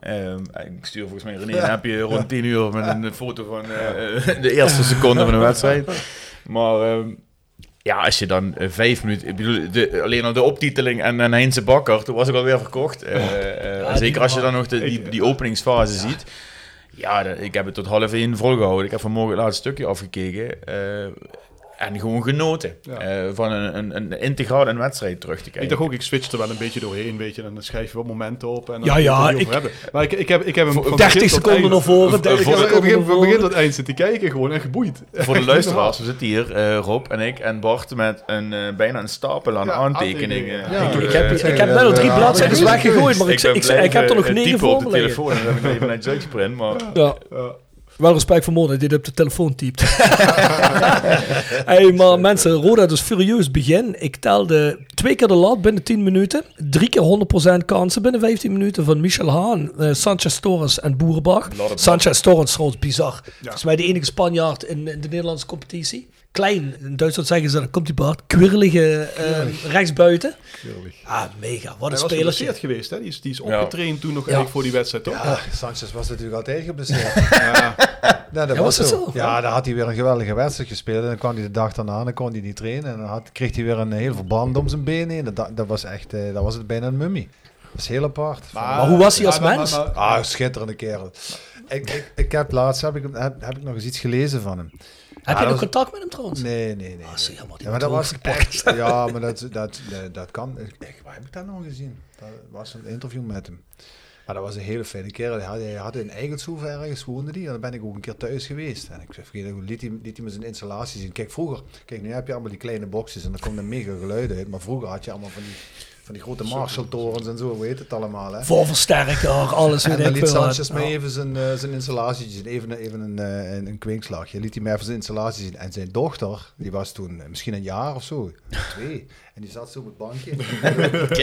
Ehm, ik stuur volgens mij René een appje rond 10 uur met een foto van eh, de eerste seconde van de wedstrijd. Maar ehm, ja, als je dan eh, vijf minuten... Ik bedoel, de, alleen al de optiteling en, en Heinze Bakker, toen was ik alweer verkocht. Eh, eh, Ja, zeker als je dan nog de, die, die openingsfase ziet. Ja, ik heb het tot half één volgehouden. Ik heb vanmorgen het laatste stukje afgekeken. En gewoon genoten eh, van een, een, een integraal een wedstrijd terug te kijken. Ik dacht ook, ik switch er wel een beetje doorheen, weet je. En dan schrijf je wat momenten op. En dan Ja, ja, ik- hebben. Maar ik, ik, heb, ik heb hem van 30 begin tot seconden eind- naar voren, 30 Ik heb seconden van begin- tot eind zitten kijken, gewoon en geboeid. Voor de luisteraars, we zitten hier, eh, Rob en ik en Bart, met een, eh, bijna een stapel aan Ja, aantekeningen. aantekeningen. Ik, heb, ik heb net al drie bladzijden weggegooid, maar ik, ik, ik, heb er nog negen voor op de telefoon en dat heb ik even netjes uitgeprint, maar... Ja. Ja. Wel respect voor Mona, die dit op de telefoon typt. hey, maar mensen, Roda dus furieus begin. Ik telde twee keer de lat binnen 10 minuten. Drie keer 100% kansen binnen 15 minuten van Michel Haan, eh, Sanchez Torres en Boerenbach. Sanchez Torres trouwens bizar. Volgens mij de enige Spanjaard in, in de Nederlandse competitie. Klein, in Duitsland zeggen ze, dan komt die Bart. Kwirlige eh, rechtsbuiten. Ah, mega. Wat een Hij was speler. geblesseerd geweest, hè? Die is, die is opgetraind toen nog eigenlijk voor die wedstrijd, toch? Ja, Sanchez was natuurlijk altijd geblesseerd. Ja. Ja, dat Ja, was zo. Ja, dan had hij weer een geweldige wedstrijd gespeeld. En dan kwam hij de dag daarna, dan kon hij niet trainen. En dan had, kreeg hij weer een heel verband om zijn benen heen. Dat, dat was echt, eh, dat was het bijna een mummie. Dat is heel apart. Maar hoe was hij als Ja, maar- mens? maar- maar- Ah, schitterende kerel. Ik, ik, ik heb laatst heb ik, heb, heb ik nog eens iets gelezen van hem. Heb je nog contact met hem trouwens? Nee, nee, nee. Ah, zie, die Ja, maar dat was echt, ja, maar dat, dat, dat, kan. Ik, waar heb ik dat nou gezien? Dat was een interview met hem. Maar dat was een hele fijne kerel. Hij had, hij had in Eigenshoef ergens woonde die. En dan ben ik ook een keer thuis geweest. En ik vergeet, liet hij, liet hij me zijn installatie zien. Kijk, vroeger, kijk, nu heb je allemaal die kleine boxjes en dan komt er mega geluid uit. Maar vroeger had je allemaal van die, van die grote Marshall-torens en zo, heet het allemaal, hè? Voorversterker, alles weet En dan ik liet. Sanchez mij even zijn, eh, zijn installatie zien. Even, even een, eh, een, een kwinkslagje. Liet hij mij even zijn installatie zien. En zijn dochter, die was toen eh, misschien een jaar of zo. Twee. En die zat zo op het bankje.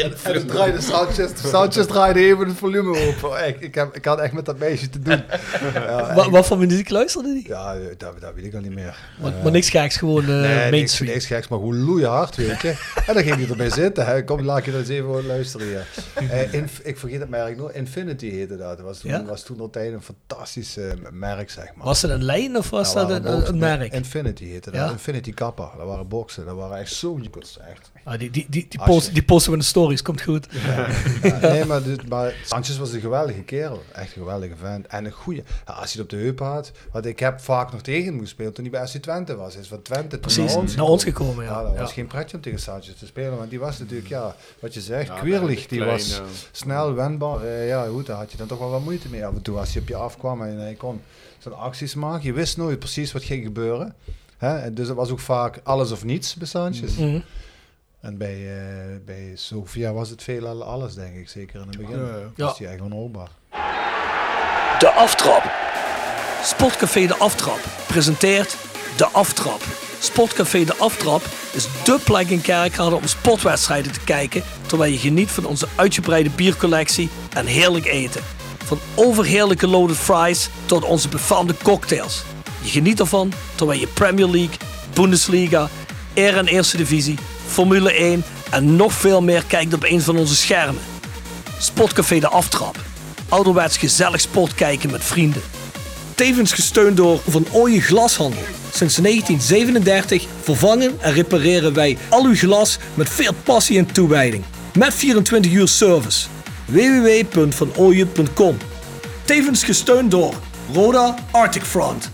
en toen draaide Sanchez, Sanchez draaide even het volume op. Oh, ik, heb, ik had echt met dat meisje te doen. Ja. Wat voor muziek luisterde die? ja dat, dat weet ik al niet meer. Maar, maar niks geks, gewoon eh Nee, niks, mainstream. niks geks, maar gewoon loeihard, weet je. En dan ging hij erbij zitten. Hè. Kom, laat je dat eens even luisteren. Eh, ik vergeet het merk nog. Infinity heette dat. Dat was toen, Ja? was toen altijd een fantastisch eh, merk, zeg maar. Was het een lijn of was dat een, boxen. een merk? Infinity heette dat. Ja? Infinity Kappa. Dat waren boksen. Dat waren echt zo echt. Ah, die, die, die, die, je- die posten we in de stories, komt goed. Ja, nee, maar, dit, maar Sanchez was een geweldige kerel. Echt een geweldige vent. En een goede. Ja, als hij het op de heup had. Want ik heb vaak nog tegen hem gespeeld toen hij bij FC Twente was. Hij is van Twente Precies, naar ons naar ons gekomen, ja. dat Ja. was geen pretje om tegen Sanchez te spelen. Want die was natuurlijk, ja, wat je zegt, Ja, kwirlig. Die was snel, wendbaar. Eh, ja, goed, daar had je dan toch wel wat moeite mee af en toe. Als hij op je afkwam en hij kon zijn acties maken. Je wist nooit precies wat ging gebeuren. Hè? Dus dat was ook vaak alles of niets bij Sanchez. Mhm. En bij, eh, bij Sofia was het veel alles, denk ik. Zeker in het begin. Ja, ja. Was hij echt onhoorbaar. De Aftrap. Sportcafé De Aftrap presenteert De Aftrap. Sportcafé De Aftrap is dé plek in Kerkrade om sportwedstrijden te kijken... terwijl je geniet van onze uitgebreide biercollectie en heerlijk eten. Van overheerlijke loaded fries tot onze befaamde cocktails. Je geniet ervan terwijl je Premier League, Bundesliga, Air en Eerste Divisie, Formule 1 en nog veel meer kijkt op een van onze schermen. Sportcafé De Aftrap. Ouderwets gezellig sport kijken met vrienden. Tevens gesteund door Van Ooyen Glashandel. Sinds 1937 vervangen en repareren wij al uw glas met veel passie en toewijding. Met 24 uur service. www.vanooyen.com Tevens gesteund door Roda Arctic Front.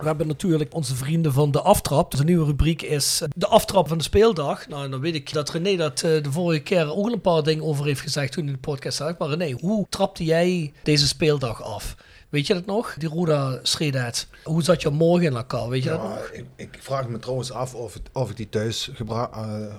We hebben natuurlijk onze vrienden van de aftrap. Een nieuwe rubriek is eh, de aftrap van de speeldag. Nou, dan weet ik dat René dat eh, de vorige keer ook een paar dingen over heeft gezegd toen in de podcast zag. Maar René, hoe trapte jij deze speeldag af? Weet je dat nog? Die Roda. Hoe zat je morgen in elkaar? Weet je dat nog? Ik, ik vraag me trouwens af of, het, of ik die thuis gebra- eh,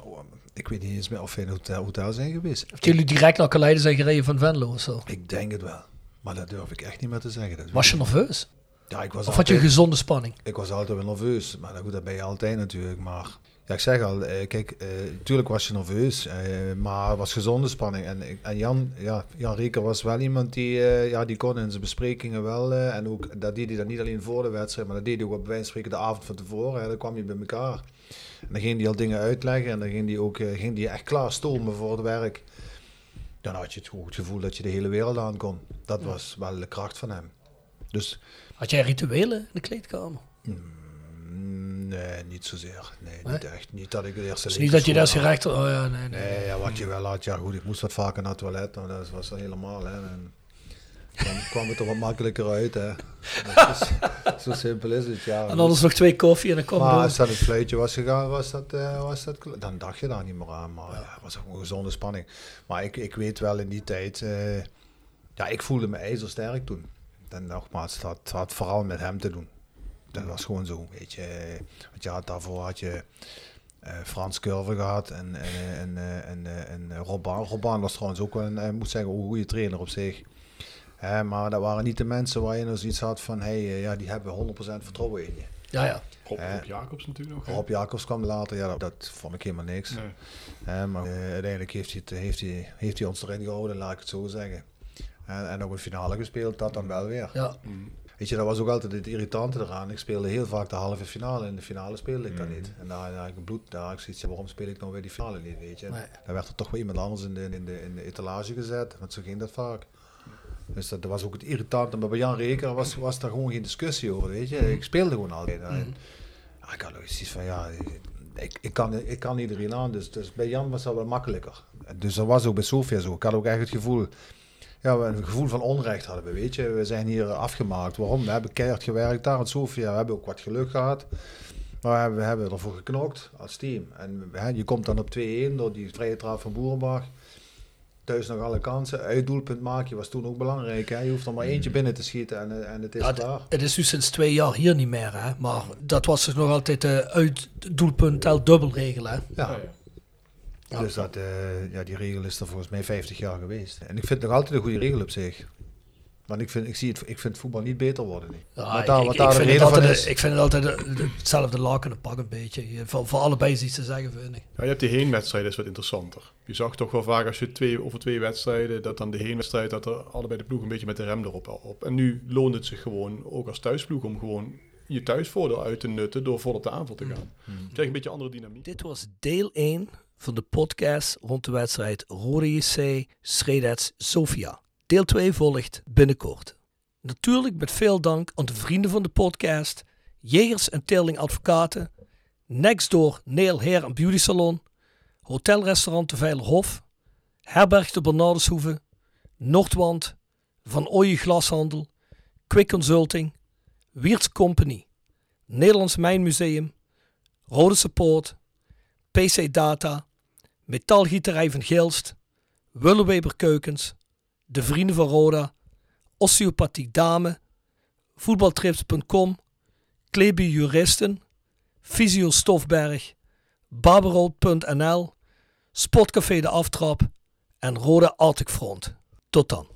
Ik weet niet eens meer of we in een hotel, hotel zijn geweest. Of jullie direct naar Kaleiden zijn gereden van Venlo of zo? Ik denk het wel. Maar dat durf ik echt niet meer te zeggen. Dat Was je nerveus? Ja, ik was Of had je een gezonde spanning? Ik was altijd wel nerveus, maar goed, dat ben je altijd natuurlijk. Maar ja, ik zeg al, eh, kijk, eh, natuurlijk was je nerveus, eh, maar het was gezonde spanning. En, en Jan, ja, Jan Rieker was wel iemand die, eh, ja, die kon in zijn besprekingen wel, eh, en ook, dat deed hij dan niet alleen voor de wedstrijd, maar dat deed hij ook op wijze van spreken de avond van tevoren. Hè, dan kwam je bij elkaar. En dan ging hij al dingen uitleggen en dan ging hij ook eh, ging hij echt klaar stomen voor het werk. Dan had je het goed gevoel dat je de hele wereld aan kon. Dat was wel de kracht van hem. Dus Had jij rituelen in de kleedkamer? Mm, Nee, niet zozeer. Nee, Nee? niet echt. Niet dat ik de eerste Dus niet dat je daar gerecht... had. Oh ja, nee, nee. Nee, ja, wat je wel had. Ja, goed, ik moest wat vaker naar het toilet. Nou, dat was helemaal. Hè. En dan kwam het er wat makkelijker uit. Hè. Dat is- zo simpel is het, ja. En anders nog twee koffie en dan kwam Maar als dat het fluitje was gegaan, was dat, eh, was dat, dan dacht je daar niet meer aan. Maar ja, was ook een gezonde spanning. Maar ik, ik weet wel in die tijd, eh, ja, ik voelde me ijzersterk toen. En nogmaals, dat had vooral met hem te doen. Dat was gewoon zo, weet je. Want je had daarvoor had je eh, Frans Curve gehad en, en, en, eh, en, eh, en Robban. Robban was trouwens ook wel een, moet zeggen, een goede trainer op zich. Hè, maar dat waren niet de mensen waar je nou zoiets had van, hey, ja, die hebben 100% vertrouwen in je. Ja, ja. Rob, Rob Jacobs natuurlijk nog. hè? Rob Jacobs kwam later, ja, dat, dat vond ik helemaal niks. Nee. Hè, maar uiteindelijk heeft hij, het, heeft, hij, heeft hij ons erin gehouden, laat ik het zo zeggen. En, en ook een finale gespeeld, dat dan wel weer. Ja. Weet je, dat was ook altijd het irritante eraan. Ik speelde heel vaak de halve finale. In de finale speelde ik dat niet. En daar, daar had ik bloed, daar had ik zoiets, waarom speel ik nou weer die finale niet, weet je. Nee. Dan werd er toch wel iemand anders in de, in, de, in de etalage gezet, want zo ging dat vaak. Dus dat, dat was ook het irritante. Maar bij Jan Reker was, was daar gewoon geen discussie over, weet je. Ik speelde gewoon altijd. En, ja, ik had ook zoiets van, ja, ik, ik, kan, ik kan iedereen aan. Dus, dus bij Jan was dat wel makkelijker. Dus dat was ook bij Sofia zo. Ik had ook echt het gevoel, ja, we een gevoel van onrecht hadden we, weet je. We zijn hier afgemaakt. Waarom? We hebben keihard gewerkt daar in Sofia. We hebben ook wat geluk gehad. Maar we hebben, ervoor geknokt als team. En hè, je komt dan op 2-1 door die vrije trap van Boerenbach. Thuis nog alle kansen. Uitdoelpunt maken was toen ook belangrijk. Hè? Je hoeft er maar eentje binnen te schieten en, eh, en het is Ja, klaar. het is nu sinds twee jaar hier niet meer, hè. Maar dat was dus nog altijd de uitdoelpunt tel dubbelregel, hè. Ja. Dus dat, eh, ja, die regel is er volgens mij 50 jaar geweest. En ik vind het nog altijd een goede regel op zich. Want ik vind, ik zie het, ik vind voetbal niet beter worden. Ja, wat daar, ik, wat daar ik de vind het reden van altijd, is. ik vind het altijd de- de- hetzelfde laken en pak een beetje. Je- Voor, voor allebei is iets te zeggen, vind ik. Ja, je hebt die heenwedstrijden, is wat interessanter. Je zag toch wel vaak als je twee, over twee wedstrijden, dat dan de heenwedstrijd, dat er allebei de ploeg een beetje met de rem erop op. En nu loont het zich gewoon, ook als thuisploeg, om gewoon je thuisvoordeel uit te nutten door vol op de aanval te gaan. Je krijgt een beetje andere dynamiek. Dit was deel 1 van de podcast rond de wedstrijd Rode JC Sredets Sofia. Deel 2 volgt binnenkort. Natuurlijk met veel dank aan de vrienden van de podcast, Jegers en Teerling Advocaten, Nextdoor Nail Hair en Beauty Salon, Hotelrestaurant de Veilerhof, Herberg de Bernardeshoeve, Noordwand, Van Ooyen Glashandel, Quick Consulting, Wiertz Company, Nederlands Mijnmuseum, Rode Support, PC Data, Metaalgieterij van Gilst, Willeweber Keukens, De Vrienden van Roda, Osteopathie Dame, Voetbaltrips.com, Klebi Juristen, Fysio Stofberg, Barberood.nl, Sportcafé De Aftrap en Roda Arctic Front. Tot dan.